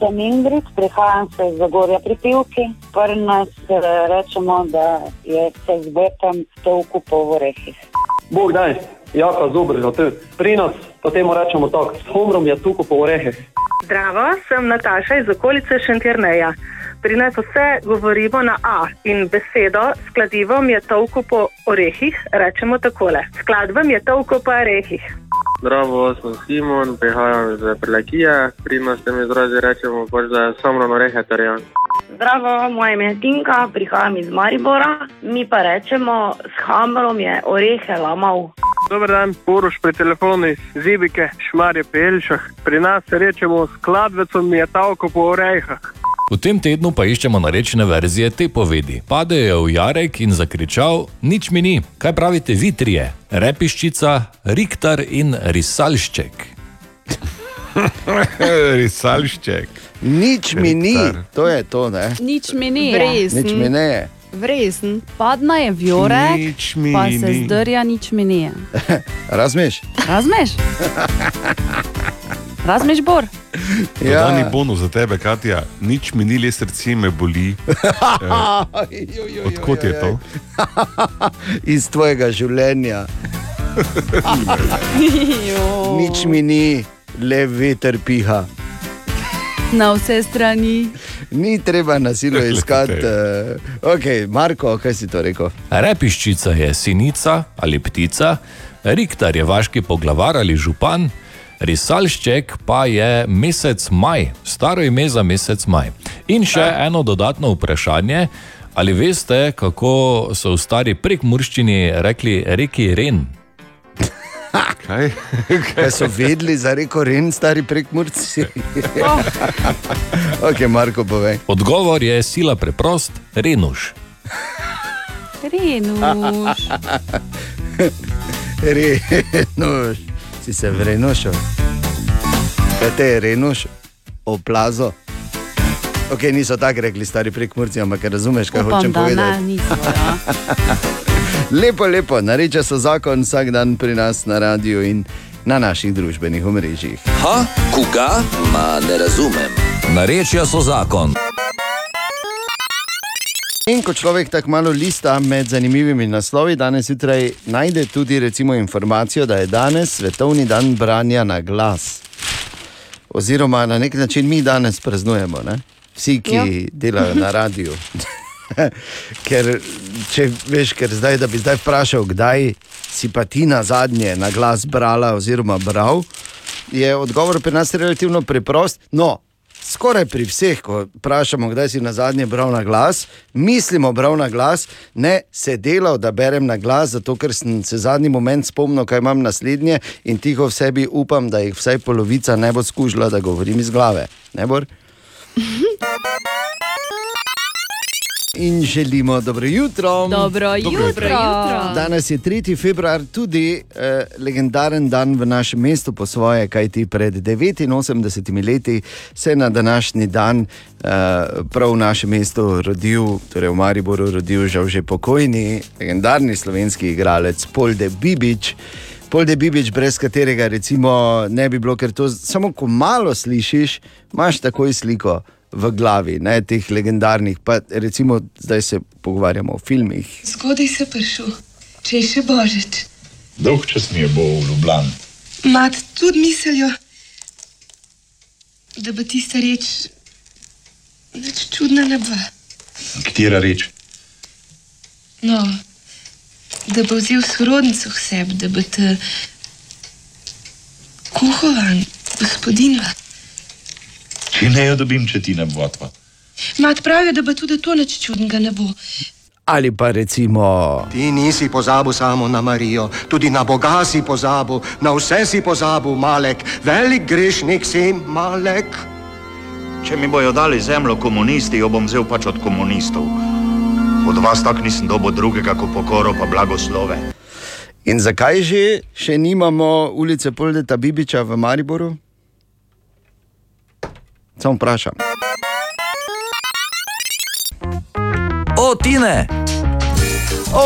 Sem Ingrid, prihajam se iz Zagorja pri Pivki. Pri nas eh, rečemo, da je se z betom tolku po orehih. Bog daj, jaka zubr za te. Pri nas pa temu rečemo tako, s humrom je tuko po orehih. Zdravo, sem Nataša iz okolice Šentirneja. Pri nas vse govorimo na A in besedo s kladivom je tolku po orehih, rečemo takole. Skladbam je tolku po orehih. Zdravo, sem Simon, prihajam iz Prelekije, pri nas tem izrazi rečemo pač, da je samron orehe terjan. Zdravo, moje ime je Tinka, prihajam iz Maribora. Mi pa rečemo, s hamrom je orehe lamal. Dober dan, Uroš pri telefonu iz Zibike, Šmarje Pelšah. Pri nas rečemo skladbecom je tolku po orehah. V tem tednu pa iščemo narečne verzije te povedi. Padejo v Jarek in zakričal: Nič mi ni, kaj pravite vi trije? Repiščica, Riktar in Risalšček. *laughs* Risalšček. Nič mi ni, to je to, ne? Nič mi ni. Vresen. Nič mi ne. Vresen. Padna je vjorek, Nič mi pa se ni. zdrja nič mi ni. *laughs* Razmeš? Razmeš? *laughs* Razmeš, Bor? Ja. Dodani bonus za tebe, Katja, nič mi ni le srce, me boli. Eh, Odkot je to? Iz tvojega življenja. Nič mi ni, le veter piha. Na vse strani. Ni treba na silo iskati. Uh, ok, Marko, kaj si to rekel? Repiščica je sinica ali ptica, Riktar je vaški poglavar ali župan, Risalšček pa je mesec maj, staro ime za mesec maj. In še eno dodatno vprašanje. Ali veste, kako so v stari prekmurščini rekli reki Ren? Kaj? *laughs* Kaj so vedeli za reko Ren, stari prekmurci? *laughs* ok, Marko, povej. Odgovor je sila preprost, Renuš. Renuš. *laughs* Renuš, si se vrenušil. Kaj te je Renuš, oplazo? Ok, niso tako rekli stari prekmurci, ampak razumeš, kaj Upam, hočem da ne, povedati. niso. Ja. Lepo, lepo, nareče so zakon vsak dan pri nas na radiju in na naših družbenih omrežjih. Ha, koga? Ma ne razumem. Narečja so zakon. In ko človek tako malo lista med zanimivimi naslovi, danes zjutraj najde tudi recimo informacijo, da je danes svetovni dan branja na glas. Oziroma na nek način mi danes praznujemo, ne? vsi, ki Ja. delajo na radiju. *laughs* *laughs* ker, če veš, ker zdaj, da bi zdaj vprašal, kdaj si pa ti na zadnje na glas brala oziroma bral, je odgovor pri nas relativno preprost. No, skoraj pri vseh, ko vprašamo, kdaj si na zadnje bral na glas, mislimo bral na glas, ne sedela, da berem na glas, zato ker sem se zadnji moment spomnil, kaj imam naslednje in tiho v sebi upam, da jih vsaj polovica ne bo skužila, da govorim iz glave. Ne bor? *laughs* In želimo dobro jutro. Dobro jutro. jutro. Danes je 3. februar, tudi eh, legendaren dan v našem mestu, po svoje, kajti pred 89 leti se je na današnji dan eh, prav v našem mestu rodil, torej v Mariboru, rodil žal že pokojni, legendarni slovenski igralec Polde Bibič. Polde Bibič, brez katerega recimo ne bi bilo, ker to samo ko malo slišiš, imaš takoj sliko v glavi, ne teh legendarnih. Pa recimo zdaj se pogovarjamo o filmih. Zgodaj se prišel, če je še božič. Dolg čas mi je bo v Ljubljani. Mat tudi mislijo, da bo tista reč nič čudna ne bo. Katera reč? No, da bo vzel sorodnico k sebi, da bo te kuhovan, gospodinva. Če ne jo dobim, če ti ne bo otva. Mat pravijo, da bo tudi to nič čudnega ne bo. Ali pa recimo. Ti nisi pozabil samo na Marijo, tudi na Boga si pozabil, na vse si pozabil, Malek, velik grešnik si, Malek. Če mi bojo dali zemljo komunisti, jo bom vzel pač od komunistov. Od vas tak nisem dobo drugega kot pokoro pa blagoslove. In zakaj že še nimamo ulice Poldeta Bibiča v Mariboru? Samo vprašam. O, Tine!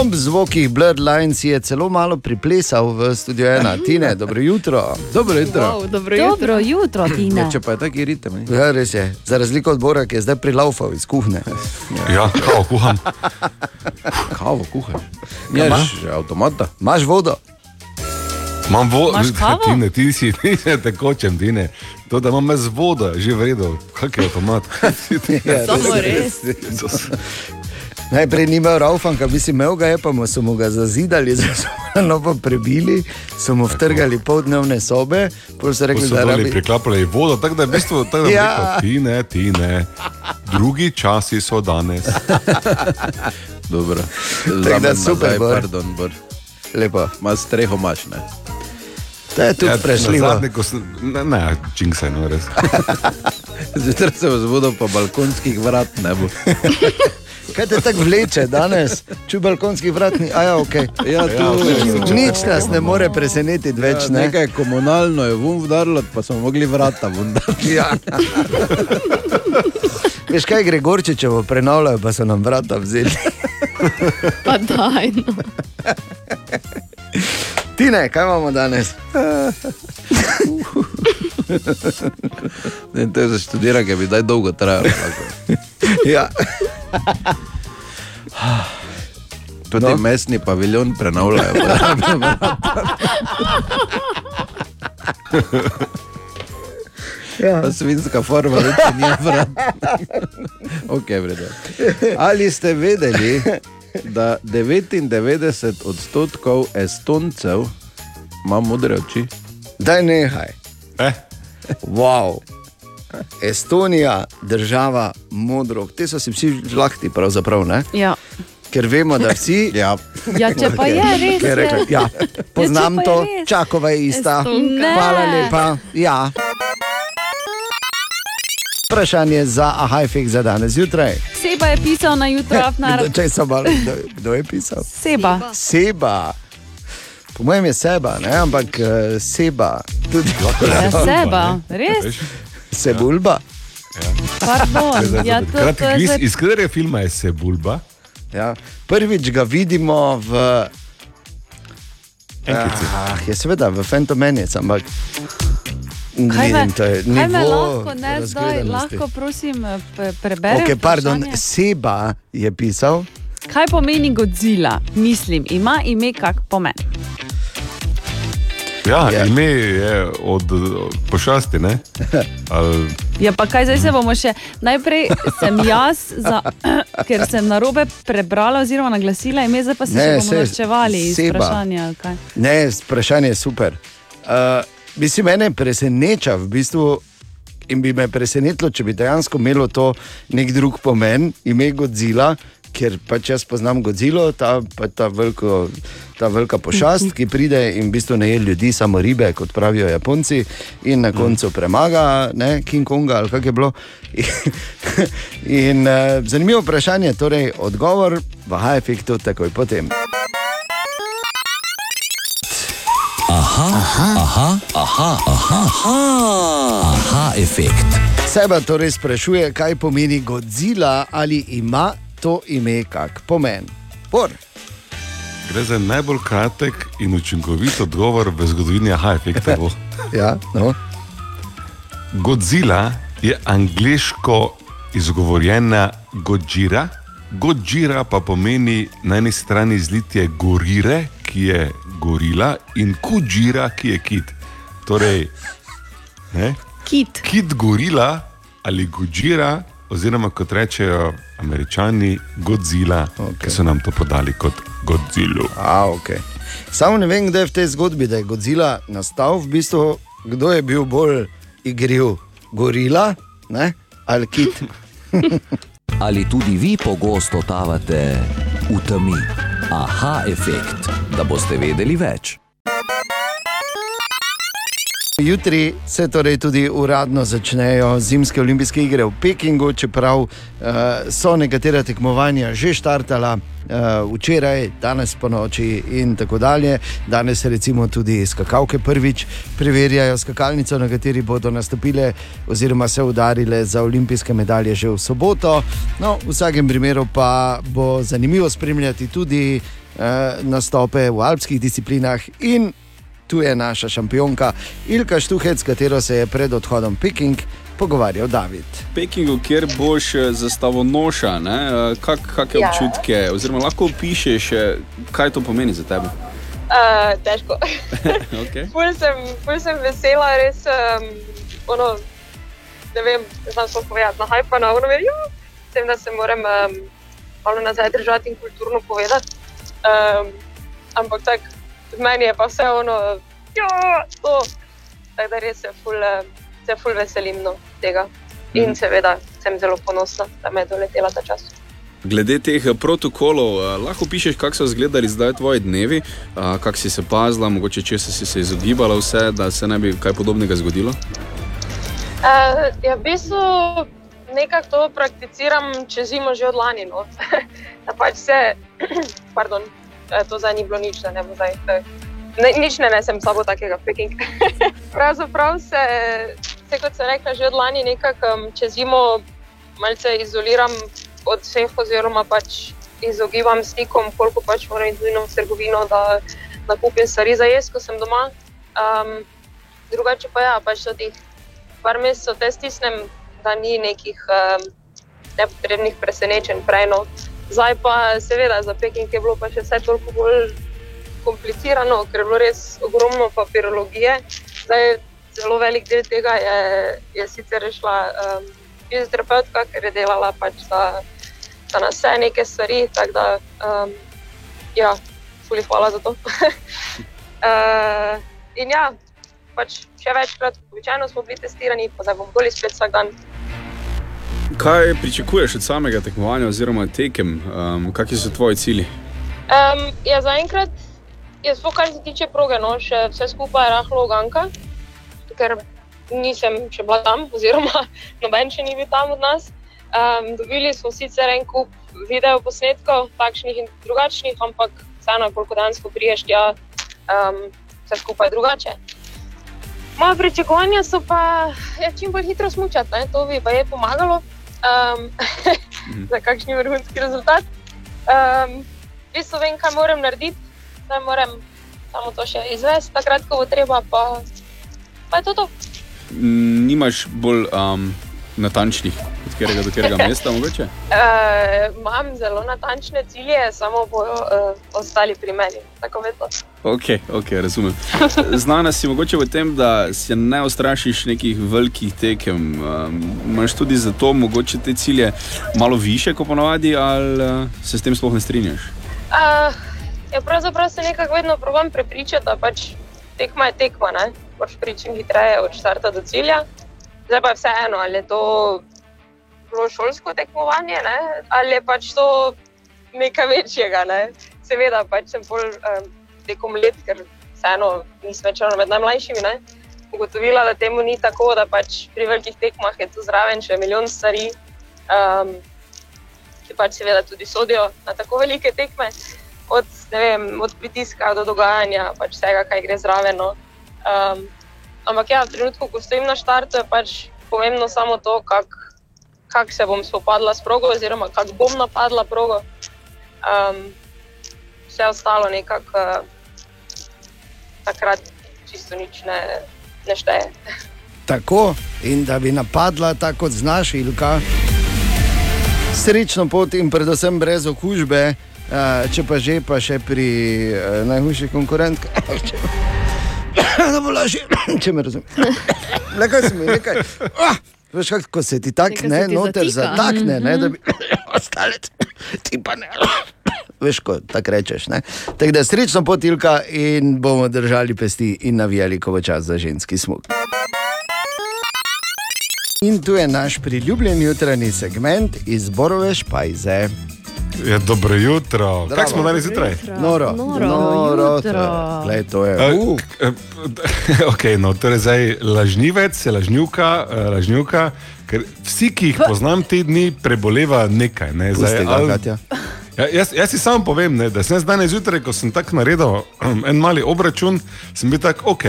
Ob zvokih Blurred Lines je celo malo priplesal v studio 1. Tine, dobro jutro. Dobro jutro. Wow, dobro jutro. Dobro jutro, Tina. Ja, če pa je taki ritem. ne? Ja, res je. Za razliko od Bora, ki je zdaj prilaufal iz kuhne. Ja, kao kuham. Kavo kuhaš. Ja, Nimaš avtomata. Imaš vodo. Imam vodo, Imaš kavo? *laughs* ti ne, ti si, ti ne tekočem, ti ne. To, da imam jaz vodo, že vredo, kak je avtomat. *laughs* Ja, Samo res. Najprej ni imel Raufanka, mislim, imel ga je, pa mu so mu ga zazidali, so ga novo prebili, so mu vtrgali poldnevne sobe, pol so rekli, so da rabi. priklapljali vodo, tako da je v bistvu tako, da Ja. ja. ti ne, ti ne. Drugi časi so danes. Dobro. Tako da super, nazaj. Pardon, Bor. Lepo. Ma streho imaš, ne? To je tudi. Ja, Zadnje, ko sem, ne, ne činkse, no res. *laughs* Zjutraj se bo zbudil, pa balkonskih vrat ne bo. *laughs* Kaj te tako vleče danes? Čuj balkonskih vrat, ni, a ja, ok. Ja, tu- Nič nas ne more presenetiti več, Ja, ne? nekaj komunalno je vum vdarilo, pa smo mogli vrata vundariti. Ja. *laughs* Veš kaj, Gregorčičevo prenavljajo, pa so nam vrata vzeli. Pa daj. No. Tine, kaj imamo danes? Ne, to je za študiranje, bi daj dolgo trajalo. ja. Potem no. mestni paviljon prenavljajo. Ja. Pa Svinska forma, ni vrat. okay, vredo. Ali ste vedeli, da 99 odstotkov Estoncev ima modre oči? Daj nehaj. Eh? Wow. Estonija, država modrov, te so si vsi žlahti, pravzaprav. Ne? Ja. Ker vemo, da vsi. Ja, Ja, če pa je, res je. rekel, ja, poznam Ja, to, čakova je ista. Ne. Hvala lepa. Ja. Vprašanje za Ahajfik za danes zjutraj. Seba je pisal na jutro, *laughs* afnar. Če so malo, kdo, kdo je pisal? Seba. Seba. Po mojem je seba, ne? ampak uh, seba tudi Ja, seba, res? Sebulba. Pardon, ja, to, Kratki to je zdaj iz katerega filma je Sebulba? Ja. Prvič ga vidimo v. Ah, je seveda v Phantom Menace, ampak. Kaj me, vidim, kaj me nivo lahko, ne zdaj, lahko prosim, eh, pre- preberem? Okay, pardon, vprašanje? Seba je pisal. Kaj pomeni Godzilla? Mislim, ima ime kak pomen. Ja, ja, ime je od, pošasti, ne? *laughs* Ali, Ja, pa kaj zdaj se bomo še. Najprej sem *laughs* jaz, za, *clears throat* ker sem na robe prebrala oziroma naglasila ime, zdaj pa se Ne, še bomo saj, norčevali iz Seba. vprašanja. Ne, vprašanje je super. Uh, mislim, mene preseneča v bistvu. In bi me presenetilo, če bi dejansko imelo to nek drug pomen, ime Godzilla, ker pač jaz poznam Godzilo, ta, ta, veliko, ta velika pošast, ki pride in v bistvu ne je ljudi, samo ribe, kot pravijo Japonci, in na koncu premaga ne, King Konga ali kako je bilo. *laughs* In, uh, zanimivo vprašanje, torej odgovor v Hajfektu takoj potem. Aha, aha, aha, aha, aha, aha, efekt. Seba torej sprašuje, kaj pomeni Godzilla ali ima to ime kak pomen. Por. gre za najbolj kratek in učinkovit odgovor v zgodovini aha efekta. bo. *laughs* Ja, no. Godzilla je angliško izgovorjena Godzilla. Godzilla pa pomeni na eni strani zlitje gorire, ki je gorila, in kuđira, ki je kit. Torej, ne? Kit. Kit gorila ali Godzilla, oziroma kot rečejo američani, Godzilla, okay. ki so nam to podali kot Godzilla. A, okay. Samo ne vem, kdo je v tej zgodbi, da je Godzilla nastal, v bistvu, kdo je bil bolj igriv, gorila ne? ali kit. *laughs* Ali tudi vi pogosto totavate v temi? Aha, efekt, da boste vedeli več. Jutri se torej tudi uradno začnejo zimske olimpijske igre v Pekingu, čeprav uh, so nekatera tekmovanja že štartala uh, včeraj, danes po noči in tako dalje. Danes recimo tudi skakalke prvič preverjajo skakalnico, na kateri bodo nastopile oziroma se udarile za olimpijske medalje že v soboto. No, v vsakem primeru pa bo zanimivo spremljati tudi uh, nastope v alpskih disciplinah in Tu je naša šampionka Ilka Štuhec, s katero se je pred odhodom v Peking pogovarjal David. Pekingu, kjer boš eh, zastavo noša, kakšne kak Ja. občutke, oziroma lahko opišeš, eh, kaj to pomeni za tebe. Uh, težko. *laughs* Okay. Ful sem, ful sem vesela, res. Um, ono, ne vem, ne znam sploh povedati, na hajpa na ono, jo, s tem, da se moram um, malo nazaj držati in kulturno povedati. Um, ampak tako, meni je pa vse ono, jo, to. Tako da res se ful, um, se ful veselim no, tega. In Mhm. seveda sem zelo ponosna, da me je doletela ta čas. Glede teh eh, protokolov, eh, lahko pišeš, kako so izgledali zdaj tvoji dnevi, eh, kako si se pazila, mogoče česa si se izogibala, vse, da se ne bi kaj podobnega zgodilo. Uh, ja, v bistvu nekako to prakticiram čez zimo že od lani. No. *laughs* pač se, *clears throat* pardon, eh, to zdaj ni bilo nič, ne bo zdaj. eh, Ne, nič ne nesem s sabo takega peking. *laughs* Pravzaprav se, se, kot sem rekla, že od lani nekako čez zimo malce izoliram od vseh, oziroma pač izogibam stikom, koliko pač moram iti v trgovino, da nakupim stvari za jesti, ko sem doma. Um, drugače pa ja, pač do teh par mesecev te stisnem, da ni nekih um, nepotrebnih presenečenj prej. Zdaj pa, seveda, za Peking je bilo pa še vse toliko bolj komplicirano, ker je bilo res ogromno papirologije. Zdaj, zelo velik del tega je, je sicer rešila um, fizioterapeutka, ker je delala pač za, za nas vse neke stvari. Tako da, um, ja, fuli hvala za to. *laughs* uh, in ja, pač še večkrat, običajno smo bili testirani, pa zdaj bom bolj spet vsak dan. Kaj pričakuješ od samega tekmovanja oziroma tekem? Um, kakšni so tvoji cilji? Um, ja, zaenkrat je sploh kar se tiče proge, no, še vse skupaj je rahlo oganka, ker nisem še bila tam, *laughs* oziroma noben še ni bil tam od nas. Um, dobili smo sicer en kup videoposnetkov, takšnih in drugačnih, ampak vseeno, koliko dansko priješ, tja um, vse skupaj je drugače. Moje pričakovanja so pa ja, čim bolj hitro smučati, ne? to bi pa je pomagalo um, za kakšni vrhunski rezultat. Um, v bistvu vem, kaj moram narediti, zdaj moram samo to še izvesti, takrat, ko bo treba, pa, pa je to to. Nimaš bolj um, natančnih, od katerega do katerega mesta mogoče? Uh, *laughs* imam zelo natančne cilje, samo bojo uh, ostali pri meni. Tako vedno. Ok, ok, razumem. *laughs* Znana si mogoče v tem, da se ne ustrašiš nekih velikih tekem. Um, Imaš tudi zato mogoče te cilje malo više, kot ponavadi, ali uh, se s tem sploh ne strinjaš? Uh, ja, pravzaprav se nekako vedno probujem prepričati, da pač tekma je tekma, ne moreš priti čim hitreje od štarta do cilja. Zdaj pa vseeno, ali je to bilo šolsko tekmovanje ne? ali je pač to nekaj večjega. Ne? Seveda pač sem bolj um, tekom let, ker vseeno nisem več med najmlajšimi. Ne? Ugotovila, da temu ni tako, da pač pri velikih tekmah je tu zraven še milijon stvari, um, ki pač seveda tudi sodijo na tako velike tekme, od, vem, od pritiska do dogajanja, pač vsega, kaj gre zraven. No. Um, ampak ja, v trenutku, ko stojim na štartu, je pač pomembno samo to, kako kak se bom spopadla s progo, oziroma kako bom napadla progo. Um, vse ostalo nekako uh, takrat čisto nič ne, ne šteje. Tako in da bi napadla tako kot znaš, Ilka. Srečno pot in predvsem brez okužbe, eh, če pa že, pa še pri eh, najhujših konkurentkah. *laughs* *laughs* Da bo lažje, *clears throat* če me razumeš. *laughs* Nekaj se mi, nekaj. Ah, veš, kak, ko se ti tak Nekaj ne, noter zatakne, ne, da bi Mhm. *coughs* ostale, *coughs* ti pa ne. *coughs* Veš, ko tako rečeš. ne. Tako da srečno potilka in bomo držali pesti in navijali, ko bo čas za ženski smog. In tu je naš priljubljen jutranji segment iz Borove špajze. Ja, dobro jutro. Zdravo. Kako smo danes zjutraj? Noro, Noro noro, jutro. Glej, to je. Uh. eh, *laughs* Okay, no, torej zdaj lažnivec, lažnjuka, eh, lažnjuka, ker vsi, ki jih poznam te dni, preboleva nekaj. Ne, Pusti ga, ali- Katja. Ja, jaz, jaz si samo povem, ne, da sem danes zjutraj, ko sem tako naredil en mali obračun, sem bil tako, ok,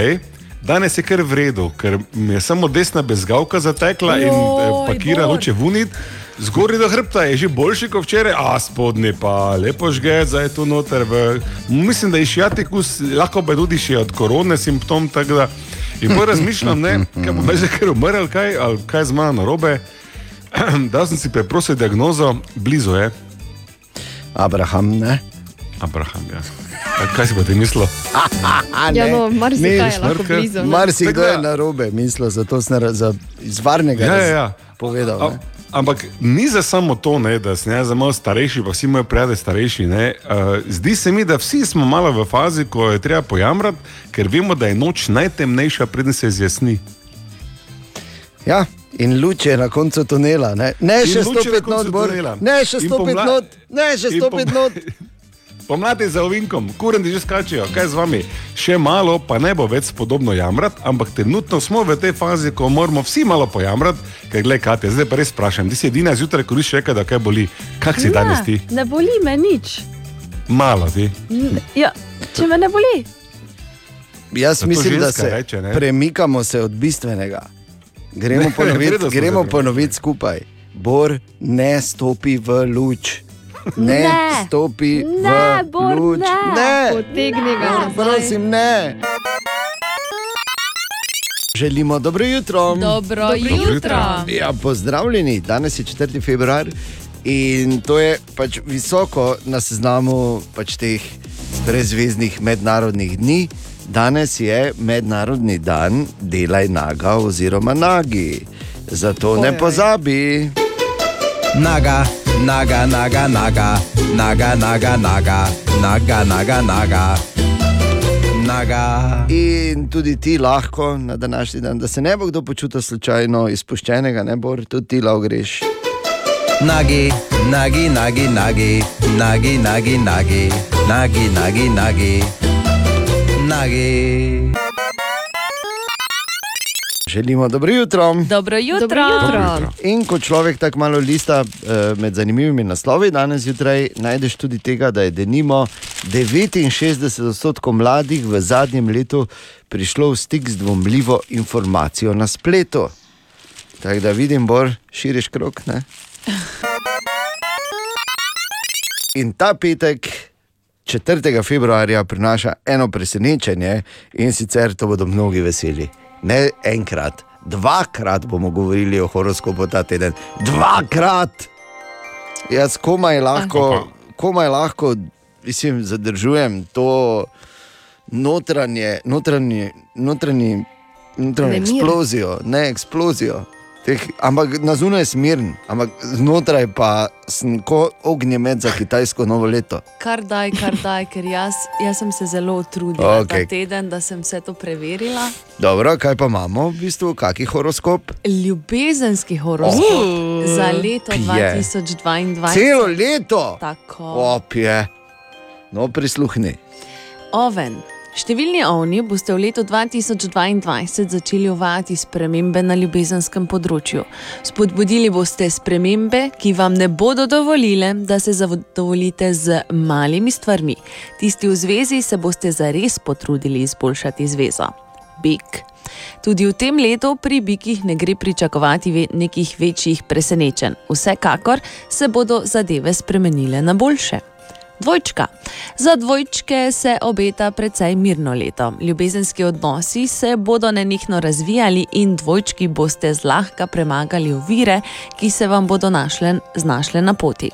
danes je kar v redu, ker mi je samo desna bezgavka zatekla in eh, Joj, pakira luče vunit. Zgornji do hrbta je že boljši kot včeraj, a spodnji pa lepo žge, zdaj je tu noter. V, mislim, da je šiatikus, lahko pa tudi še od korone simptom. Da, in bolj razmišljam, ne, kaj bom že kar umrl, kaj, ali kaj z mano narobe. *clears throat* Da sem si preprosil diagnozo, blizu je. Abraham, ne? Abraham, ja. A Kaj si pa ti mislil? *laughs* Ja, no, marsikaj je lahko blizu, ne. Marsikdo je na robe, mislil, zato sem iz varnega Ja, ja, ja. povedal. A, ne. Ampak ni za samo to, ne, da sem jaz za malo starejši, pa vsi moji prijatelji starejši. Ne, uh, zdi se mi, da vsi smo malo v fazi, ko je treba pojamrati, ker vemo, da je noč najtemnejša, preden se zjasni. Ja, in luč je na koncu tunela. Ne, ne še luč je na stopiti koncu not, Bor. tunela. ne še In stopiti pomla- not, ne še in stopiti pom- not. Pomladi za ovinkom, kurenti že skačijo, kaj z vami. Še malo, pa ne bo več podobno jamrati, ampak trenutno smo v tej fazi, ko moramo vsi malo pojamrati, ker gledaj, Katja, zdaj pa res sprašujem, ti si edina zjutraj, ko nisi rekel, da kaj boli. Kak si danes ti? Ne boli me nič. Malo ti. N- Ja, če me ne boli. Jaz mislim, da se reče, ne? premikamo se od bistvenega. Gremo Ne, ponoviti, ponoviti skupaj. Bor ne stopi v luč. Ne, Ne. stopi Ne, v Bor, luč. ne. Potegni ga. Prosim, ne. Želimo dobro jutro. Dobro Dobro jutro. jutro. Ja, pozdravljeni, danes je 4. februar in to je pač visoko na seznamu pač teh brezveznih mednarodnih dni. Danes je mednarodni dan delaj naga oziroma nagi. Zato ne pozabi. Naga, naga, naga, naga, naga, naga, naga, naga, naga, naga. naga. In tudi ti lahko na današnji dan, da se ne bo kdo počutil slučajno izpuščenega, ne bo tudi ti lahko greš. Nagi, nagi, nagi, nagi, nagi, nagi, nagi, nagi, nagi, nagi, nagi. Želimo dobro jutro. Dobro jutro. Dobro jutro. In ko človek tako malo lista eh, med zanimivimi naslovi, danes zjutraj najdeš tudi tega, da je denimo 69 odstotkov mladih v zadnjem letu prišlo v stik z dvomljivo informacijo na spletu. Tako da vidim, bolj širiš krok. Ne? In ta petek, 4. februarja, prinaša eno presenečenje in sicer to bodo mnogi veseli. Ne enkrat, dvakrat bomo govorili o horoskopu ta teden. Dvakrat! Jaz komaj lahko, komaj lahko mislim, zadržujem to notranje, notranje, notranje, notranje eksplozijo, ne eksplozijo. Teh, ampak na zunaj je smiren, ampak znotraj pa sem kot ognjemet za kitajsko novo leto. Kar daj, kar daj, ker jaz, jaz sem se zelo trudila Okej. ta teden, da sem vse to preverila. Dobro, kaj pa imamo, v bistvu, kakšen horoskop? Ljubezenski horoskop Uh, za leto pije. 2022. Celo leto. Tako. Opje. No, prisluhni. Oven. Številni ovni boste v letu 2022 začeli uvajati spremembe na ljubezenskem področju. Spodbudili boste spremembe, ki vam ne bodo dovolile, da se zadovoljite z malimi stvarmi. Tisti v zvezi se boste zares potrudili izboljšati zvezo. Bik. Tudi v tem letu pri bikih ne gre pričakovati ve nekih večjih presenečenj. Vsekakor se bodo zadeve spremenile na boljše. Dvojčka. Za dvojčke se obeta precej mirno leto. Ljubezenski odnosi se bodo nenehno razvijali in dvojčki boste zlahka premagali ovire, ki se vam bodo našle, znašle na poti.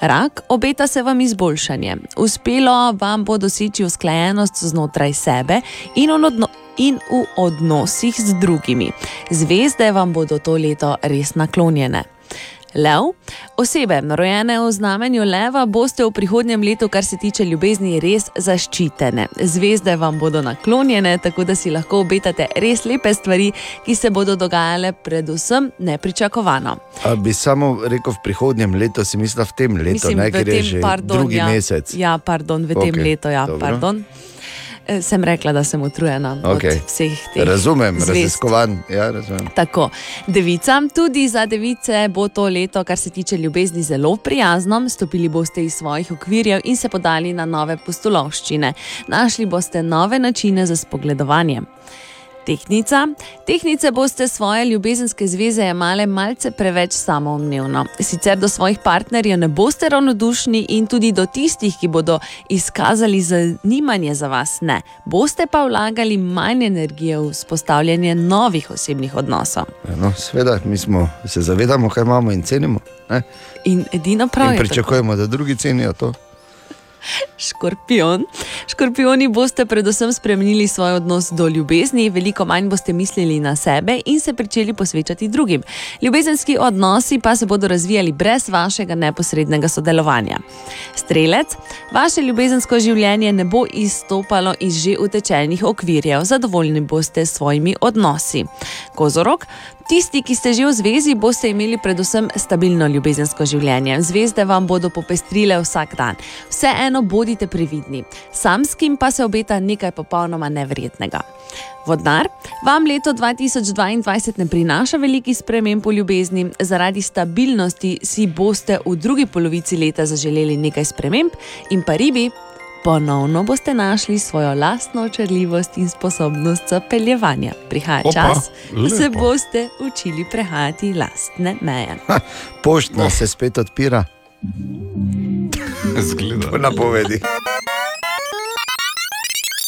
Rak, obeta se vam izboljšanje. Uspelo vam bo doseči usklajenost znotraj sebe in v, odno in v odnosih z drugimi. Zvezde vam bodo to leto res naklonjene. Lev, osebe, rojene v znamenju leva, boste v prihodnjem letu, kar se tiče ljubezni, res zaščitene. Zvezde vam bodo naklonjene, tako da si lahko obetate res lepe stvari, ki se bodo dogajale, predvsem nepričakovano. A bi samo rekel v prihodnjem letu, si mislil v tem letu, Mislim, ne, ker je tem, že pardon, drugi ja, mesec. Ja, pardon, v tem Okej, letu, ja, dobro. pardon. Eh, Sem rekla, da sem utrujena Okay. od vseh teh. Razumem, raziskovan. Ja, razumem. Tako, devicam, tudi za device bo to leto, kar se tiče ljubezni, zelo prijazno. Stopili boste iz svojih okvirjev in se podali na nove postolovščine. Našli boste nove načine za spogledovanje. Tehnica. Tehnice boste svoje ljubezenske zveze jemale malce preveč samoumevno. Sicer do svojih partnerjev ne boste ravnodušni in tudi do tistih, ki bodo izkazali zanimanje za vas, ne. Boste pa vlagali manj energije v vzpostavljanje novih osebnih odnosov. Ja, No, sveda, mi smo, se zavedamo, kaj imamo in cenimo. Ne? In edino prav In je tako. pričakujemo, da drugi cenijo to. Škorpion. Škorpioni boste predvsem spremenili svoj odnos do ljubezni, veliko manj boste mislili na sebe in se začeli posvečati drugim. Ljubezenski odnosi pa se bodo razvijali brez vašega neposrednega sodelovanja. Strelec, vaše ljubezensko življenje ne bo izstopalo iz že utečenih okvirjev, zadovoljni boste s svojimi odnosi. Kozorok, Tisti, ki ste že v zvezi, boste imeli predvsem stabilno ljubezensko življenje. Zvezde vam bodo popestrile vsak dan. Vseeno bodite previdni. Samskim pa se obeta nekaj popolnoma neverjetnega. Vodnar, vam leto 2022 ne prinaša velikih sprememb v ljubezni, zaradi stabilnosti si boste v drugi polovici leta zaželeli nekaj sprememb in pa ribi. Ponovno boste našli svojo lastno očarljivost in sposobnost zapeljevanja. Prihaja Opa, čas, da se lepo. boste učili prehajati lastne meje. Poštna se spet odpira. Zgleda. Po napovedi.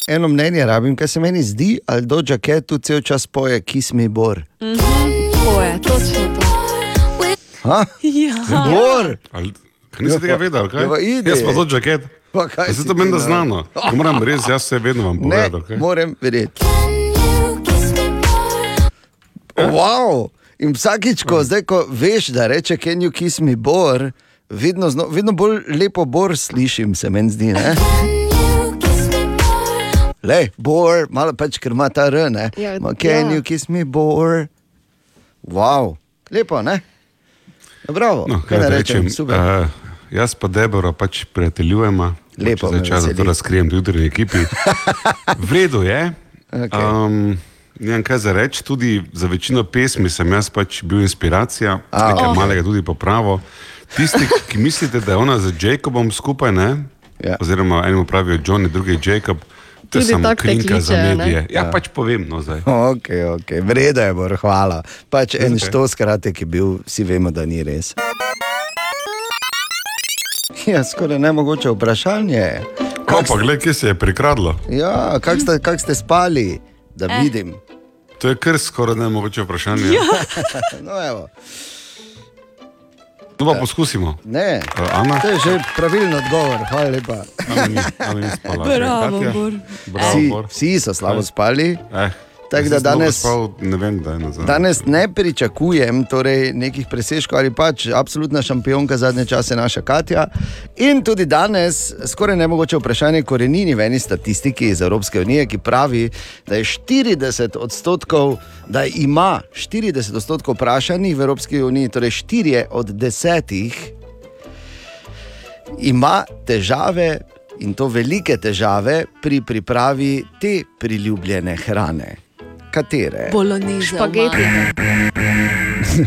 eno mnenje rabim, kaj se meni zdi, ali do Jacket tu cel čas poje Kiss Me Bor. Mhm. To je, točno to. Ha? Ja. Bor! Ali, kaj nisi Ja, tega pa- vedel, kaj? ja, pa idi. Jaz pa to jacket. Pa kaj si se to ti, meni da no? znano. Ko Moram res, jaz se vedno vam Ne, povedal. kaj? moram verjeti. Wow. In vsakič, ko, zdaj, ko veš, da reče, can you kiss me, bor, vedno, zno, vedno bolj lepo bor slišim, se meni zdi. Ne? Le, bor, malo pač, ker ima ta R, ne. Ja, Can ja. you kiss me, bor? Wow, lepo, ne? Ja, Bravo, No, kaj kaj da rečem, rečem, super. uh, jaz pa Debora pač prijateljujemo. Lepo Zdaj me čas, da to razkrijem v jutri ekipi. *laughs* V redu je. Um, ne vem, kaj za reči, tudi za večino pesmi sem jaz pač bil inspiracija, A, nekaj ok. malega tudi popravo. Tisti, ki mislite, da je ona z Jacobom skupaj, ne? Ja. oziroma enemu pravijo John, drugi Jacob, to je Tudi samo krinka za kličejo, ne? medije. Ja, Ja. pač povem, no zdaj. Ok, ok, vreda je, bor, hvala. Pač en Zakaj? štos kratek je bil, vsi vemo, da ni res. *laughs* Ja, skoraj ne mogoče vprašanje. Ko pa gledaj, kje se je prikradlo. Ja, kako ste, kak ste spali, da Eh. vidim? To je kar skoraj ne mogoče vprašanje. Ja. *laughs* No, evo. To pa poskusimo. Ne, Uh, Ana? to je že pravilen odgovor, hvala lepa. Ana ni, Ana ni spala. Bravo? Bor. Bravo, Vsi, Bor. vsi so slabo spali. Eh, Tako da danes- Spal, ne vem, nazaj. Danes ne pričakujem torej, nekih presežkov ali pač absolutna šampionka zadnje čase, naša Katja. In tudi danes skoraj ne mogoče vprašanje korenini v eni statistiki iz Evropske unije, ki pravi, da je 40 odstotkov, da ima 40 odstotkov vprašanih v Evropski uniji, torej 4 od 10 ima težave. In to velike težave pri pripravi te priljubljene hrane. Katere? Bolognese. Špageti. *laughs*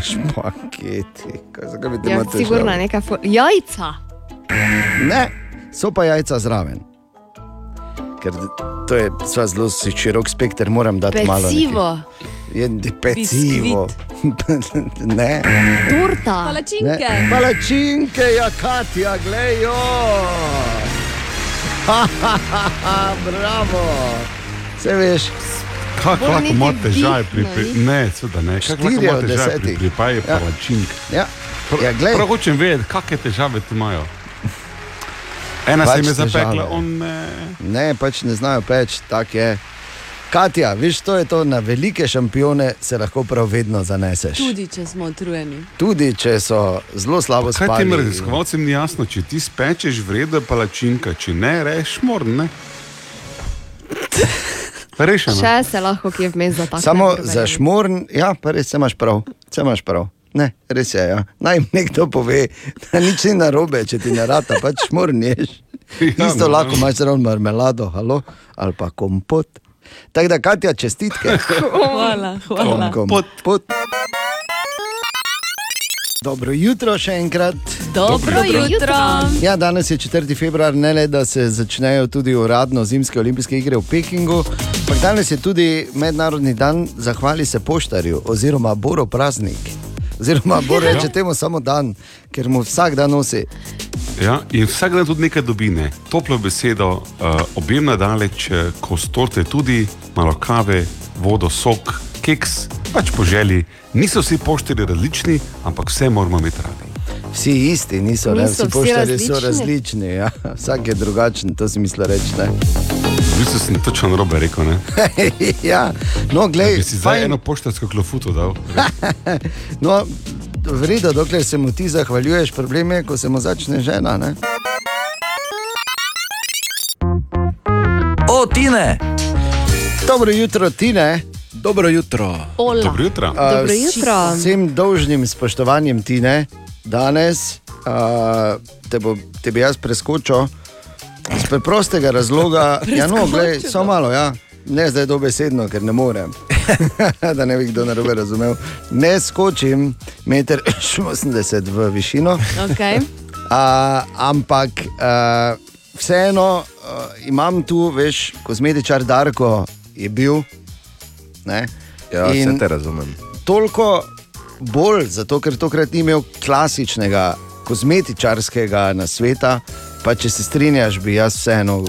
Špageti. Kaj, zakaj bi te Ja, imel težave? sigurno neka fo- jajca. Ne, so pa jajca zraven. Ker to je sva zelo širok spekter, moram dati malo. Pecivo. Je pecivo. *laughs* ne. Torta. Palačinke. Ne. Palačinke, ja, Katja, glejo. *laughs* Bravo. Se veš, Kako lahko ima težave pri dihtno, pri... ni? Ne, seveda ne. Kako lahko ima težave pri pripravi Ja. palačink? ja. Ja, glej. prav hočem vedeti, kakšne težave tu imajo. Ena Pač se jim je zapekla, on ne. Ne, pač ne znajo peč, tako je. Katja, veš, to je to, na velike šampione se lahko prav vedno zaneseš. Tudi če smo utrujeni. Tudi če so zelo slabo Kaj spali. tem raziskovalcem ni jasno, če ti spečeš vredno palačinka, če ne, reš morn, ne? *laughs* Rešeno. Še se lahko kje vmes zatakne. Samo za šmorn, ja, pa res se imaš prav. Se imaš prav. Ne, res je. Ja. Naj mi nekdo pove, da nič ni narobe, če ti ne rata, pač šmorn ješ. Ja, Isto no, lahko no. imaš zraven marmelado, halo, ali pa kompot. Tako da, Katja, čestitke. *laughs* Hvala, hvala. Kompot. Dobro jutro še enkrat. Dobro jutro. Ja, danes je 4. februar, ne le da se začnejo tudi uradno zimske olimpijske igre v Pekingu, ampak danes je tudi mednarodni dan zahvali se poštarju oziroma Boro praznik. Oziroma, Bor reče temu samo dan, ker mu vsak dan nosi. Ja, in vsak dan tudi nekaj dobi, ne? toplo besedo, uh, objemna daleč, uh, kos torte tudi, malo kave, vodo, sok, keks, pač po želji. Niso vsi poštari različni, ampak vse moramo imeti radi. Vsi isti, niso, ne? Niso vsi vsi poštarji so različni? različni. Ja. *laughs* Vsak je drugačen, to si misli reči. ne. V bistvu sem točno robe rekel, ne? *laughs* ja, no, glej, Bi si zdaj eno poštarsko klofuto dal. *laughs* No, v redu, dokler se mu ti zahvaljuješ, problem je, ko se mu začne žena. Ne? O, Tine! Dobro jutro, Tine. Dobro jutro. Ola. Dobro jutro. A, Dobro s- jutro. Z vsem dolžnim spoštovanjem, Tine, danes a, te, bo, te bi jaz preskočil iz preprostega razloga. *laughs* ja, no, glej, samo malo, ja. Ne zdaj dobesedno, ker ne morem. *laughs* da ne bi kdo narobe razumel. Ne skočim 1,80 *laughs* m v višino. Okay. A, ampak a, vseeno a, imam tu, veš, kozmetičar Darko je bil. Ne? Ja, In vse te razumem. Toliko bolj, zato ker tokrat ni imel klasičnega kozmetičarskega nasveta. Pa če se strinjaš, bi jaz vseeno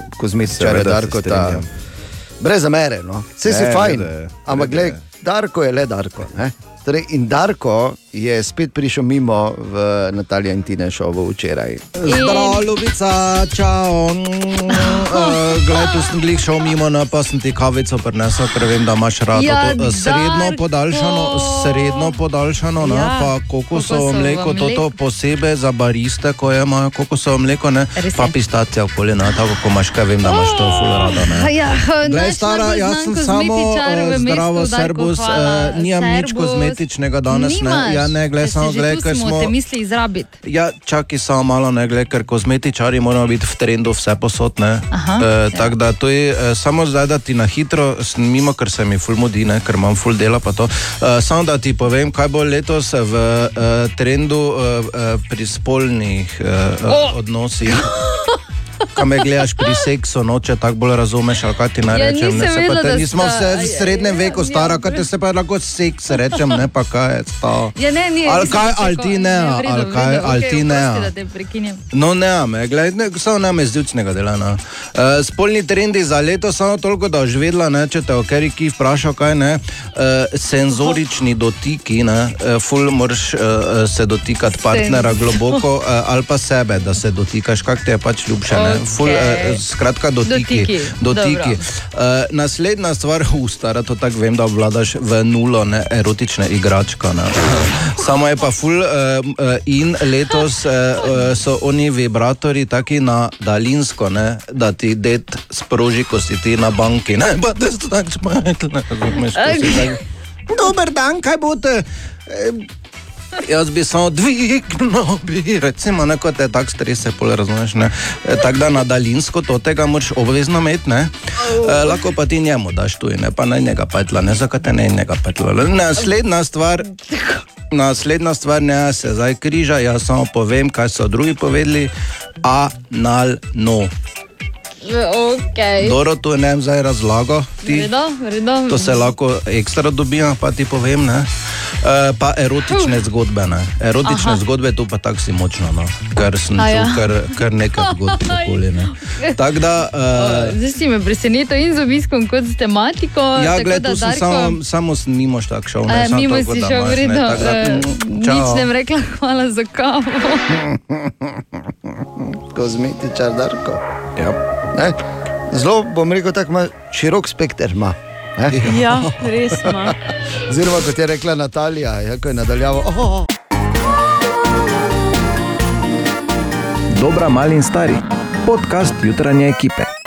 se Darko ta. Brez zamere, no. vse si Ne, fajn. je, Ampak, gledaj, Darko je le Darko. Ne? Torej, in Darko je spet prišel mimo v Natalija in Tine šovu včeraj. Zdravo, ljubica, čau. Uh, Glej, tu sem glih šel mimo, no, pa sem ti kavico prinesel, ker vem, da imaš rado Ja, to, eh, srednjo Darko. podaljšano, srednjo podaljšano, no, Ja, pa kokosovo mleko, mleko. to posebej za bariste, ko je imajo kokosovo mleko, ne, Res pa pistacija okoli, no, tako ko imaš, kaj vem, da imaš to ful rada, ne. Ja, Glej, stara, jaz sem samo mestu, zdravo, Darko, serbus, uh, nimam nič kozmetičnega danes, ne. Ja, ne, glej, samo glej, ker smo. te misli izrabiti. Ja, čakaj samo malo, ne glede, ker kozmetičari moramo biti v trendu vse posodne. Aha, e, Tako da to je e, samo zdaj, da ti na hitro, mimo, ker se mi ful mudi, ne, ker imam ful dela. pa to. E, samo da ti povem, kaj bo letos v e, trendu e, pri spolnih e, O! odnosih. *laughs* Kaj me gledaš pri seksu, noče tako bolj razumeš, ali kaj ti naj Ja, rečem. ne, se pa vedela, te, nismo vse v srednjem veku stara, kaj te se pa lahko seks rečem, ne pa kaj je to. Ja, ne, ni, ali kaj, ali ti ne, ali kaj, ali ti ne. No, ne, me, gled, ne, samo ne me zdjučnega dela. No. Uh, spolni trendi za leto, samo toliko, da boš vedela, ne, če te o keriki vprašal, kaj ne. Uh, senzorični dotiki, ne, uh, ful moraš uh, se dotikati partnera globoko uh, ali pa sebe, da se dotikaš, kak ti je pač ljubše. Ne. Ful, uh, skratka, dotiki. Dotiki, dotiki. Uh, naslednja stvar, *laughs* ustara, to tako vem, da obvladaš v nulo, ne, erotične igračka. Ne. *laughs* Samo je pa ful uh, uh, in letos uh, uh, so oni vibratori taki na daljinsko, ne, da ti det sproži, ko si ti na banki. Ne, pa te so tako špajtne, razumeš? ko si tak, Dober dan, kaj boste? Jaz bi samo dvignil, bi, recimo, ne, kot je tako strese, pol razumeš. E, Tako da na daljinsko to tega moraš obvezno imeti. E, lahko pa ti njemu daš tu, ne pa naj njega petla, ne zakaj te ne njega petla. Naslednja stvar. Naslednja stvar, ne se zdaj križa, jaz samo povem, kaj so drugi povedali. Analno. Okay. Doro, tu ne vem zdaj razlago. Ti. Vredo, vredo. To se lahko ekstra dobijo, pa ti povem. Ne? E, pa erotične zgodbe. Ne? Erotične Aha. zgodbe, tu pa tako si močno, no? ker sem A čutil ja. kar, kar nekaj *laughs* zgodb. okoli, Ne? Tako da. E, Zdaj si me presenetil in z obiskom, kot z tematiko. Ja, tako gled, da, Darko, samo, samo sem mimo štak šel. Ne, samo mimo toliko, si šel imaš, ne, vredno. tako da, eh, mm, Nič ne rekla, hvala za kavo. *laughs* Kozmetičar Darko. Ja. Ne? Zelo bom rekel, tako ima širok spekter. Ima. Ne? Ja, res ima. *laughs* Oziroma, kot je rekla Natalija, ja, ko je nadaljavo. Oh, Dobra, mali in stari. Podcast jutranje ekipe.